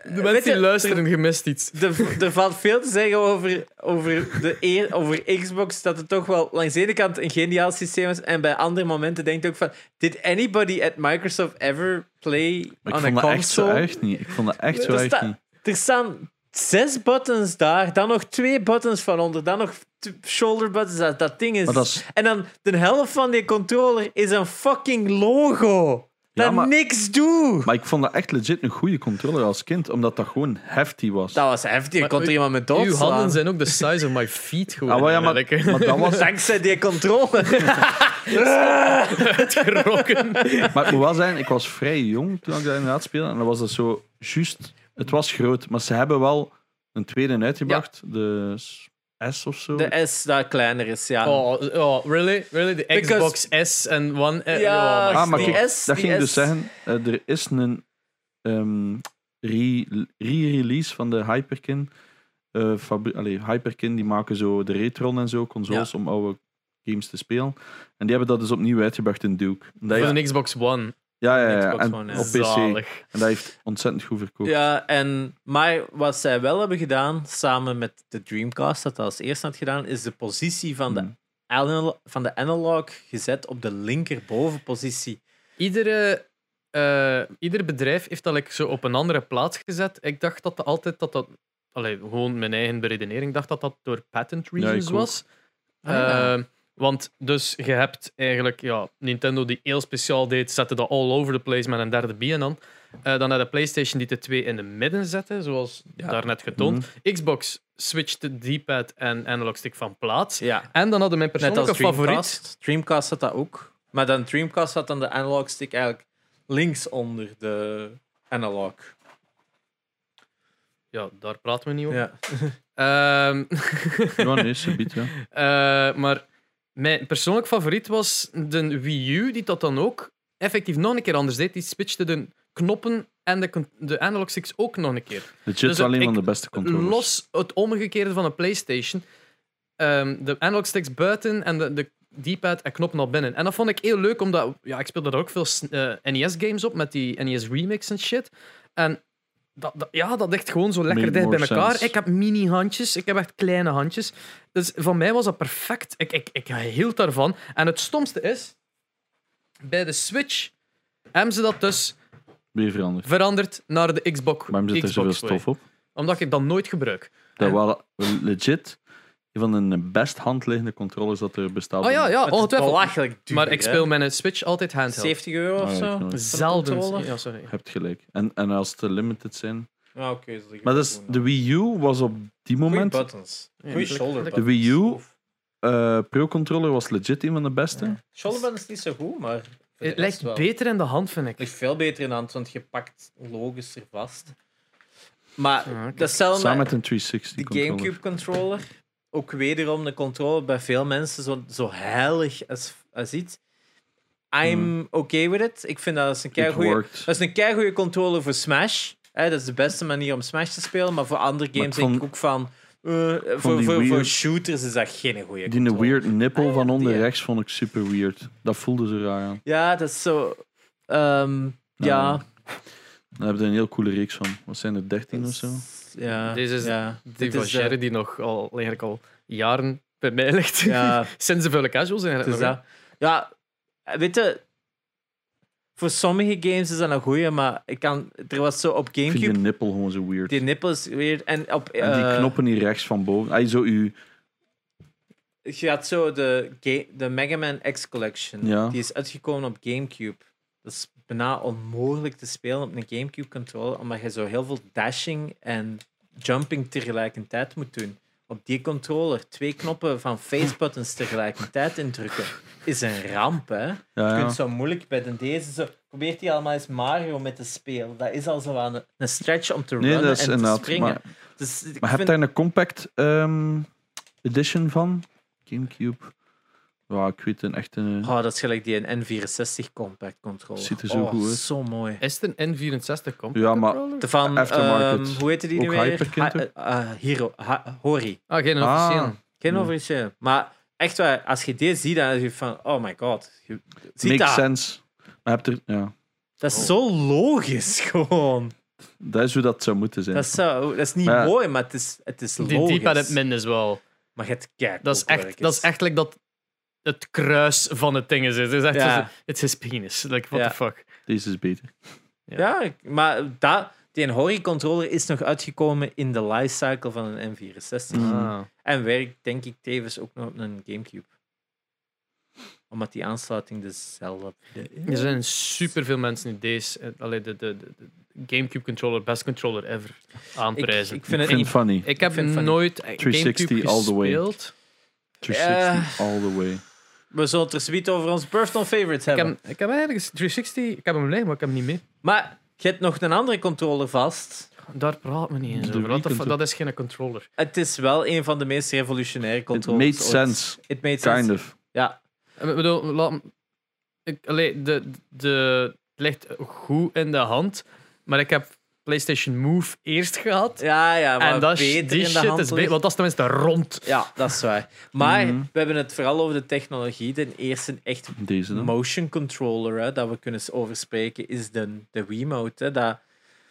De weet mensen die je, luisteren gemist iets. Er, er valt veel te zeggen over, over, de eer, over Xbox. Dat het toch wel langs de ene kant een geniaal systeem is. En bij andere momenten denk je ook van. Did anybody at Microsoft ever play Maar ik on a vond dat echt zo console? erg niet. Ik vond dat echt zo Er sta- niet. Er staan zes buttons daar, dan nog twee buttons van onder, dan nog shoulder buttons. Dat, dat ding is... Is- En dan de helft van die controller is een fucking logo. Ja, Dat maar- niks doet. Maar ik vond dat echt legit een goede controller als kind, omdat dat gewoon hefty was. Dat was heftig. Je kon er iemand met Uw doodslaan. handen zijn ook de size of my feet gewoon. Ah, maar ja, maar, eigenlijk. maar dat was... Dankzij die controller. Uitgerokken. Maar ik moet wel zeggen, ik was vrij jong toen ik dat inderdaad speelde. En dat was dat zo juist... Het was groot, maar ze hebben wel een tweede uitgebracht. De S of zo. De S dat kleiner is, ja. Oh, oh, really? Really? De Because- Xbox S en One... Ja, oh ah, maar die kijk, S, dat die ging dus zeggen. eh, er is een ehm, re- re-release van de Hyperkin. eh allee, Hyperkin die maken zo de Retron en zo, consoles om oude games te spelen. En die hebben dat dus opnieuw uitgebracht in Duke. En dat Voor heeft- een Xbox One. Ja, ja, ja. Xbox En One, op PC. Zalig. En dat heeft ontzettend goed verkocht. Ja, en, maar wat zij wel hebben gedaan, samen met de Dreamcast, dat dat als eerste had gedaan, is de positie van de, Hmm. anal- van de analog gezet op de linkerbovenpositie. Iedere, eh, ieder bedrijf heeft dat like, zo op een andere plaats gezet. Ik dacht dat dat altijd dat dat. Allee, gewoon mijn eigen beredenering dacht dat dat door patent reasons was. Ah, ja. Eh, want dus je hebt eigenlijk ja, Nintendo die heel speciaal deed, zette dat all over the place met een derde bier aan. Eh, dan had de PlayStation die de twee in de midden zette, zoals Ja. daarnet getoond. Xbox switchte D-pad en analog stick van plaats. Ja, En dan hadden mijn net persoonlijke als favoriet. Dreamcast. Dreamcast had dat ook. Maar dan Dreamcast had dan de analog stick eigenlijk links onder de analog. Ja, daar praten we niet over. Ja. Ehm, Ja, nee, subiet, ja. Eh, maar mijn persoonlijk favoriet was de Wii U, die dat dan ook effectief nog een keer anders deed. Die switchte de knoppen en de, de analog sticks ook nog een keer. Legit Dus wel een ik- van de beste controllers. Los het omgekeerde van een PlayStation. Ehm, de analog sticks buiten en de, de D-pad en knop naar binnen. En dat vond ik heel leuk, omdat ja, ik speelde daar ook veel NES-games op met die NES Remix en shit. En dat, dat- ja, dat echt gewoon zo lekker Made dicht bij elkaar. sense. Ik heb mini-handjes, ik heb echt kleine handjes. Dus voor mij was dat perfect. Ik, ik, ik hield daarvan. En het stomste is, bij de Switch hebben ze dat dus Weer veranderd. veranderd naar de Xbox. Waarom zit er Xbox zoveel stof op? Omdat ik dat nooit gebruik. Dat En- was legit een van de best handliggende controllers dat er bestaat. Oh ja, ja, Het is ongetwijfeld. belachelijk duur, Maar ik hè. speel mijn Switch altijd handheld. 70 euro of Ah, ja, zo. ik Zelden. controller? Ja, sorry. Je hebt gelijk. En, en als het limited zijn. Ah, oké. ik Maar dus, de. Wii U was op die Goeie moment. buttons. Goeie de- shoulder de buttons. Wii U eh, Pro-controller was legit een van de beste. Shoulder buttons is niet zo goed, maar... voor de Het rest lijkt wel. beter in de hand, vind Het ik. ligt veel beter in de hand, want je pakt logischer vast. Maar Ja, oké. dat is hetzelfde Samen met met een 360 de controller. Gamecube controller. Ook wederom de controller bij veel mensen zo, zo heilig als, als iets. I'm okay with it. Ik vind dat is een worked. Dat is een keigoeie controller voor Smash. Hè, dat is de beste manier om Smash te spelen. Maar voor andere games denk ik ook van... eh, voor, voor, voor shooters is dat geen goede Die een weird nippel Ah, van onder die. rechts vond ik super weird. Dat voelde zo raar aan. Ja, dat is zo... ehm, ja. Daar hebben we een heel coole reeks van. Wat zijn er, 13 of zo? Ja, Deze is ja. Die Dit van is, eh, Jerry die nog al, eigenlijk al jaren bij mij ligt. Ja. Sinds de vuile casuals het eigenlijk is nog. dat. Ja, weet je, voor sommige games is dat een goeie, maar ik kan, er was zo op Ik vind Gamecube, die nippel gewoon zo weird. die nippel is weer, en op... en die eh, knoppen hier rechts van boven. Ay, zo u, Je had zo de, de Mega Man X Collection. Ja. Die is uitgekomen op Gamecube. Dat is bijna onmogelijk te spelen op een Gamecube controller, omdat je zo heel veel dashing en jumping tegelijkertijd moet doen. Op die controller twee knoppen van facebuttons tegelijkertijd indrukken is een ramp, hè? ja, Je ja. kunt zo moeilijk bij de deze zo. Probeert hij allemaal eens Mario met te spelen. Dat is al zo aan een, een stretch om te Nee, runnen en te springen. Maar, dus ik maar heb daar een compact ehm, edition van? Gamecube? Ja, ik weet een echte. Oh, dat is gelijk die een N64 compact controller. Ziet er zo oh, goed uit. Zo mooi. Is het een N64 compact Ja, maar- controller? De van, Aftermarket. ehm, hoe heette die nu weer? Ha- eh, Ha- Hori. Ah, geen Ah. officieel. Geen officieel. Maar echt waar, als je dit ziet, dan is je van, oh my god. Je, ziet Makes dat? sense. Maar heb er, ja, Dat is Oh. zo logisch gewoon. dat is hoe dat zou moeten zijn. Dat is, zo, dat is niet Maar mooi, maar het is, het is Die logisch. diep en het min is wel. Maar je hebt kijk, Dat is echt, dat is echt like dat het kruis van het ding is. Het is echt Ja. zo- it's his penis. Like, what Ja. the fuck. Deze is beter. Ja, ik- maar dat, die Hori-controller is nog uitgekomen in de lifecycle van een N64. Mm. Ah. En werkt, denk ik, tevens ook nog op een Gamecube. Omdat die aansluiting dezelfde Er zijn superveel mensen die deze, eh, allee, de, de, de, de GameCube controller, best controller ever, Ik, aanprijzen. ik Ik, vind Ik het niet... funny. heb vind van- nooit 360 GameCube all the way. gespeeld. 360 all the way. We zullen het er zoiets over ons personal favorites Ik hebben. heb, ik heb eigenlijk eens 360, ik heb hem liggen, maar ik heb hem niet mee. Maar je hebt nog een andere controller vast. Daar praat me niet eens De over. Dat is geen controller. Het is wel een van de meest revolutionaire It controllers. made ooit. sense. It made sense. Kind of. Ja, Eh, Ik bedoel, laat, ik, allee, de, de, het ligt goed in de hand, maar ik heb PlayStation Move eerst gehad. ja, ja maar en dat beter die in de shit hand is beter, want dat is tenminste rond. Ja, dat is waar. Maar Mhm. we hebben het vooral over de technologie. De eerste echt Deze dan. motion controller hè, dat we kunnen over spreken is de, de Wiimote. Hè, dat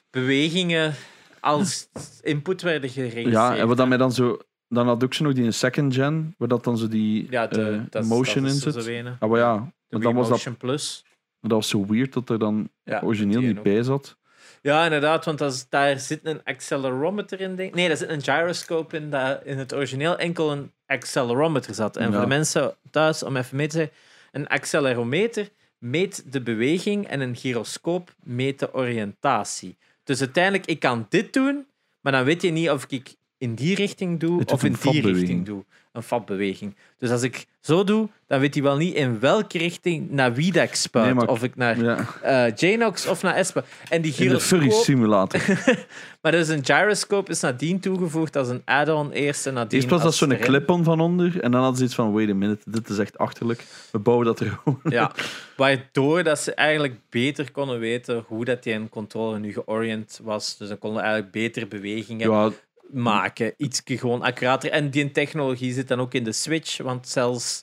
bewegingen als input werden geregistreerd. Ja, en wat dan mij dan zo. Dan had ook zo nog die in second gen, waar dat dan zo die ja, de, eh, dat is- motion dat in is zit. zo ene. Ah, maar ja, De maar dan was dat, Motion Plus. dat was zo weird dat er dan Ja, origineel niet ook. bij zat. Ja, inderdaad, want daar zit een accelerometer in. Denk. Nee, daar zit een gyroscope in dat in het origineel enkel een accelerometer zat. En voor de mensen thuis, om even mee te zeggen, een accelerometer meet de beweging en een gyroscoop meet de oriëntatie. Dus uiteindelijk, ik kan dit doen, maar dan weet je niet of ik in die richting doe of in die richting doe. Een fatbeweging. Dus als ik zo doe, dan weet hij wel niet in welke richting naar wie dat ik spuit. Nee, maar- Of ik naar Ja, eh Janox of naar Espa. En die in de furry gyroscoop... simulator. Maar dus een gyroscope is nadien toegevoegd als een add-on eerst en nadien Eerst was dat zo'n clip-on van onder, en dan hadden ze iets van: wait a minute, dit is echt achterlijk. We bouwen dat er gewoon. Ja, waardoor dat ze eigenlijk beter konden weten hoe dat die een controller nu georiënt was. Dus dan konden eigenlijk beter bewegingen Ja, maken. Iets gewoon accurater. En die technologie zit dan ook in de Switch, want zelfs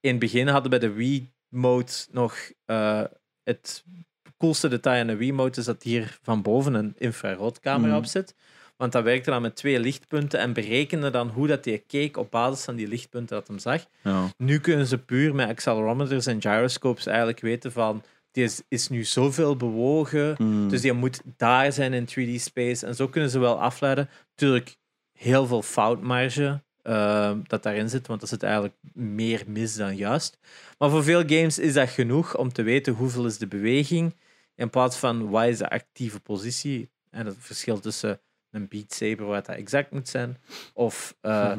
in het begin hadden we bij de Wii-mode nog eh, het coolste detail aan de Wii-mode is dat hier van boven een infraroodcamera Mhm. op zit. Want dat werkte dan met twee lichtpunten en berekende dan hoe dat hij keek op basis van die lichtpunten dat hem zag. ja. Nu kunnen ze puur met accelerometers en gyroscopes eigenlijk weten van die is, is nu zoveel bewogen, Mm. dus die moet daar zijn in 3D-space. En zo kunnen ze wel afleiden. Tuurlijk, heel veel foutmarge eh, dat daarin zit, want dat zit eigenlijk meer mis dan juist. Maar voor veel games is dat genoeg om te weten hoeveel is de beweging, in plaats van wat is de actieve positie. En het verschil tussen een Beat Saber, waar dat exact moet zijn, of eh,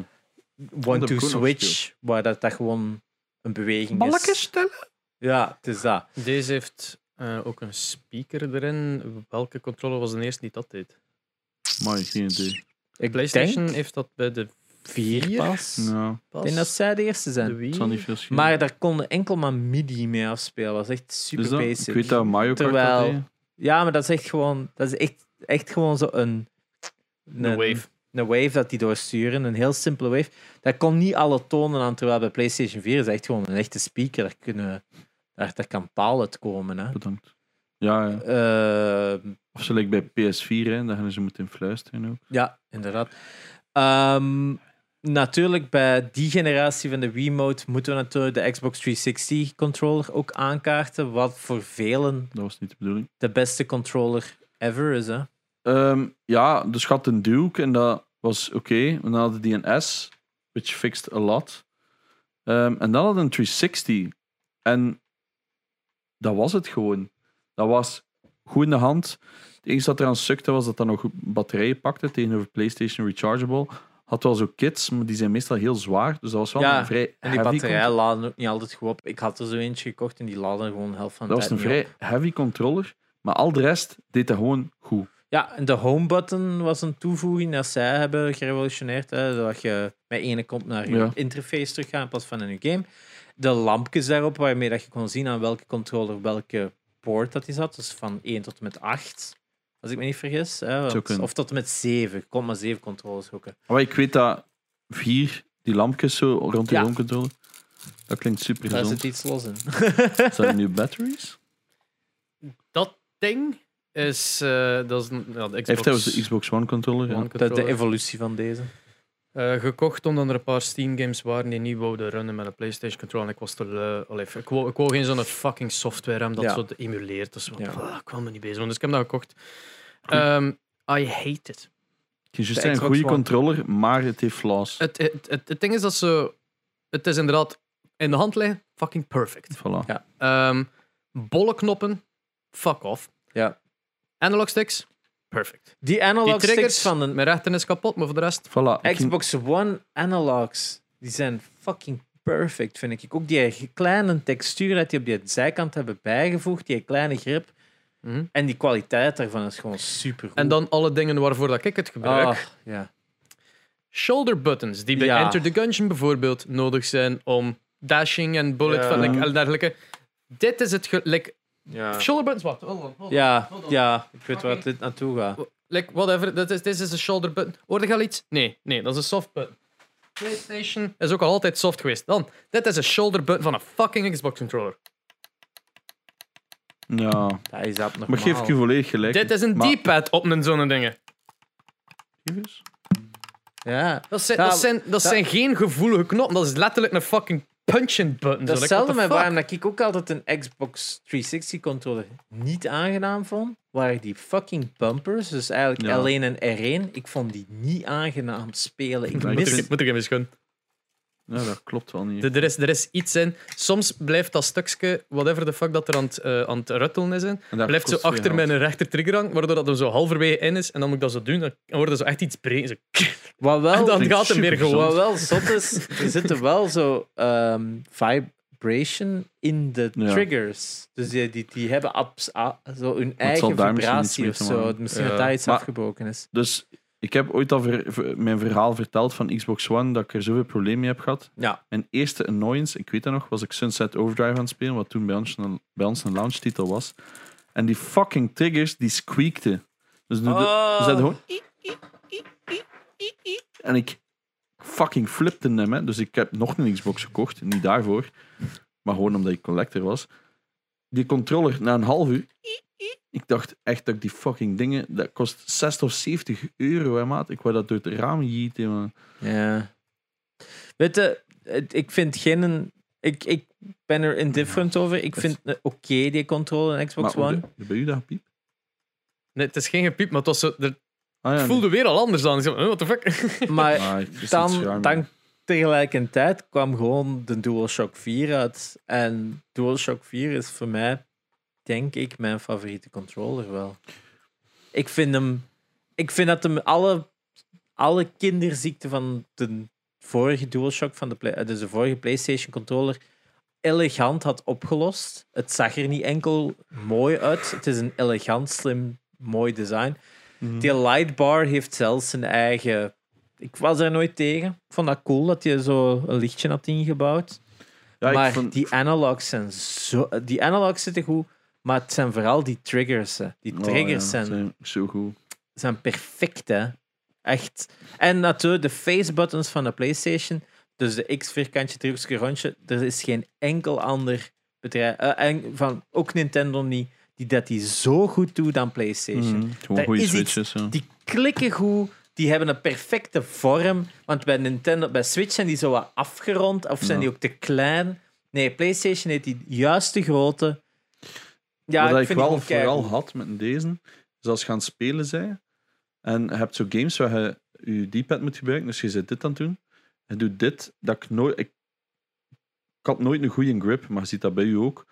heb One-Two Switch, waar dat, dat gewoon een beweging Balletjes is. stellen? Ja, het is dat. Deze heeft eh, ook een speaker erin. Welke controller was de eerste die dat deed? Maar geen idee. Ik PlayStation denk heeft dat bij de vier vier pas. Ja, Ik denk dat zij de eerste zijn. Zal niet. Maar daar konden enkel maar MIDI mee afspelen. Dat was echt super dat? basic. Ik weet dat Mario Kart Terwijl- dat. Ja, maar dat is echt gewoon, dat is echt, echt gewoon zo een, De wave. Een wave dat die doorsturen, een heel simpele wave. Dat kon niet alle tonen aan, terwijl bij PlayStation 4 is echt gewoon een echte speaker. Daar, kunnen, daar, daar kan taal uitkomen. Hè. Bedankt. Ja, ja. Eh, Of like bij PS4, hè, dan gaan ze moeten fluisteren ook. ja, inderdaad. Ehm, natuurlijk, bij die generatie van de Wiimote moeten we natuurlijk de Xbox 360 controller ook aankaarten, wat voor velen Dat was niet de bedoeling. de beste controller ever is. Hè? Ehm, ja, dus had een Duke en dat was oké. Dan hadden die een S, which fixed a lot. Ehm, en dan hadden een 360. En dat was het gewoon. Dat was goed in de hand. Het enige dat eraan sukte was dat dat nog batterijen pakte tegenover PlayStation Rechargeable. Had wel zo kits, maar die zijn meestal heel zwaar. Dus dat was wel Ja, een vrij En die heavy batterij laden ook niet altijd goed op. Ik had er zo eentje gekocht en die laden gewoon de helft van de Dat was een op. vrij heavy controller. Maar al de rest deed dat gewoon goed. Ja, en de home button was een toevoeging dat zij hebben gerevolutioneerd. Hè, dat je met ene kont naar je Ja. interface terug gaat in plaats van in je game. De lampjes daarop, waarmee dat je kon zien aan welke controller welke poort dat die zat. Dus van 1 tot en met 8, als ik me niet vergis. Hè, want- of tot en met 7. Je kon maar 7 controllers hoeken. Maar ik weet dat vier, die lampjes zo rond die Ja. home controller, dat klinkt super Daar gezond. zit iets los in. Zijn er nu batteries? Dat ding is. eh, dat is een, ja, de Hij Xbox heeft trouwens de Xbox One controller. ja. One De, de controller. evolutie van deze. Eh, gekocht omdat er een paar Steam games waren die niet wouden runnen met een PlayStation controller. En ik was te lui. Allee, ik, wou, ik wou geen zo'n fucking software hebben dat Ja. zo emuleert. Dus wat, Ja. ah, ik kwam er niet bezig. Dus ik heb dat gekocht. Ehm, I hate it. Het is juist een goede One. controller, maar het heeft flaws. Het, het, het, het ding is dat ze. Het is inderdaad in de hand liggen, fucking perfect. Voilà. Ja. Ehm bolle knoppen, fuck off. Ja. Analog sticks, perfect. Die analog Die sticks triggers van de Mijn rechter is kapot, maar voor de rest. Voilà. Xbox One analogs, die zijn fucking perfect, vind ik. Ook die kleine textuur dat die op die zijkant hebben bijgevoegd, die kleine grip. Mhm. En die kwaliteit daarvan is gewoon super goed. En dan alle dingen waarvoor dat ik het gebruik. Ah, ja. Shoulder buttons, die bij Ja. Enter the Gungeon bijvoorbeeld nodig zijn om dashing en bullet Ja. van like, en dergelijke. Dit is het. Like, Ja. shoulder buttons, wacht. Hold on, hold on. Ja, Hold on. ja, ik weet waar dit naartoe gaat. Like, whatever. Dit is, dit is een shoulder button. Hoorde je al iets? Nee, nee, dat is een soft button. PlayStation is ook al altijd soft geweest. Dan, dit is een shoulder button van een fucking Xbox controller. Ja, Dat is dat nog maar geef ik je volledig gelijk. Dit is een Maar- D-pad op een zo'n dingen. Ja. Dat zijn, dat zijn, dat dat- zijn geen gevoelige knoppen. Dat is letterlijk een fucking punch-in button. Dat is met waarom dat ik ook altijd een Xbox 360 controller niet aangenaam vond. Waren die fucking bumpers, dus eigenlijk Ja. L1 en R1, ik vond die niet aangenaam spelen. Ik Ja, ik mis Moet ik, moet ik hem eens gunnen. Ja, dat klopt wel niet. Er er is, er is iets in. Soms blijft dat stukje, whatever the fuck dat er aan het, eh, aan het ruttelen is, in, blijft zo achter mijn rechter trigger hangen, waardoor dat er zo halverwege in is. En dan moet ik dat zo doen. Dan wordt er zo echt iets breed. Zo. Wat wel, En dan gaat het meer gewoon. wat wel zot is, er zitten wel zo ehm, vibration in de Ja. triggers. Dus die, die, die hebben abs- a- zo hun eigen vibratie of zo. Misschien Ja. dat daar iets Maar- afgebroken is. Dus ik heb ooit al ver- ver- mijn verhaal verteld van Xbox One, dat ik er zoveel problemen mee heb gehad. Ja. Mijn eerste annoyance, ik weet dat nog, was ik Sunset Overdrive aan het spelen, wat toen bij ons een, bij ons een launch titel was. En die fucking triggers, die squeakten. Dus nu Oh. dus gewoon... En ik fucking flipte hem, hè. Dus ik heb nog een Xbox gekocht, niet daarvoor, maar gewoon omdat ik collector was. Die controller, na een half uur... Ik dacht echt dat ik die fucking dingen... Dat kost 60 of 70 euro, hè, maat. Ik wou dat door het raam jieten, man. Ja. Weet je, ik vind geen... Ik, ik ben er indifferent over. Ik vind oké, die controller in Xbox Maar One. de- bij u dat piep? Nee, het is geen gepiep, maar het, was zo, er, Ah, ja, voelde weer al anders zei, what the fuck? Maar Ah, dan, dan tegelijkertijd kwam gewoon de DualShock 4 uit. En DualShock 4 is voor mij, denk ik, mijn favoriete controller wel. Ik vind hem... Ik vind dat hem alle, alle kinderziekten van de vorige DualShock, van de, Play- eh, dus de vorige PlayStation controller, elegant had opgelost. Het zag er niet enkel mooi uit. Het is een elegant, slim, mooi design. Mhm. Die lightbar heeft zelfs zijn eigen. Ik was er nooit tegen. Ik vond dat cool dat je zo een lichtje had ingebouwd. Ja, maar vond- die analogs zijn zo. Die analogs zitten goed, maar het zijn vooral die triggers. hè. Die Oh, triggers ja, zijn, zijn zo goed. zijn perfect, hè? Echt. En natuurlijk de face buttons van de PlayStation. Dus de X vierkantje, driehoekje, rondje. Er is geen enkel ander bedrijf, eh, en van, ook Nintendo niet, die dat die zo goed doet aan PlayStation. Mhm. Gewoon goede iets- switches. Die klikken goed, die hebben een perfecte vorm. Want bij Nintendo, bij Switch zijn die zo wat afgerond of zijn Ja. die ook te klein. Nee, PlayStation heeft die juiste grootte. Ja, Wat ik vind die wel vooral had met deze, is als je aan het spelen zij en je hebt zo games waar je je D-pad moet gebruiken, dus je zit dit aan het doen. Je doet dit, dat ik nooit... Ik, ik had nooit een goede grip, maar je ziet dat bij u ook,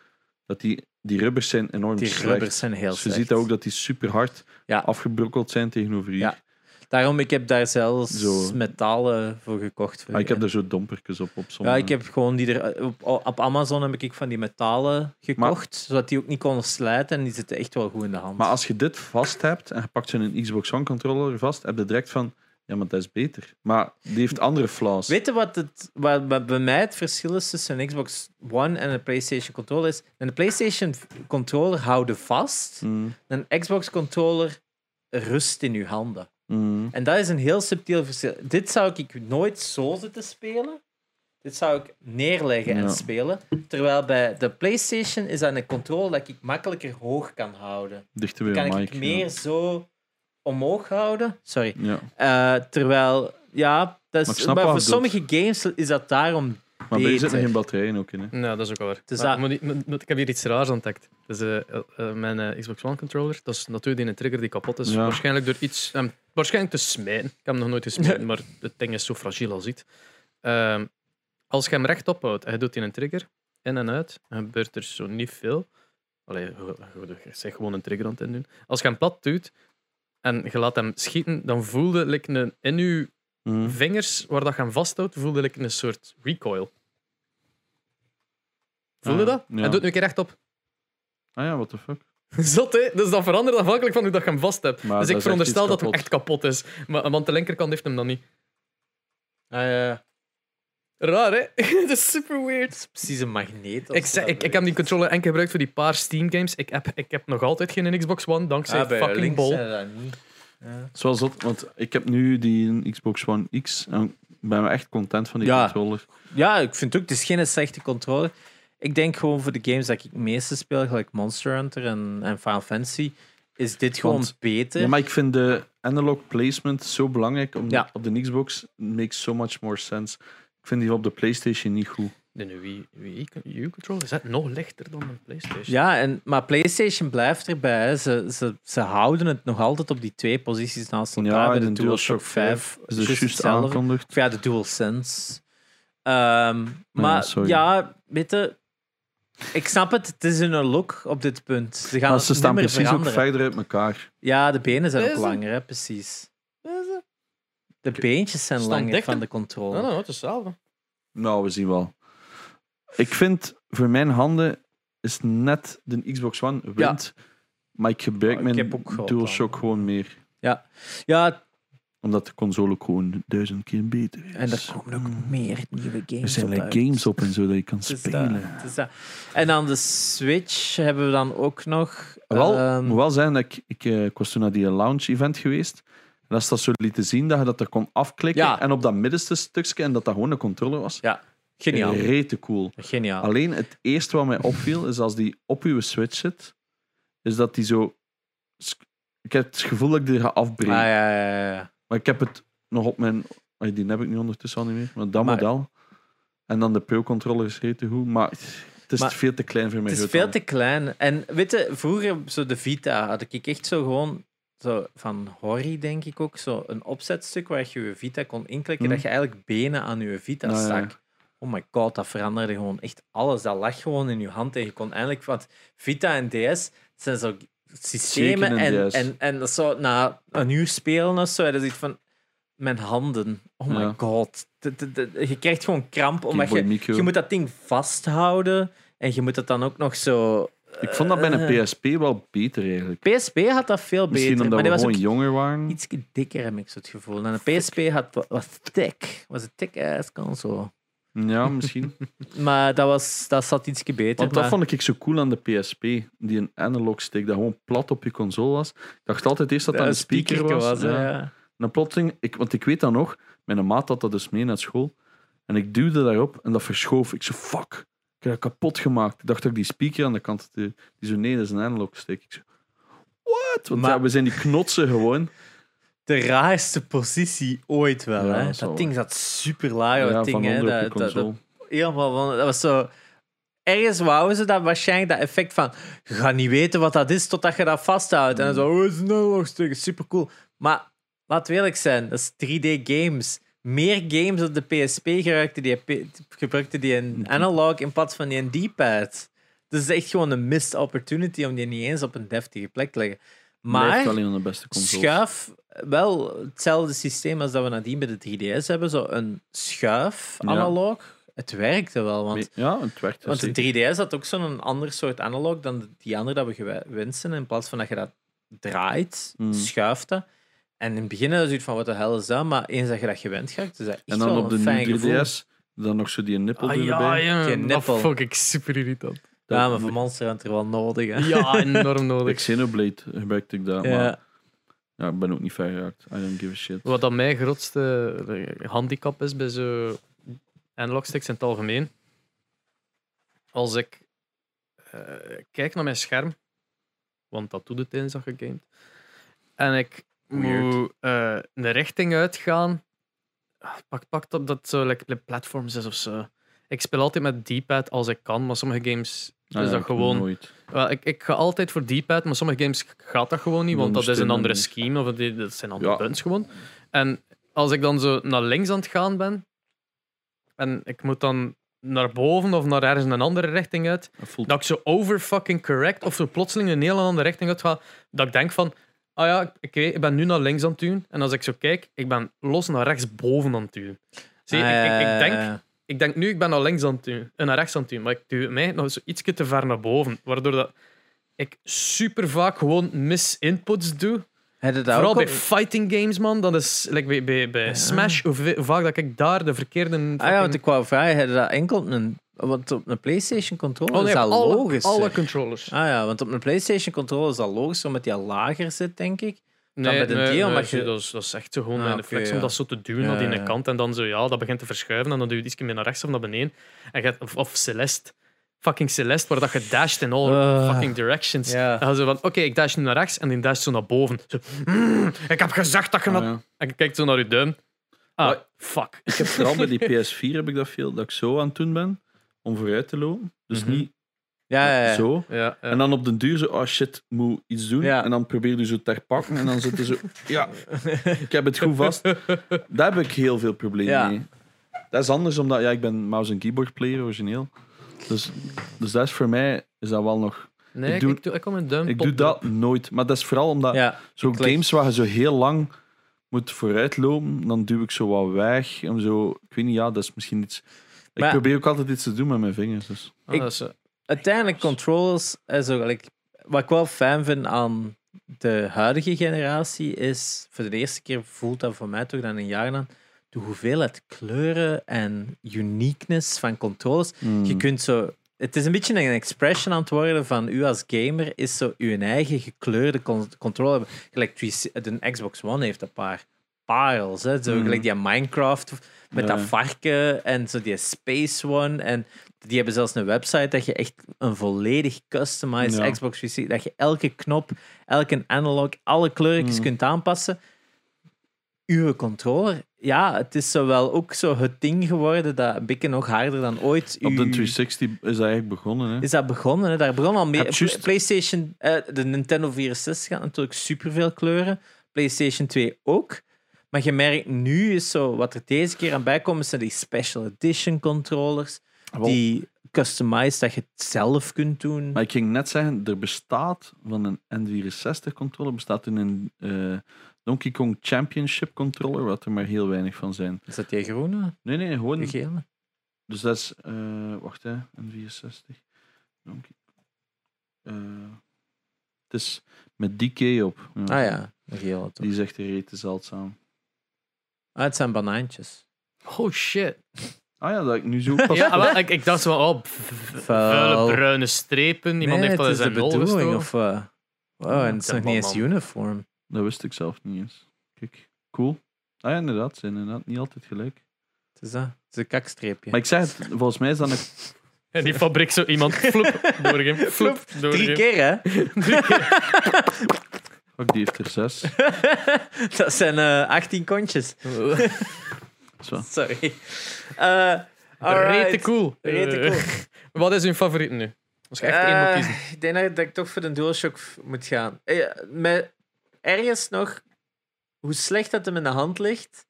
dat die, die rubbers zijn enorm Die slecht. rubbers zijn heel Dus je slecht. ziet dat ook dat die super hard Ja. afgebrokkeld zijn tegenover. Ja. Daarom, ik heb daar zelfs Zo. metalen voor gekocht. voor Maar ik heb er zo dompertjes op. op Ja, ik heb gewoon die er... Op, op Amazon heb ik van die metalen gekocht, zodat die ook niet konden slijten en die zitten echt wel goed in de hand. Maar als je dit vast hebt en je pakt zo'n Xbox One controller vast, heb je direct van, ja, maar dat is beter. Maar die heeft andere flaws. Weet je wat, het, wat wat bij mij het verschil is tussen een Xbox One en een PlayStation controller is? Een PlayStation controller houden vast, Mm, een Xbox controller rust in je handen. Mm. En dat is een heel subtiel verschil. Dit zou ik nooit zo zitten spelen. Dit zou ik neerleggen Ja. en spelen. Terwijl bij de PlayStation is dat een controller dat ik makkelijker hoog kan houden. Dichter bij Kan ik meer zo omhoog houden. Sorry. Ja. Eh, terwijl, ja, dat Maar is, maar wat voor sommige games is dat daarom Maar je zitten geen batterijen ook in. Hè. Ja, dat is ook wel waar. Dus Maar dat- moet ik, moet- moet- ik heb hier iets raars ontdekt. Dus, mijn Xbox One controller, dat is natuurlijk een trigger die kapot is. Ja. Waarschijnlijk door iets... ehm, waarschijnlijk te smijten. Ik heb hem nog nooit gesmeten, maar het ding is zo fragiel als iets. Ehm, als je hem rechtop houdt en je doet die een trigger in en uit, gebeurt er zo niet veel. Allee, je- je- je zegt gewoon een trigger aan het doen. Als je hem plat doet en je laat hem schieten, dan voelde like een, in je Mm. vingers waar dat je hem vasthoudt, voelde like een soort recoil. Voelde Ah, dat? ja. En doet nu een keer rechtop. Ah ja, what the fuck. Zot, hè? Dus dat verandert afhankelijk van hoe dat je hem vast hebt. Maar dus ik veronderstel dat hem kapot. echt kapot is. Maar, want de linkerkant heeft hem dan niet. Ah, ja. Raar, hè? dat is super weird. Het is precies een magneet. of Ik, zei, ik, ik heb die controller enkel gebruikt voor die paar Steam games. Ik heb, ik heb nog altijd geen Xbox One, dankzij Ah, bij fucking links bol. zijn dat niet. Ja. Zoals dat, want ik heb nu die Xbox One X en ik ben echt content van die Ja. controller. ja, ik vind ook, het is geen slechte controller. Ik denk gewoon voor de games dat ik het meeste speel, gelijk Monster Hunter en, en Final Fantasy, is dit gewoon Want- beter. Ja, maar ik vind de analog placement zo belangrijk om Ja. op de Xbox makes so much more sense. Ik vind die op de PlayStation niet goed. De Wii, Wii U controller is dat nog lichter dan een PlayStation. Ja, en, maar PlayStation blijft erbij. hè. Ze, ze, ze houden het nog altijd op die twee posities naast elkaar. Ja, bij de de DualShock DualShock 5. 5 is dus juist aangekondigd. Of ja, de DualSense. Ehm maar sorry. ja, weet je, ik snap het. Het is hun look op dit punt. Ze gaan Maar ze niet staan precies ook verder uit elkaar. Ja, de benen zijn ook langer, hè, precies. De beentjes zijn langer dikker? van de controle. Nee, nee, het is hetzelfde. Nou, we zien wel. Ik vind voor mijn handen is net de Xbox One wint. Maar ik gebruik Ja, ik mijn DualShock gewoon meer. Ja, Omdat de console ook gewoon duizend keer beter is. en er komen ook meer nieuwe games Er zijn op like uit. games op en zo dat je kan Het is spelen. dat, het is dat. En dan de Switch hebben we dan ook nog. Wel, ehm, moet wel zijn dat ik, ik, eh, ik was toen naar die lounge event geweest. En dat is dat zo lieten zien dat je dat er kon afklikken. Ja. En op dat middenste stukje, en dat dat gewoon een controller was. ja, geniaal. Rete cool. Geniaal. Alleen het eerste wat mij opviel, is als die op uw switch zit, is dat die zo... Ik heb het gevoel dat ik die ga Ah, afbreken. ja, ja, ja. Maar ik heb het nog op mijn... Die heb ik nu ondertussen al niet meer. Maar dat Maar- model. En dan de Pro-controller is goed. Maar het is Maar veel te klein voor mij. Het is veel te klein. En weet je, vroeger, zo de Vita, had ik echt zo gewoon, zo van Hori denk ik ook, zo een opzetstuk waar je je Vita kon inklikken, Hmm. dat je eigenlijk benen aan je Vita Nou, ja. stak. Oh my god, dat veranderde gewoon echt alles. Dat lag gewoon in je hand en je kon eigenlijk, want Vita en DS zijn zo systemen een en, en, en dat zo na een uur spelen of zo, dat is iets van mijn handen. Oh my Ja. god. De- de- de- je krijgt gewoon kramp omdat je, je moet dat ding vasthouden en je moet het dan ook nog zo. Ik vond dat bij een Eh, PSP wel beter eigenlijk. PSP had dat veel Misschien beter, omdat maar we gewoon jonger waren. iets dikker, heb ik zo het gevoel. En de PSP had, wa- was thick. Was een thick ass console. Ja, misschien. Maar dat, was, dat zat iets beter. Want dat maar- vond ik zo cool aan de PSP. Die een analog stick dat gewoon plat op je console was. Ik dacht altijd eerst dat dat een speaker was. ja. ja. En dan plotseling, ik, want ik weet dat nog, mijn maat had dat dus mee naar school. En ik duwde daarop en dat verschoof. Ik zo, fuck. Ik heb dat kapot gemaakt. Ik dacht dat ik die speaker aan de kant. Die zo, nee, dat is een analog stick. Ik what? Want Maar- ja, we zijn die knotsen gewoon. De raarste positie ooit wel. Ja, hè? dat ding zat super laag. dat ding, hè? Dat, dat, dat, helemaal van, dat was zo. Ergens wouden ze dat waarschijnlijk dat effect van. Je gaat niet weten wat dat is totdat je dat vasthoudt. En dan zo, oh, is een analog stick, super cool. Maar laten we eerlijk zijn, dat is 3D games. Meer games op de PSP gebruikten die, gebruikten die een analog in plaats van die een D-pad. Dus het is echt gewoon een missed opportunity om die niet eens op een deftige plek te leggen. Maar schuif, wel hetzelfde systeem als dat we nadien bij de 3DS hebben. Zo een schuif Ja. analog. Het werkte wel, want Ja, het werkt. want zeker. de 3DS had ook zo'n ander soort analog dan de- die andere dat we gewend zijn. In plaats van dat je dat draait, Mm. schuift dat. En in het begin je zoiets van, wat de hel is dat? Maar eens dat je dat gewend raakt, is dat echt En dan wel op de een fijn nieuwe gevoel. 3DS, dan nog zo die nippel Ah, erbij. ja, ja. Dat nippel. vond ik super irritant. Ja, maar voor Monster Hunter wel nodig. Hè? Ja, enorm nodig. Xenoblade gebruikte ik dat, maar Ja. ik ben ook niet ver geraakt. I don't give a shit. Wat dan mijn grootste eh, handicap is bij zo analog sticks in het algemeen. Als ik eh, kijk naar mijn scherm, want dat doet het tijdens dat gegamed, en ik Weird. moet eh, een richting uitgaan, ah, pak, pak dat dat zo like platforms is of zo. Ik speel altijd met D-pad als ik kan, maar sommige games Ah, ja, dat gewoon Nooit. wel, ik, ik ga altijd voor D-pad, maar sommige games gaat dat gewoon niet, want dat is een andere scheme of die- dat zijn andere Ja. buttons gewoon. En als ik dan zo naar links aan het gaan ben en ik moet dan naar boven of naar ergens een andere richting uit, Dat voelt dat ik zo over fucking correct of zo plotseling een hele andere richting uit ga, dat ik denk van, ah ja, oké, ik ben nu naar links aan het doen. En als ik zo kijk, ik ben los naar rechts boven aan het duwen. Zie, ik, ik, ik, denk, ik denk nu, ik ben naar links aan het en naar rechts aan het duwen, maar ik duw mij nog zo iets te ver naar boven, waardoor dat ik super vaak gewoon mis-inputs doe. Vooral ook bij fighting games, man. Dat is like bij, bij, bij Ja. Smash, hoe, vaak dat ik daar de verkeerde... Ah ja, want ik wou vragen, heb je dat enkel een, want op een PlayStation controller Oh, nee, is dat alle, logisch. alle controllers. Ah ja, want op een PlayStation controller is dat logisch omdat die al lager zit, denk ik. Nee, bij de nee, D, nee, omdat je- dat, is, dat is echt zo gewoon Ah, reflex om ja. dat zo te duwen Ja, naar die ja. kant. En dan zo, ja, dat begint te verschuiven. En dan doe je iets meer naar rechts of naar beneden. En je, of, of Celeste. Fucking Celeste, waar dat je dasht in all Ah. fucking directions. En dan zo van, oké, ik dash nu naar rechts en die dash zo naar boven. Zo, "Mm, ik heb gezegd dat je naar... ja. En je kijkt zo naar je duim. Ah, Maar- fuck. Ik heb vooral bij die PS4 heb ik dat veel, dat ik zo aan het doen ben om vooruit te lopen. Dus Mhm. niet Ja, ja, ja. zo. Ja, ja. En dan op den duur zo, oh shit, moet iets doen. Ja. En dan probeer je zo ter pakken en dan zit je zo, ja, ik heb het goed vast. Daar heb ik heel veel problemen Ja. mee. Dat is anders omdat, ja, ik ben mouse en keyboard player origineel. Dus, dus dat is voor mij, is dat wel nog... Nee, ik doe- ik, doe, ik kom een duim Ik doe dat nooit. Maar dat is vooral omdat Ja, zo games waar je zo heel lang moet vooruitlopen, dan duw ik zo wat weg. En zo, ik weet niet, ja, dat is misschien iets... Ik probeer ook altijd iets te doen met mijn vingers. Dus. Ah, Ik- dat is, eh, uiteindelijk controllers, like, wat ik wel fijn vind aan de huidige generatie, is voor de eerste keer voelt dat voor mij toch dan een jaar aan de hoeveelheid kleuren en uniqueness van controllers. Hmm. Je kunt zo. Het is een beetje een expression aan het worden van u als gamer, is zo uw eigen gekleurde con controller. hebben. Gelijk 360 de Xbox One heeft een paar parels, hè? Zo, Mm. gelijk die Minecraft met Ja. dat varken en zo die Space One. En die hebben zelfs een website dat je echt een volledig customized Ja. Xbox 360, dat je elke knop, elke analog, alle kleurtjes Mm. kunt aanpassen. Uw controller, ja, het is zo wel ook zo het ding geworden dat beetje nog harder dan ooit. Op de uw- 360 is dat eigenlijk begonnen. Hè? is dat begonnen. Hè? Daar begon al mee. PlayStation, eh, de Nintendo 64 had natuurlijk superveel kleuren. PlayStation 2 ook. Maar je merkt nu is zo, wat er deze keer aan bijkomt, zijn die special edition controllers. Die customized, dat je het zelf kunt doen. Maar ik ging net zeggen, er bestaat van een N64 controller, bestaat in een eh, Donkey Kong Championship controller, wat er maar heel weinig van zijn. Is dat die groene? Nee, nee, gewoon. Die gele? Dus dat is, eh, wacht hè, N64. Donkey. Eh, het is met DK op. Ah ja, de gele toch. Die zegt er rete zeldzaam. Ah, het zijn banaantjes. oh shit. Ah ja, dat ik nu zo pas. Ja, wel, ik, ik dacht zo van, oh, vuile bruine strepen. Iemand nee, heeft dat in zijn gestoken. Of, eh, oh, en het is nog niet eens uniform. Dat wist ik zelf niet eens. Kijk, cool. Ah ja, inderdaad, ze inderdaad niet altijd gelijk. Het is dat. Het is een kakstreepje. Maar ik zeg het, volgens mij is dat een En die fabriek zo iemand floep doorgeven. Floep Drie keer, hè? Fuck, die heeft er zes. Dat zijn eh 18 kontjes. Zo. Sorry. Eh. Rete cool. Rete Eh, cool. Wat is uw favoriet nu? Als je echt één moet Eh, kiezen. Ik denk dat, dat ik toch voor de DualShock moet gaan. Met ergens nog, hoe slecht dat hem in de hand ligt,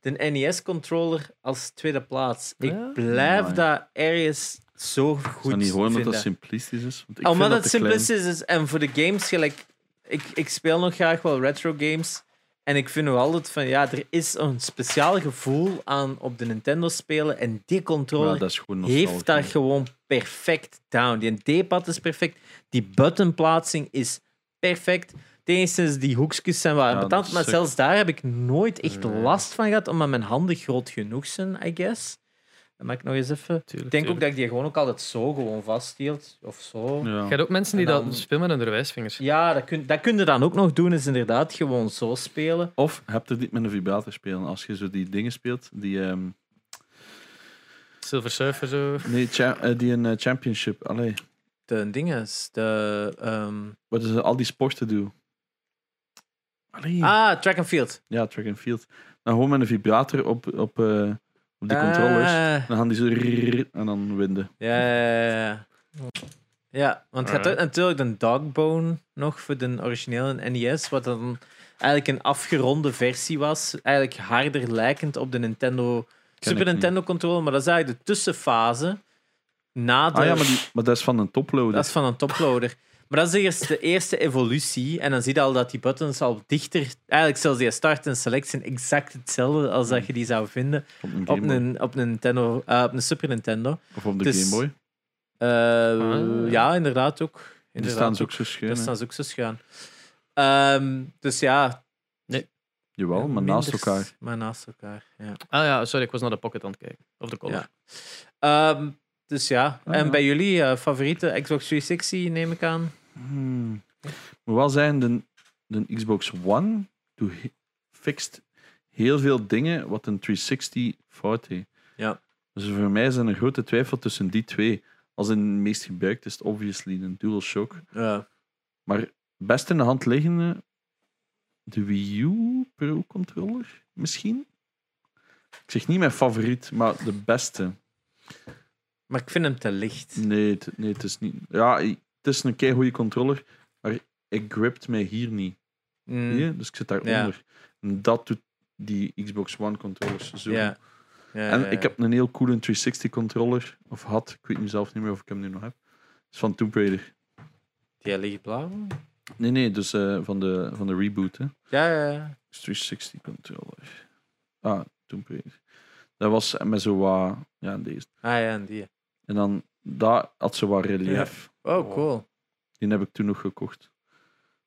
de NES-controller als tweede plaats. Ik Ja? blijf Amai. dat ergens zo goed dat niet omdat vinden. dat simplistisch is? Want ik Omdat vind het dat simplistisch is en voor de games gelijk. Ik, ik speel nog graag wel retro games. En ik vind nog altijd van ja, er is een speciaal gevoel aan op de Nintendo spelen. En die controller Ja, heeft dat nostalgie. gewoon perfect down. Die D-pad is perfect. Die buttonplaatsing is perfect. Is die hoekjes zijn wel Ja, maar zelfs daar heb ik nooit echt last van gehad, omdat mijn handen groot genoeg zijn, I guess. Maak ik nog eens even. Tuurlijk, Ik denk ook dat ik die gewoon ook altijd zo gewoon vasthield. Of zo. Ja. Je hebt ook mensen die dan- dat spelen met hun wijsvingers. Ja, dat kun, dat kun je dan ook nog doen, is inderdaad gewoon zo spelen. Of heb je dit met een vibrator spelen? Als je zo die dingen speelt, die, ehm, Silver Surfer zo. nee, cha- eh, die een eh, championship, allee, De dinges, de... ehm, wat ze al die sporten doen. Allee. Ah, track and field. Ja, track and field. Dan gewoon met een vibrator op, op, eh, op die controllers. Ah, Dan gaan die zo rrrr en dan winden. ja, ja, ja, ja. Ja, want je had ook natuurlijk de Dogbone nog voor de originele NES, wat dan eigenlijk een afgeronde versie was. Eigenlijk harder lijkend op de Nintendo, Super. Nintendo controller, maar dat is eigenlijk de tussenfase na de... Ah ja, maar, die, maar dat is van een toploader. Dat is van een toploader. Maar dat is eerst de eerste evolutie. En dan zie je al dat die buttons al dichter... Eigenlijk zelfs die start en select zijn exact hetzelfde als dat je die zou vinden op een op een, op een, Nintendo, eh, op een Super Nintendo. Of op de Dus- Game Boy. Eh, Ah. Ja, inderdaad ook. Die Inderdaad staan ze ook. zo schuin. Hè. staan ze ook zo schuin. Ehm, dus ja... Jawel, maar naast elkaar. Maar naast elkaar, ja. Ah ja, sorry, ik was naar de pocket aan het kijken. Of de collar. Ja. Ehm, dus ja. Ah, en ja. bij jullie, eh, favoriete Xbox 360 neem ik aan? Hmm. Moet wel zijn, de, de Xbox One doet fixt heel veel dingen wat een 360 fout heeft. Ja. Dus voor mij is er een grote twijfel tussen die twee. Als in het meest gebruikt is het obviously een DualShock. Ja. Maar best in de hand liggende de Wii U Pro controller, misschien? Ik zeg niet mijn favoriet, maar de beste. Maar ik vind hem te licht. Nee, het, nee, het is niet. Ja, het is een kei goede controller, maar ik gript mij hier niet. Mm? Dus ik zit daaronder. En dat doet die Xbox One controllers zo. Ja. Ja, En ja, ja. ik heb een heel coole 360 controller, of had, ik weet nu zelf niet meer of ik hem nu nog heb. Is van Tomb Raider. Die ligt blauw? Nee, nee, dus eh, van, de, van de reboot. Hè. Ja, ja, ja. 360 controller. Ah, Tomb Raider. Dat was met zo wat, ja, deze. Ah ja, en die. En dan, dat had zo wat relief. Oh, cool. Die heb ik toen nog gekocht.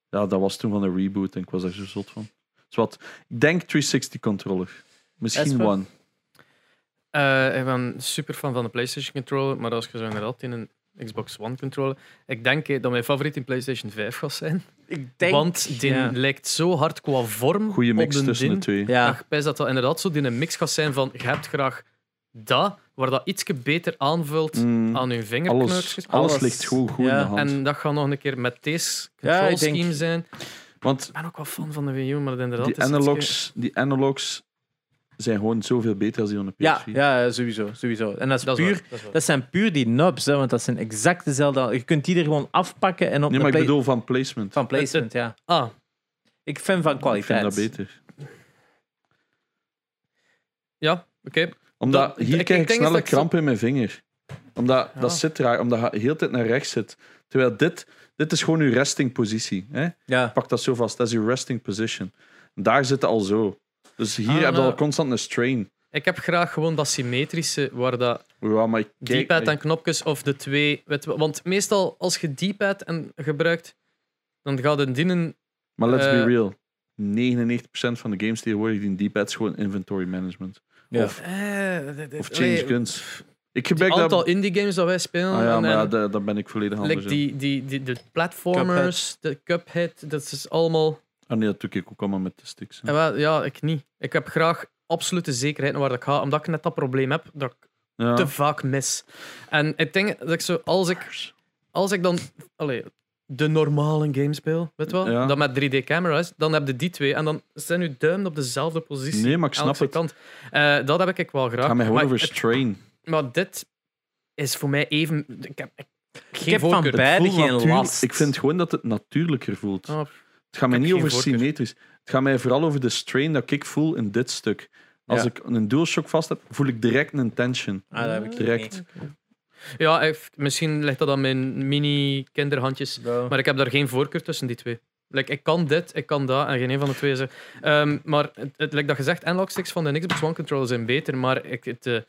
Ja, dat was toen van de reboot en ik was daar zo zot van. Dus wat, ik denk 360 controller. Misschien? One. Eh, ik ben super fan van de PlayStation controller, maar als je zo inderdaad in een Xbox One controller. Ik denk eh, dat mijn favoriet in PlayStation 5 gaat zijn. Ik denk... want die ja. lijkt zo hard qua vorm. Goeie op mix de tussen de ding. twee. Ja. Ik pijs dat dat inderdaad zo die een mix gaat zijn van je hebt graag dat, waar dat ietsje beter aanvult Mm, aan alles, vingerknoopjes. alles, Alles. ligt gewoon goed Ja. in de hand. En dat gaat nog een keer met deze Ja, control ik denk- scheme zijn. Want Ik ben ook wel fan van de Wii U, maar inderdaad die analogs, die analogs zijn gewoon zoveel beter dan die van de Ja, PS4. ja, sowieso, sowieso. En dat is Dat is puur... waar, dat is waar. Dat zijn puur die nubs, hè, want dat zijn exact dezelfde... Je kunt die er gewoon afpakken en op Nee, maar ik bedoel van placement. van placement, ja. Ah, Ik vind van ik kwaliteit. vind dat beter. ja, oké. Omdat Dat- hier ik- krijg ik ik denk snel een kramp in mijn vinger. Omdat Ja. dat zit raar, omdat je heel de tijd naar rechts zit. Terwijl dit, dit is gewoon je resting positie. Hè? Ja. Pak dat zo vast, dat is je resting position. Daar zit het al zo. Dus hier Ah, heb je nou. al constant een strain. Ik heb graag gewoon dat symmetrische, waar dat Ja, maar kijk, D-pad en knopjes of de twee. Weet want meestal als je D-pad en gebruikt, dan gaat het dienen. maar let's be eh, real. 99% van de games tegenwoordig die D-pad is gewoon inventory management. Ja. Of, Eh, of change allee, guns. Ik Het gebruik aantal dat... indie games dat wij spelen. Ah, ja, en, maar ja, daar, daar ben ik volledig anders like die, die, die, de platformers, de Cuphead, dat is allemaal. Ah nee, dat doe ik ook allemaal met de sticks. En wel, ja, ik niet. Ik heb graag absolute zekerheid naar waar ik ga, omdat ik net dat probleem heb dat ik Ja. te vaak mis. En ik denk dat ik zo, als ik, als ik dan allee, de normale game speel, weet je wel, Ja. dat met 3D-camera's, dan heb je die twee en dan zijn uw duimen op dezelfde positie. Nee, maar ik snap het. kant. Eh, dat heb ik wel graag. Ga mij gewoon maar, over strain. maar dit is voor mij even. Ik heb, ik, geen Ik heb van beide geen last. Ik vind gewoon dat het natuurlijker voelt. Oh, Het gaat mij niet over voorkeur. symmetrisch. Het gaat mij vooral over de strain dat ik voel in dit stuk. Als Ja. ik een DualShock vast heb, voel ik direct een tension. Ah, dat heb ik Direct. niet. Ja, misschien ligt dat aan mijn mini-kinderhandjes. Maar ik heb daar geen voorkeur tussen die twee. Like, ik kan dit, ik kan dat en geen een van de twee is er. Ehm, maar het, het, like dat gezegd, analog sticks van de Xbox One controller zijn beter. Maar ik, het, eh,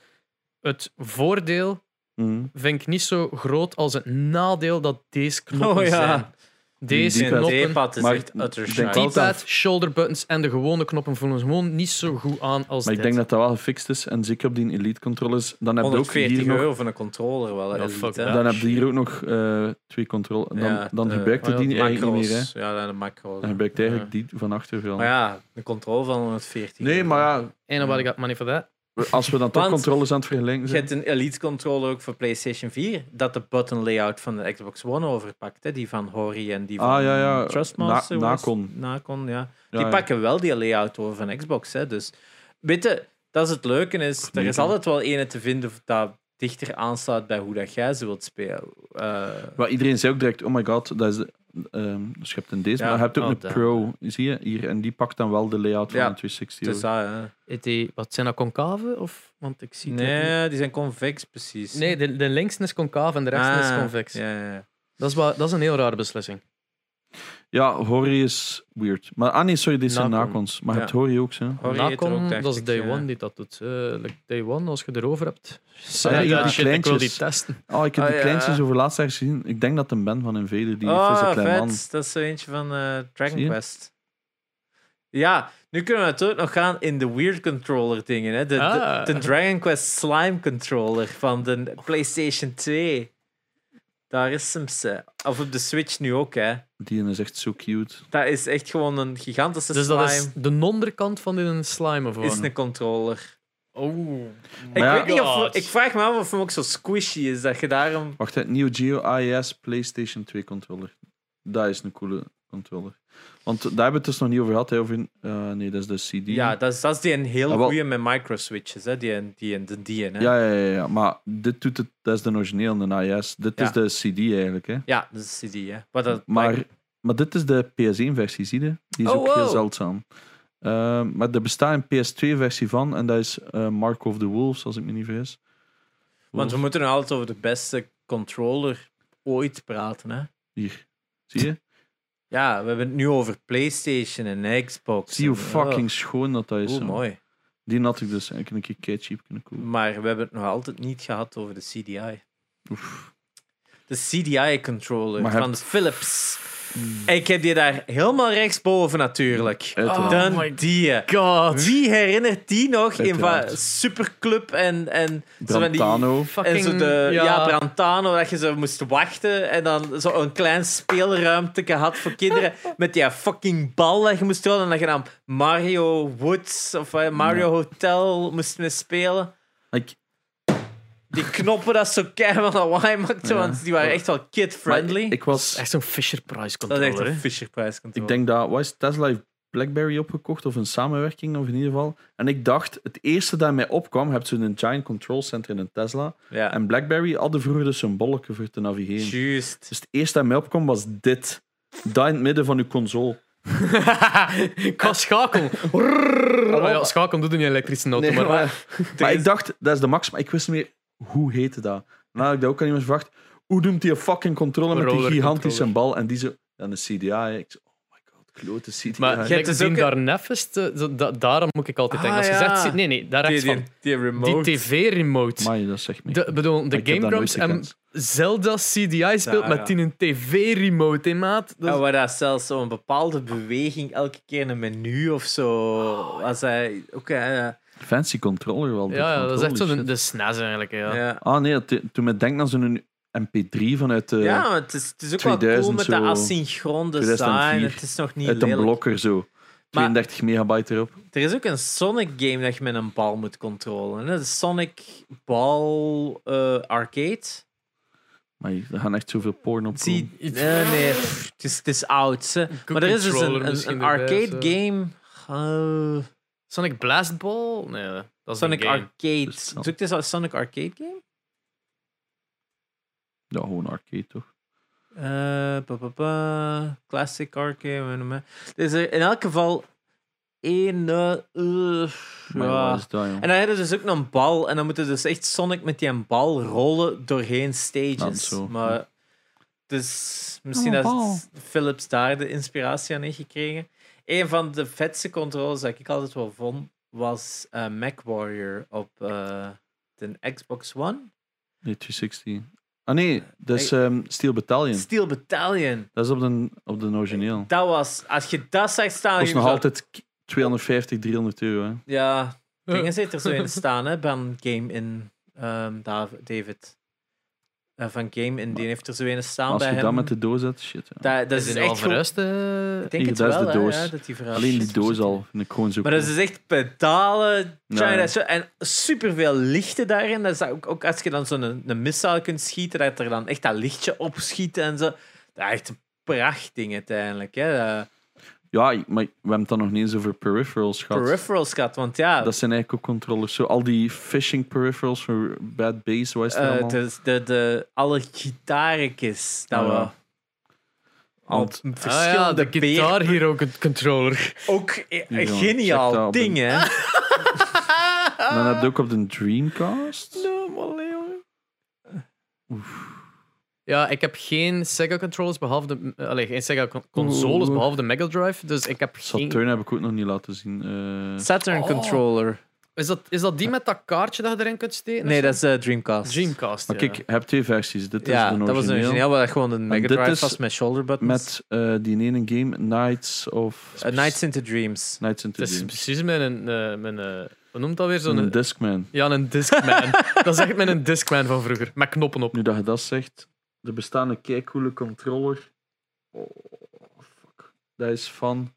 het voordeel Mhm. vind ik niet zo groot als het nadeel dat deze knoppen Oh ja. zijn. Deze Die Een knoppen, D-pad is Maar echt utter ik D-pad, shoulder buttons en de gewone knoppen voelen gewoon niet zo goed aan als Maar ik denk dat dat wel gefixt is. En zeker op die Elite controllers. Dan heb je ook 140 hier nog, euro voor een controller wel. Ja, fuck dan heb je hier ook nog eh, twee controllers. Dan, Ja, dan de- gebruikt die De eigenlijk niet meer. Hè. Ja, de macro's. Dan gebruikt eigenlijk die van achter veel. Maar ja, een controle van 140 Nee, maar ja, En nobody got money for that. Als we dan toch Want controllers aan het vergelijken Je zijn. hebt een Elite controller ook voor PlayStation 4, dat de button layout van de Xbox One overpakt. Hè? Die van Hori en die van Ah, ja, ja. Trustmaster. Na- was- Nacon. Nacon, ja. Die ja. pakken wel die layout over van Xbox. Hè? Dus weet je, dat is het leuke. Is, er is altijd wel ene te vinden dat dichter aansluit bij hoe dat jij ze wilt spelen. Maar iedereen zei ook direct, oh my god, dat is de, ehm, dus je hebt een deze, Ja. maar je hebt ook Oh, een damn. Pro, zie je, hier, en die pakt dan wel de layout van Ja. een 260. dus hoor. dat, hè. Het die- wat zijn dat concave? Of, want ik zie. Nee, die zijn convex precies. Nee, de, de linkste is concaaf en de rechtste is Ah, convex. Ja, ja, ja. Dat, is wel, dat is een heel rare beslissing. Ja, Hori is weird. Maar, ah nee, sorry, dit zijn. Nacons. Maar je Ja. hebt Hori ook, zo. Hori er ook, Nacon, dacht dat is ik, Day ja. One die dat doet. Eh, like Day One, als je erover hebt. Ah, ja, Ja, die shit, ik wil die kleintjes. testen. Oh, ik heb Ah, die ja. kleintjes over laatst ergens gezien. Ik denk dat een ben van Invader, die oh, klein vet. man. Dat is zo eentje van eh, Dragon Zie je? Quest. Ja, nu kunnen we natuurlijk nog gaan in de weird controller dingen. Hè? De, Ah. de, de Dragon Quest Slime controller van de PlayStation 2. Daar is hem. ze. Of op de Switch nu ook. Hè. Die is echt zo cute. Dat is echt gewoon een gigantische Dus slime. dat is de onderkant van een slime of is een controller. Oh. Ik, ja- weet niet of, ik vraag me af of hem ook zo squishy is dat je daarom. Wacht, het Neo Geo AES PlayStation 2 controller. Dat is een coole controller. Want daar hebben we het dus nog niet over gehad. Hè, over, eh, nee, dat is de CD. Ja, dat is, dat is die een heel Ah, goede met microswitches. Hè? Die, die, die, die, hè? Ja, ja, ja, ja, maar dit doet het, dat is de origineel, de AES. Dit Ja. is de CD eigenlijk. Hè. Ja, dat is CD. Hè? Maar, dat, Maar, maar dit is de PS1-versie, zie je? Die is Oh, ook heel zeldzaam. Eh, maar er bestaat een PS2-versie van en dat is eh, Mark of the Wolves, als ik me niet vergis. Want we moeten nog altijd over de beste controller ooit praten. Hè? Hier, zie je? Ja, we hebben het nu over PlayStation en Xbox. Zie hoe en- fucking schoon dat, dat oh, is. oeh, zo. mooi. Die had ik dus eigenlijk een keer cheap kunnen kopen. Maar we hebben het nog altijd niet gehad over de CDI. Oef. De CDI-controller van hebt- de Philips. Ik heb die daar helemaal rechtsboven natuurlijk. Uiteraard. Oh Dan my die. God. Wie herinnert die nog in Uiteraard. va- Superclub en, en zo van die- Brantano. En zo de, ja. ja. Brantano, dat je zo moest wachten en dan zo een klein speelruimte had voor kinderen met die fucking bal dat je moest doen en dat je dan Mario Woods of eh, Mario Hotel moest mee spelen. Ik, Die knoppen dat zo keihard lawaai maakten, Ja. want die waren echt wel kid-friendly. ik was... dus echt zo'n Fisher-Price Dat is echt controller. een hè. Fisher-Price controller. Ik denk dat... Wat is het? Tesla heeft BlackBerry opgekocht, of een samenwerking, of in ieder geval. En ik dacht, het eerste dat mij opkwam, heb je een Giant Control Center in een Tesla. Ja, En BlackBerry hadden vroeger dus een bolletje voor te navigeren. juist. Dus het eerste dat mij opkwam was dit. Dat in het midden van uw console. Qua schakel. Oh ja, doet je elektrische auto. Nee, maar, maar, maar ik dacht, dat is de max, maar ik wist niet meer hoe heette dat. En dan had ik dat ook aan iemand gevraagd. Hoe noemt die een fucking controller met die gigantische bal? En die zo, dan een CDI. Ik zo, oh my god, klote CDI. maar Je jij die een- daar nefest, eh, daarom moet ik altijd Ah, denken. Als je zegt, nee, nee, daar Die, rechts die, van. die remote. Die tv-remote. Amai, dat zegt me. De, bedoel, de Game Grumps en. Zelda CDI speelt met die een tv-remote, hè, maat. Ja, waar dat zelfs zo'n bepaalde beweging elke keer in een menu of zo. Als hij. Oké, ja. Fancy controller wel. ja, ja, dat is echt holy zo de, de SNES eigenlijk. hè, Ja. Ja. Ah nee, toen me denkt aan zo'n MP3 vanuit de, ja, maar het is, het is ook wel cool 2000 met dat zo, asynchroon design. 2004. Het is nog niet uit een lelijk. blokker zo. 32 megabyte erop. Er is ook een Sonic game dat je met een bal moet controleren. De Sonic Ball eh, Arcade. Maar er gaan echt zoveel porn op. Zie, eh, nee, pff, het is, het is oud. Maar er is dus een, arcade game. eh, Sonic Blastball? Nee, dat is Sonic. Arcade. Dus Zoek eens een Sonic Arcade game? Ja, gewoon arcade toch? Eh, pa, pa, pa, classic arcade. Er is er in elk geval één. eh, eh, ja. is dat? En dan heb je dus ook nog een bal. En dan moeten dus echt Sonic met die bal rollen doorheen stages. zo. Maar dus misschien Oh, dat Philips daar de inspiratie aan heeft gekregen. Een van de vetste controles dat ik altijd wel vond, was eh MacWarrior op eh, de Xbox One. Nee, 260. Ah nee, dat is ehm, Steel Battalion. Steel Battalion. Dat is op de, op de origineel. Dat was, als je dat zag staan... Dat is je nog zo- altijd k- 250, 300 euro. Hè. Ja, dingen zit er zo in staan, hè, van Game in Dav- David. Eh, van Game in, die heeft er zo in staan Als bij je hem. dat met de doos hebt, shit. Ja. dat, dat Is is echt eh? Ik denk Hier, het dat is wel, de doos. ja, dat die Alleen die doos al ik gewoon zo Maar dat is echt pedalen, trying Ja. en superveel lichten daarin. Dat is ook, ook als je dan zo'n een, een missile kunt schieten, dat er dan echt dat lichtje opschiet en zo. Dat is echt een prachtding uiteindelijk. Hè. Ja, maar we hebben het dan nog niet eens over peripherals gehad. peripherals gaat, want ja, dat zijn eigenlijk ook controllers. Zo, al die phishing peripherals voor Bad Bass, wat is dat eh, allemaal? de, de, de, alle gitaretjes dat Ja. we al Want- Ah ja, verschillende de gitaar hier ook een controller. Ook een geniaal ding, hè? Dan heb je ook op de Dreamcast. No, maar Leon. Ja, ik heb geen Sega controllers behalve de. eh, Allee, geen Sega con- consoles behalve de Mega Drive. Dus ik heb geen. Saturn heb ik ook nog niet laten zien. Eh, Saturn Oh. controller. Is dat, is dat die met dat kaartje dat je erin kunt steken? Nee, dat is eh, Dreamcast. Dreamcast. maar ja. kijk, je hebt twee versies. Dit is Ja, de dat was een origineel. origineel, waar dat gewoon een Mega Drive is was met shoulder buttons. Met eh, die ene game, Nights of... Nights into Dreams. Nights into Het is Dreams. precies met een. eh, met een hoe noemt dat weer? Zo'n. Een Discman. ja, een Discman. dat is echt met een Discman van vroeger. Met knoppen op. Nu dat je dat zegt, er bestaat een controller. Oh, fuck. Dat is van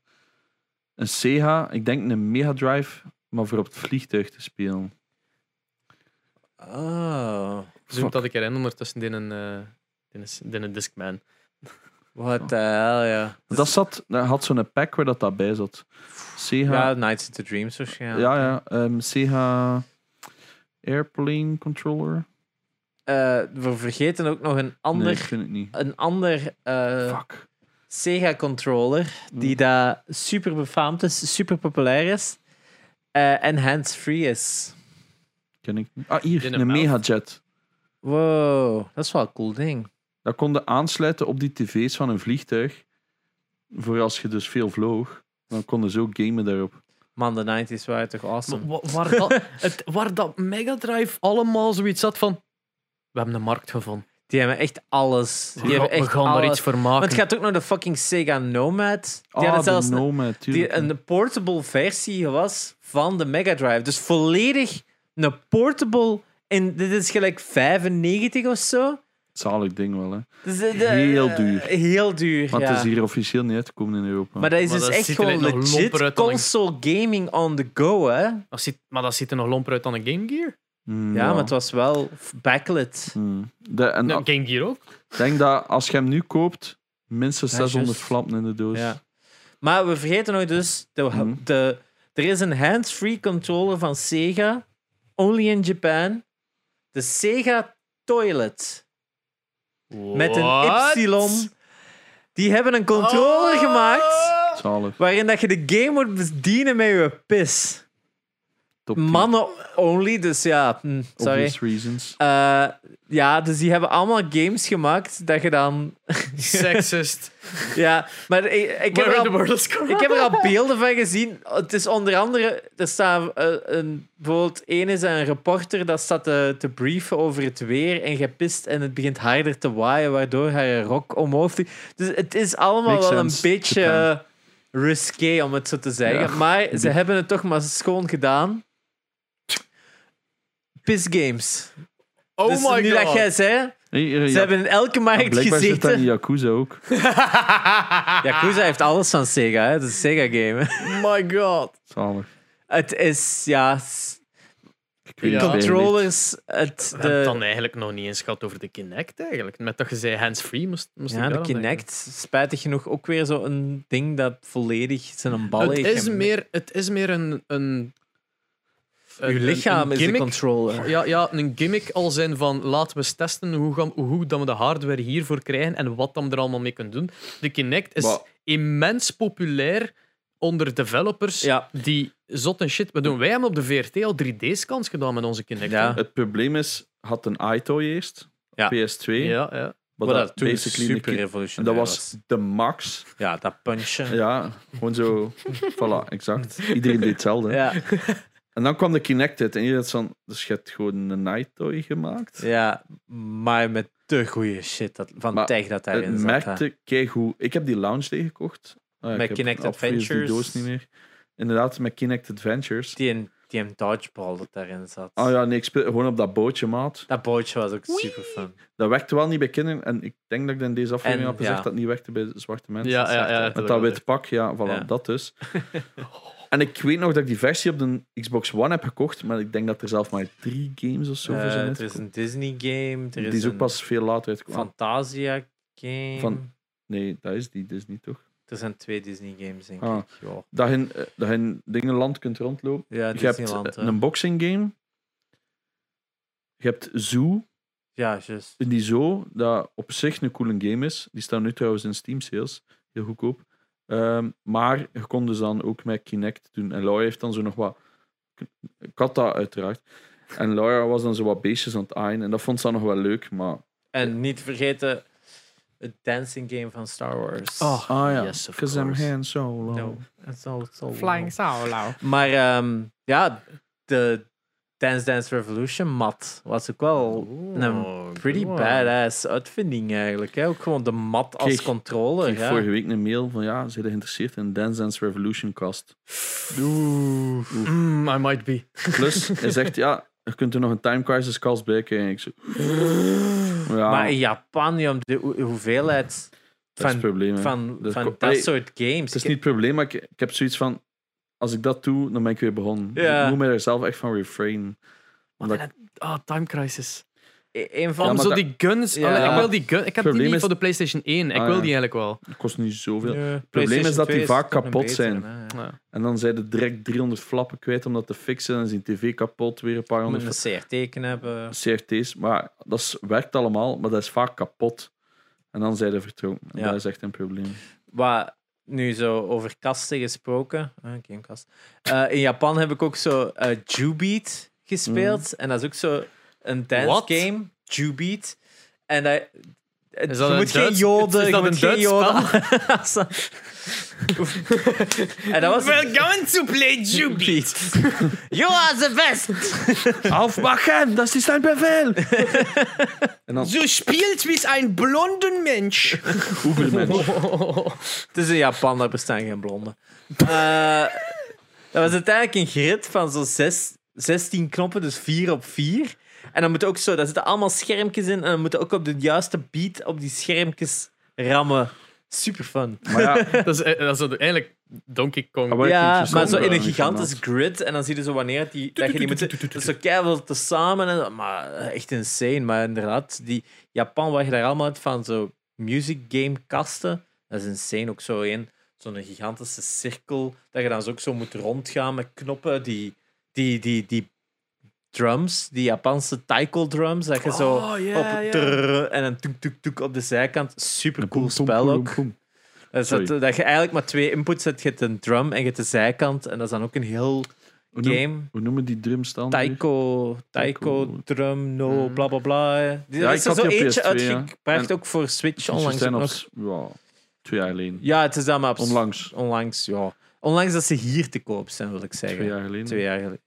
een Sega, ik denk een Mega Drive, maar voor op het vliegtuig te spelen. Oh. Zoom Fuck. dat ik erin ondertussen in een, eh in een, Discman. What the hell, ja. Dat, zat, dat had zo'n pack waar dat, dat bij zat. Sega, Ja, ja, Nights into Dreams waarschijnlijk. ja, ehm, Sega Airplane Controller. Eh, we vergeten ook nog een Nee, ander, ik vind het niet. een ander eh, Fuck. Sega controller die Hmm. daar super befaamd is, super populair is eh, en hands-free is. Ken ik niet. Ah, hier, een. Megajet. Wow, dat is wel een cool ding. Dat konden aansluiten op die tv's van een vliegtuig. Voor als je dus veel vloog. Dan konden zo gamen daarop. Man, de 90s waren toch awesome. Maar waar, dat, het, waar dat Mega Drive allemaal zoiets zat van. We hebben een markt gevonden. Die hebben echt alles. Die We, hebben we echt gaan alles. daar iets voor Want maken. het gaat ook nog de fucking Sega Nomad. Die ah, hadden de zelfs een, Nomad, die tuurlijk. een portable versie was van de Mega Drive. Dus volledig een portable. En dit is gelijk 95 of zo. Zalig ding wel, hè. Dus de- de- Heel duur. Heel duur. Want ja. het is hier officieel niet uitgekomen in Europa. Maar dat is Maar dus dat echt gewoon legit console gaming on the go, hè? Dat ziet, maar dat ziet er nog lomper uit dan een Game Gear. Mm, Ja, maar het was wel backlit. Mm. De, en ah, Game Gear ook. ik denk dat als je hem nu koopt, minstens Ja, 600 juist. flappen in de doos. Ja. Maar we vergeten nog dus, de, Mhm. de, er is een hands-free controller van Sega, only in Japan. De Sega Toilet. Met een? Y. Die hebben een controller Oh. gemaakt Zalig. waarin dat je de game moet bedienen met je pis. Mannen only, dus ja, hm, sorry. Obvious reasons. Eh, ja, dus die hebben allemaal games gemaakt dat je dan... Sexist. Ja, maar ik, ik, heb Where er the al, world is going. ik heb er al beelden van gezien. Het is onder andere... Er staat eh, een... Bijvoorbeeld, één is een reporter dat staat te, te briefen over het weer en gepist en het begint harder te waaien, waardoor haar rok omhoog vliegt. Dus het is allemaal Makes wel sense. een beetje risqué, om het zo te zeggen. Ja. Maar ze hebben het toch maar schoon gedaan. Piss games. Oh dus my nu god. dat jij zei, hier, Ze ja, hebben in elke markt blijkbaar zit dat in gezeten. Yakuza ook. Yakuza heeft alles van Sega, hè? Het is een Sega-game. My god. Zalig. Het is, ja... Ja. Controllers, het, We hebben het dan eigenlijk nog niet eens gehad over de Kinect eigenlijk. Met dat je zei hands-free moest, moest ik ja, de denken. Kinect, spijtig genoeg, ook weer zo'n ding dat volledig zijn bal Het heeft. is meer, het is meer een... een een- Uw een- lichaam een is de gimmick. controller. Ja, ja, een gimmick al zijn van laten we eens testen hoe, gaan, hoe goed dat we de hardware hiervoor krijgen en wat dan er allemaal mee kunnen doen. De Kinect is Maar- immens populair onder developers Ja. die zot en shit. We doen, wij hebben op de VRT al 3D-scans gedaan met onze Kinect. Ja. Het probleem is, had een iToy eerst, Ja. PS2, ja, ja. wat dat dat toen super revolutionair dat was de max. Ja, dat punchen. Ja, gewoon zo, voilà, exact. Iedereen deed hetzelfde. Ja, En dan kwam de Kinect uit en iedereen had van, dus je hebt gewoon een iToy gemaakt. ja, maar met de goede shit dat, van Maar tech dat daarin Het zat. merkte keigoed. Ik heb die Lounge Day gekocht. Ah, Met ik heb Kinect obviously die Adventures. doos niet meer. Inderdaad, met Kinect Adventures. Die een, die een dodgeball dat daarin zat. Ah ja, nee, ik speel gewoon op dat bootje, maat. Dat bootje was ook super fun. Dat werkte wel niet bij kinderen. En ik denk dat ik in deze aflevering heb gezegd ja. dat niet werkte bij zwarte mensen. Ja, ja, ja, Met dat wit pak, ja, voilà, Ja. dat dus. en ik weet nog dat ik die versie op de Xbox One heb gekocht, maar ik denk dat er zelf maar drie games of zo voor Eh, zijn er is een Disney game. Er Die is ook pas veel later uitgekomen. Fantasia game. Van- Nee, dat is die Disney toch? Er zijn twee Disney games, denk Ah. ik. Ja, Dat je in, eh, dat je in Dingenland kunt rondlopen. ja Je hebt Disneyland. eh, hè. een boxing game. Je hebt Zoo. Ja, juist. In die Zoo, dat op zich een coole game is. Die staan nu trouwens in Steam sales. Heel goedkoop. Ehm, maar je kon dus dan ook met Kinect doen. En Laura heeft dan zo nog wat... Dat uiteraard. En Laura was dan zo wat beestjes aan het aaien. En dat vond ze dan nog wel leuk, maar... En niet vergeten het dancing game van Star Wars. Oh, Ah ja, Yes, of because I'm course. Han Solo. No, it's all, it's all Flying Solo. Maar ehm, ja, de Dance Dance Revolution mat was ook wel een pretty badass uitvinding eigenlijk. Hè? Ook gewoon de mat als Kreeg- Ik controller. kreeg Ja. vorige week een mail van ja, zijn geïnteresseerd in Dance Dance Revolution cast. Mm, I might be. Plus, hij zegt ja, je kunt er nog een Time Crisis cast bij krijgen. Ik ja, Maar in Japan, de hoe- hoeveelheid dat van, van, Dat van ko- dat soort games. Het is niet het probleem, maar ik, ik heb zoiets van, als ik dat doe, dan ben ik weer begonnen. Ja. Ik moet me er zelf echt van refrain. Omdat Ah, Time Crisis. E- Een van Ja, zo dat- die guns. Ja. Allee, ik wil die gun. Ik heb die niet is- voor de PlayStation 1. Ik Ah, wil die eigenlijk wel. het kost niet zoveel. Ja, Het probleem is dat die vaak 2 is toch kapot zijn. En dan zijn er direct 300 flappen kwijt om dat te fixen. En die tv kapot, weer een paar Je moet honderd een CRT hebben. CRT's. Maar dat is, werkt allemaal, maar dat is vaak kapot. En dan zijn ze vertrokken. En Ja. Dat is echt een probleem. Wat nu zo over kasten gesproken. Ah, gamekast. Eh, in Japan heb ik ook zo eh Jubeat gespeeld. En dat is ook zo een dance game. Jubeat. En dat, Is dat je een moet geen joden. is je dat moet een geen joden. en dat was going to play Jubeat. You are the best. Aufmachen, dat is zijn bevel! en dan Du spielt wie ein blonden Mensch. Het is in Japan, daar bestaan geen blonden. Eh, dat was uiteindelijk een grid van zo'n zes- 16 knoppen, dus 4 op 4. En dan moet ook zo, daar zitten allemaal schermpjes in. En dan moeten ook op de juiste beat op die schermpjes rammen. Super fun. Maar ja, dat, is, eh, dat is eigenlijk Donkey Kong. Ah, maar- Ja, Welke maar zo in een gigantisch eh, grid. En dan zie je zo wanneer die, dat je die moet... Dat is zo keihard te samen. En, maar echt insane. Maar inderdaad, die Japan, waar je daar allemaal hebt van zo music game kasten. Dat is insane. Ook zo een, zo'n gigantische cirkel. Dat je dan zo ook zo moet rondgaan met knoppen. Die, die, die, die drums, die Japanse taiko drums. Dat je zo Oh, op trrr en een tuk tuk tuk op de zijkant. Super cool spel ook. Dat, je eigenlijk maar twee inputs hebt. Je hebt een drum en je hebt de zijkant. En dat is dan ook een heel Hoe, noem- game. hoe noemen die drums dan? Taiko, taiko, Taiko. drum, no, Mm. bla bla bla. Die- Ja, er ik is er zo eentje PS2, ja. uitgebracht, ook voor Switch onlangs. zijn ook op, nog. ja, twee jaar geleden. Ja, het is dan maar op Onlangs. onlangs, ja. Onlangs dat ze hier te koop zijn, wil ik zeggen. Twee jaar geleden. Twee jaar geleden.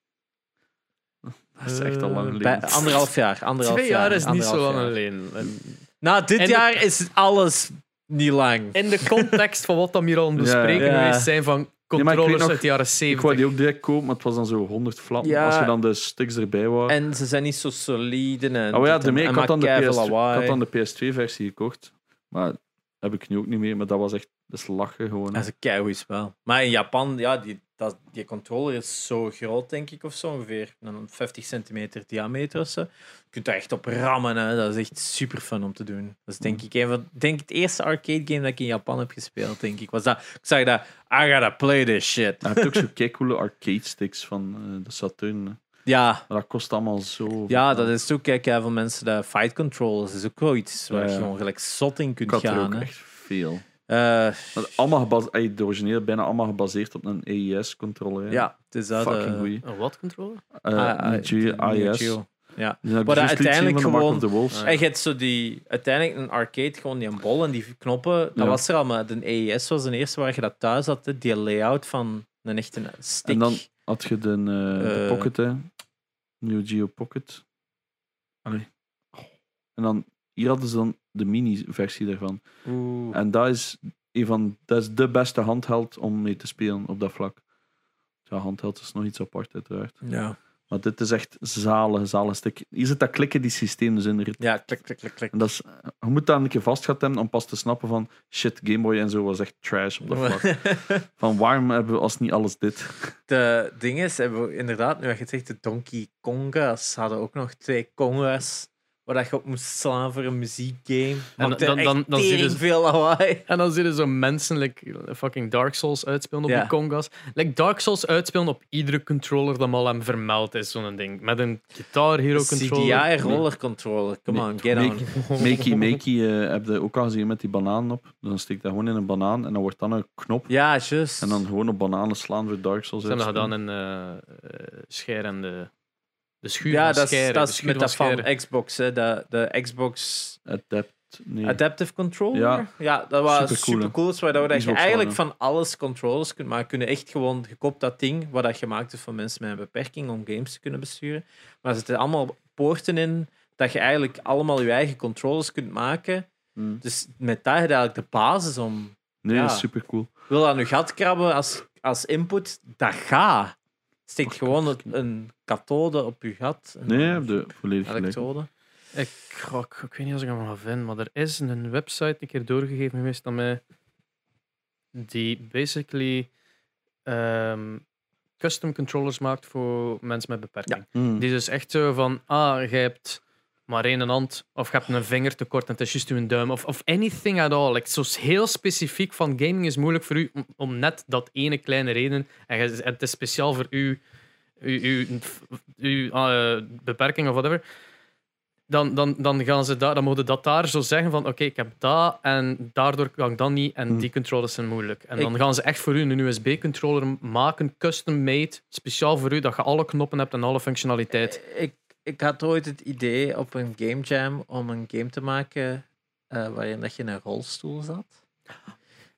Dat is echt al lang Eh, geleden. Bij anderhalf jaar. Anderhalf Twee jaar is niet zo anderhalf lang jaar. alleen. En Nou, dit En de- jaar is alles niet lang. In de context van wat we hier al aan het bespreken Ja. geweest zijn van controllers nog- uit de jaren Ik 70. wou die ook direct kopen, maar het was dan zo 100 flappen. Ja. Als je dan de sticks erbij wou. En ze zijn niet zo solide. En oh ja, dit en- daarmee, en ik had dan, de maken had dan de PS2-versie gekocht. Maar heb ik nu ook niet meer. Maar dat was echt dat is lachen gewoon. Dat is een keigoed spel. Maar in Japan, ja, die, dat, die controller is zo groot, denk ik, of zo ongeveer. Een 50 centimeter diameter of zo. Je kunt daar echt op rammen, hè. dat is echt super fun om te doen. Dat is denk ik een van, denk het eerste arcade game dat ik in Japan heb gespeeld, denk ik. Was dat, ik zag dat, I gotta play this shit. Hij heeft ook zo keicoole arcade sticks van eh, de Saturn. hè. Ja, Maar dat kost allemaal zo. ja dat is ook, kijk, veel mensen, de fight controllers is ook wel iets waar Ja, ja. je gewoon gelijk zot in kunt gaan. hè. echt veel. Eh, allemaal gebas- ey, de originele bijna allemaal gebaseerd op een AES-controller. ja, het is dat. Fucking eh, goeie. Een wat controller? Uh, ah, ah, Neo AES. Geo. Ja. Die heb Maar uiteindelijk de gewoon-. Ah, En je hebt zo die, uiteindelijk een arcade, gewoon die bol en die knoppen. Dat Ja. was er al, maar de AES was de eerste waar je dat thuis had. hè. Die layout van een echte stick. En dan had je de, eh, de Eh. Pocket, hè. Neo Geo Pocket. Allee. En dan, hier hadden ze dan de mini-versie daarvan. Oeh. En dat is, een van, dat is de beste handheld om mee te spelen op dat vlak. Ja, handheld is nog iets apart, uiteraard. Ja. Maar dit is echt zalig, zalig stuk. Hier zit dat klikken, die systeem dus in. de ja, klik, klik, klik, klik. En dat is, je moet dat een keer vastgehad hebben om pas te snappen van shit, Gameboy en zo was echt trash op dat vlak. Van waarom hebben we als niet alles dit? De ding is, hebben we inderdaad, nu had je het zegt, de Donkey Konga's hadden ook nog twee Konga's waar dat je op moest slaan voor een muziekgame. En dan- dan- dan zie je dus- veel lawaai. En dan zie je zo mensen like, fucking Dark Souls uitspelen op Ja. die congas. Like Dark Souls uitspelen op iedere controller dat mal hem vermeld is, zo'n ding. Met een Guitar Hero controller. CDI roller controller. Come on, get on. Makey Makey eh, heb je ook al gezien met die banaan op. Dan steek je dat gewoon in een banaan en dan wordt dan een knop. Ja, juist. En dan gewoon op bananen slaan voor Dark Souls. Ze hebben dat uitspelen. gedaan in en de schuur Ja, van dat is, dat de is met dat van. Xbox, hè, de, de Xbox Adapt. Nee. Adaptive Controller. Ja. Ja, dat was Supercoole. super cool. Waardoor dat je eigenlijk van alles controllers kunt maken. Kunnen echt gewoon gekoopt dat ding, wat dat gemaakt is voor mensen met een beperking om games te kunnen besturen. Maar er zitten allemaal poorten in dat je eigenlijk allemaal je eigen controllers kunt maken. Hmm. Dus met dat heb je eigenlijk de basis om. Nee, Ja. super cool. Wil aan je gat krabben als, als input, dat gaat. Steekt gewoon het- een kathode op je gat. Een Nee, heb je volledig gelijk. elektrode. Ik, goh, ik, ik weet niet als ik hem ga vinden, maar er is een website een keer doorgegeven geweest aan mij die basically ehm, custom controllers maakt voor mensen met beperking. Hmm. Die is dus echt zo van, ah, je hebt maar één hand, of je hebt een vinger tekort en het is juist uw duim, of, of anything at all. Like, zo heel specifiek van gaming is moeilijk voor u om, om net dat ene kleine reden, en je- en het is speciaal voor u, uw, uw, uw eh, beperking of whatever. Dan, dan, dan gaan ze daar, dan mogen dat daar zo zeggen van oké, ik heb dat en daardoor kan ik dat niet en Hmm. die controllers zijn moeilijk. En dan gaan ze echt voor u een USB-controller maken, custom made, speciaal voor u, dat je alle knoppen hebt en alle functionaliteit. Ik, ik had ooit het idee op een game jam om een game te maken eh, waarin dat je in een rolstoel zat.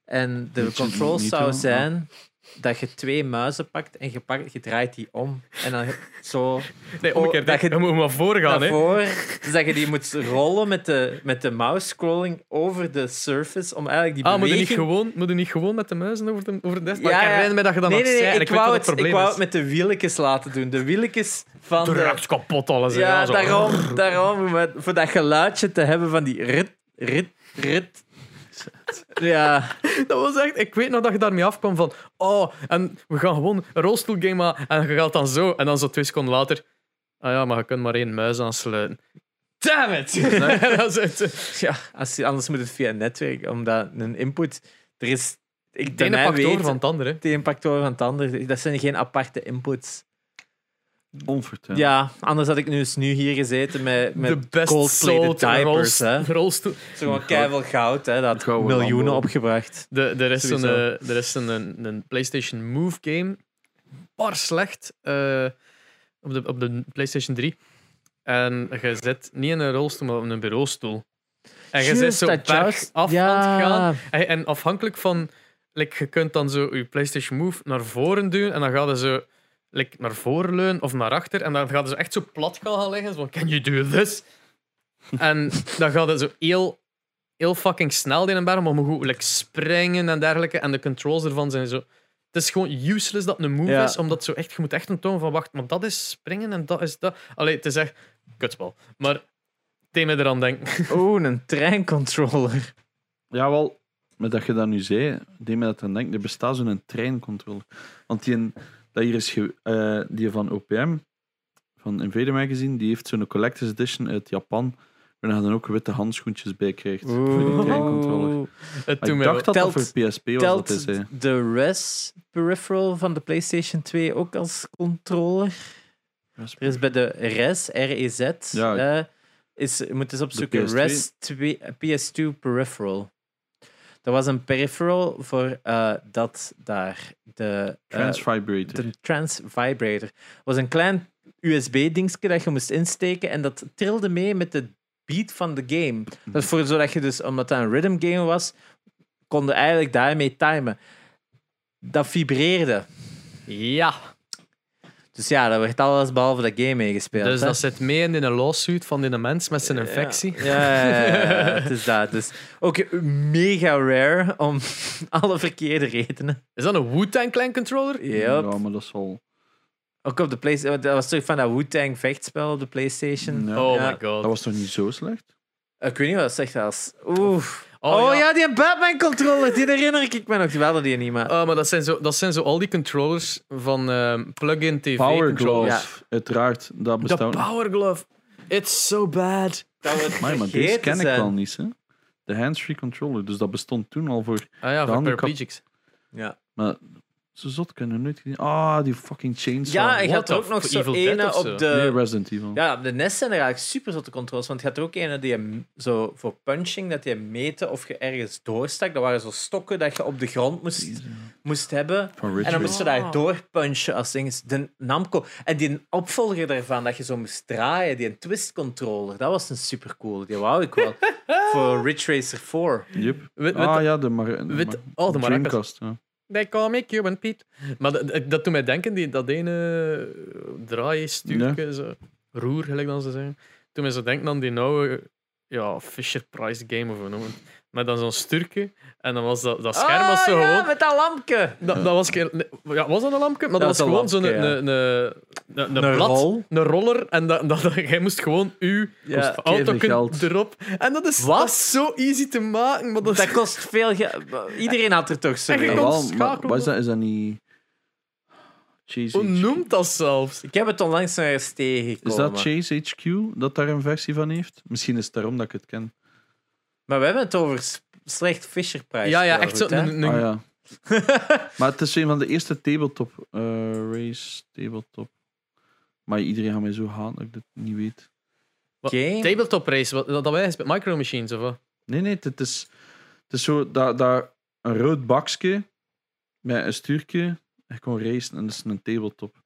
En de controls zou zo, zijn dat je twee muizen pakt en je, pakt, je draait die om. En dan zo Nee, Oh, omgekeerd. dat je, je- moet maar voorgaan. hè. voren. Dus dat je die moet rollen met de, met de mouse scrolling over de surface om eigenlijk die Ah, moet je, niet beweging... gewoon, moet je niet gewoon met de muizen over de, over de desk? Maar Ja, ik ja. herinner me dat je dat Nee, nee, nee, en ik, ik, wou het, het ik wou het met de wieltjes laten doen. De wieltjes van de... Drukt kapot alles. Ja, zo. daarom, daarom voor dat geluidje te hebben van die rit, rit, rit. Ja, Dat was echt... Ik weet nog dat je daarmee afkwam van... Oh, en we gaan gewoon een rolstoelgame maken. En je gaat dan zo. En dan zo twee seconden later... Ah ja, maar je kunt maar één muis aansluiten. Damn it! dat is het. ja als, je- anders moet het via netwerk, omdat een input... Er is... Ik, bij ene pakt over van het andere. De impactoren van het andere, dat zijn geen aparte inputs. Onvertuigd. Ja, anders had ik nu, eens nu hier gezeten met, de met best gold-plated sold diapers. Rolstoel. Zo gewoon keiveel goud, hè. dat had miljoenen Lambo. opgebracht. De, er is, een, eh, er is een, een, een PlayStation Move game. Bar slecht. eh, op, de, op de PlayStation 3. En je zit niet in een rolstoel, maar op een bureaustoel. En je zit zo bergaf Ja. het gaan. En, en afhankelijk van... Like, je kunt dan zo je PlayStation Move naar voren doen. En dan gaat je zo like, naar voren leunen of naar achter. En dan gaat zo echt zo plat gaan liggen. Zo van, can you do this? en dan gaat het zo heel, heel fucking snel in een. Maar moet goed like, springen en dergelijke. En de controls ervan zijn zo Het is gewoon useless dat het een move Ja. is, omdat zo echt, je moet echt een toon van wacht, maar dat is springen en dat is dat. Allee, het is echt kutspel. Maar deed me eraan denken. Oeh, een treincontroller. Ja, wel, met dat je dat nu zei, deed me dat aan denken. Er bestaat zo'n treincontroller. Want die, een- dat hier is ge- eh, die van OPM, van Invader Magazine, die heeft zo'n collector's edition uit Japan, waar je dan ook witte handschoentjes bij krijgt. Voor die treincontroller. Het Maar doet Ik dacht dat dat Telt- voor PSP was, dat zei. de RES peripheral van de PlayStation 2 ook als controller? Er is bij de RES, R-E-Z, Ja. eh, is, je moet eens opzoeken, PS2. RES 2, PS2 peripheral. Dat was een peripheral voor eh, dat daar de... eh, Trans Vibrator. de Trans Vibrator. was een klein USB-dingetje dat je moest insteken en dat trilde mee met de beat van de game. Dat is voor zodat je dus, omdat dat een rhythm game was, konden eigenlijk daarmee timen. Dat vibreerde. Ja, Dus ja, dat werd alles behalve dat game meegespeeld. dus hè. dat zit mee in een lawsuit van die mens met zijn infectie. Ja, ja, ja, ja, ja, het is dat. Dus ook mega rare om alle verkeerde redenen. Is dat een Wu-Tang Clan controller? Yep. Ja, maar dat is wel... Ook op de PlayStation. Dat was toch van dat Wu-Tang vechtspel op de PlayStation. Oh Ja. my god. Dat was toch niet zo slecht? Ik weet niet wat dat zegt als. Oeh. Oh, Oh, ja. ja. die Batman controller, die herinner ik me nog. Die hadden die niet, maar. Oh, maar dat zijn, zo, dat zijn zo al die controllers van ehm, plug-in TV Power. Glove, uiteraard. Dat De bestaat Power Glove. It's so bad. dat we Maar, maar deze ken ik wel niet, hè. De hands-free controller. Dus dat bestond toen al voor... Ah ja, voor paraplegics. Ja, Maar zo zot kunnen nooit gezien. Ah, die fucking chainsaw. ja ik What had er ook the nog f- zo Evil Dead ene of op zo? de. Nee, Resident Evil. Ja, op de NES zijn er eigenlijk super zotte controls. Want je had er ook ene die je zo voor punching, dat je meten of je ergens doorstak. Dat waren zo stokken dat je op de grond moest, moest hebben. Van En dan moest je daar doorpunchen als ding. De Namco. En die opvolger daarvan, dat je zo moest draaien, die een twist controller, dat was een super cool. Die wou ik wel. voor Ridge Racer 4. Yep. Wit, Ah ja, de, mar de mar- oh, de. Dreamcast. Ja. They call me Cuban Pete. Maar dat, dat, doet mij denken, die, dat ene draaistuurtje, zo, roer, gelijk dan ze zeggen. Toen mij zo denken aan die oude ja, Fisher-Price game of hoe noemen. Met dan zo'n sturkje. En dan was dat, dat scherm Ah, was zo ja, gewoon... met dat lampje. Dat, dat was, geen- nee, ja, was dat een lampje? Maar dat, Dat was was gewoon zo'n een, een, een, blad, rol. een roller. En dat, dat, jij moest gewoon uw Ja. auto geld. erop. En dat is, Wat? is zo easy te maken. Maar dat, kost veel geld. Iedereen had er toch zo En je mee. kon- Jawel, maar is dat? Is dat niet... Chase hoe HQ? noemt dat zelfs? Ik heb het onlangs nog eens tegengekomen. Is dat Chase HQ dat daar een versie van heeft? Misschien is het daarom dat ik het ken. Maar we hebben het over slecht Fisher-prijs. Ja, ja, echt zo. Ah ja. maar het is een van de eerste tabletop eh, race tabletop. Maar iedereen gaat mij zo haten dat ik dit niet weet. Wat? Game? Tabletop race, wat, dat wij met Micro Machines of wat? Nee, nee, het is, het is zo dat, dat een rood bakje met een stuurtje. Je kon racen en dat is een tabletop.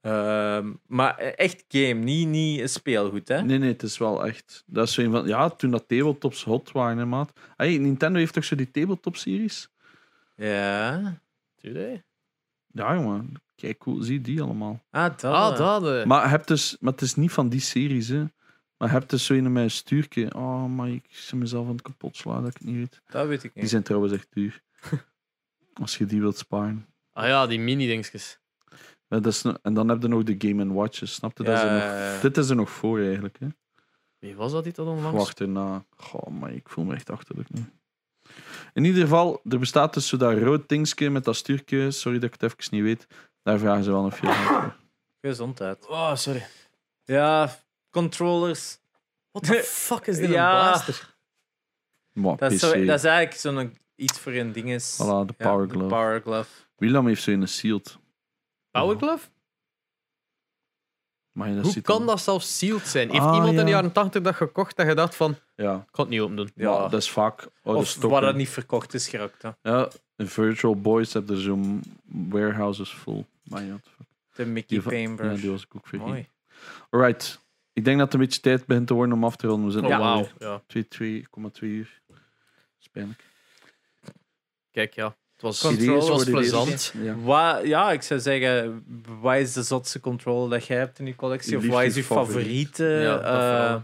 Ehm, maar echt game, niet, niet een speelgoed, hè? Nee, nee, het is wel echt. Dat is zo een van. Ja, toen dat tabletops hot waren, hè, maat. Hey, Nintendo heeft toch zo die tabletop-series? Ja. Tuurlijk. Ja, jongen. Kijk, cool. Zie die allemaal. Ah, dat. Ah, eh. dat. eh. Maar, je hebt dus, maar het is niet van die series, hè. Maar je hebt dus zo met een stuurtje. Oh, maar ik zie mezelf aan het kapot slaan dat ik het niet weet. Dat weet ik Die niet. zijn trouwens echt duur. Als je die wilt sparen. Ah ja, die mini-dingetjes. Dat is, no- en dan heb je nog de Game Watches. Snap je? Dat is er nog, Ja, dit is er nog voor eigenlijk. Hè? Wie was dat die dat onlangs? Wacht erna. Goh, maar ik voel me echt achterlijk nu. In ieder geval, er bestaat dus zo dat rood dingetje met dat stuurtje. Sorry dat ik het even niet weet. Daar vragen ze wel een veel. Gezondheid. Oh, sorry. Ja, controllers. What the fuck is dit Ja. een blaster? Maar Dat is, zo, dat is eigenlijk zo'n iets voor een ding is. Voilà, de Ja, Power de Glove. Power Glove. William heeft zo een sealed. Power Glove? Maar je dat Hoe ziet kan dan- dat zelfs sealed zijn? Heeft Ah, iemand in de ja. jaren 80 dat gekocht dat je dacht van, ik Ja, kan het niet open doen? Ja. maar dat is vaak oude Of stokken. waar dat niet verkocht is geraakt. hè. Ja, in Virtual Boys heb je zo'n warehouses vol. Maar ja, fuck. De Mickey Die ja, die was ik ook vergeten. Mooi. Alright. Ik denk dat het een beetje tijd begint te worden om af te ronden. We zijn Oh, al wauw. alweer Ja. 2, 2,2 uur. Spijnlijk. Kijk, ja. Het was, was de plezant. Ja. Wat, ja, ik zou zeggen, wat is de zotste controle dat jij hebt in je collectie? Of wat is je favoriete? Ja, eh.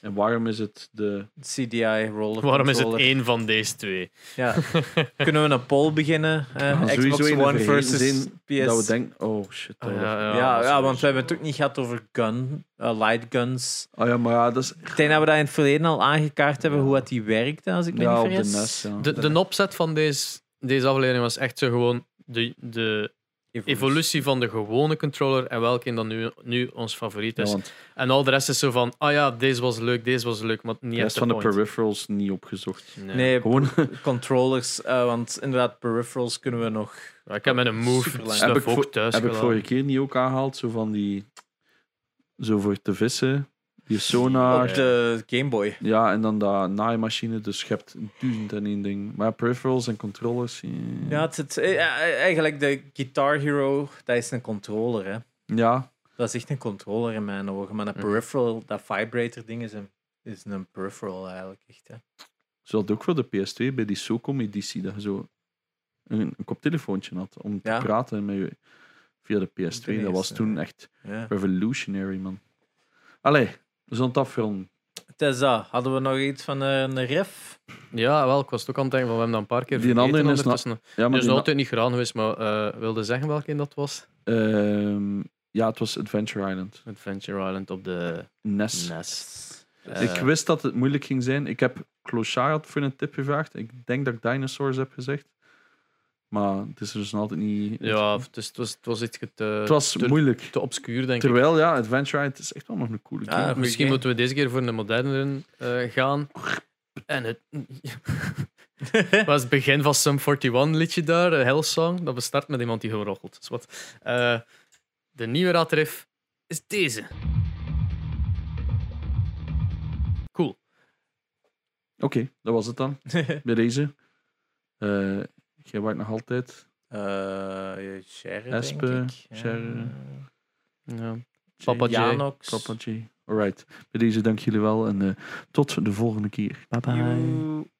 En waarom is het de... CDI roller Waarom is het één van deze twee? Ja. Kunnen we een poll beginnen? eh, gaan Xbox One de versus PS. Dat we denken, oh shit. Ah, ja, ja, ja, ja, want we hebben het ook niet gehad over gun, eh, light guns. Oh ja, maar ja, dat is... Ik denk dat we dat in het verleden al aangekaart hebben, hoe dat die werkte, als ik me Ja, niet op de vergis. NES, ja. De, de opzet van deze, deze aflevering was echt zo gewoon de, de evolutie van de gewone controller en welke dan nu, nu ons favoriet Ja, is. want En al de rest is zo van, ah ja, deze was leuk, deze was leuk, maar niet de rest van de peripherals niet opgezocht. Nee. Nee, Gewoon controllers, eh, want inderdaad, peripherals kunnen we nog... Ja, Ik heb met een move heb ik, ook thuis heb ik vorige keer niet ook aangehaald, zo van die... Zo voor te vissen, die sonar... Op de Game Boy. Ja, en dan dat naaimachine, dus je hebt duizend en één ding. Maar ja, peripherals en controllers... Ja, het, het, eh, ja, eigenlijk de Guitar Hero, dat is een controller, hè. ja, Dat is echt een controller in mijn ogen. Maar een peripheral, dat vibrator ding, is een, is een peripheral eigenlijk. Echt, hè. zoals ook voor de PS2 bij die SOCOM-editie, dat je zo een, een koptelefoontje had om te Ja. praten met je via de PS2. De Dat was toen echt Ja. revolutionary, man. Allee, we zullen het afvullen. Het is dat. Hadden we nog iets van eh, een riff? Ja, wel, ik was ook aan het denken van, we hebben dat een paar keer Die vergeten andere is ondertussen. Ja, maar Dus die na- altijd niet gedaan geweest, maar eh wilde zeggen welke dat was? Ehm, ja, het was Adventure Island. Adventure Island op de NES. NES. Ik Eh, wist dat het moeilijk ging zijn. Ik heb Clochard voor een tip gevraagd. Ik denk dat ik Dinosaurs heb gezegd. Maar het is dus nog altijd niet... Ja, het, is, het, was, het was iets te, het was te, moeilijk. te obscuur, denk ik. Terwijl, ja, Adventure Island is echt wel nog een coole Ah, game. Misschien moeten we deze keer voor een modernere eh, gaan. En het was het begin van Sum 41 liedje daar, een Hellsong. Dat bestart met iemand die gewoon rochelt. Dus wat. Eh, de nieuwe raadriff is deze. Cool. Oké, dat was het dan. Bij deze. Eh jij waart nog altijd... Eh Sherry, Espe, denk ik. Sherry. Ja. Papa J. Janox. Papa G. Alright. Bij deze dank jullie wel en eh, tot de volgende keer. Bye bye.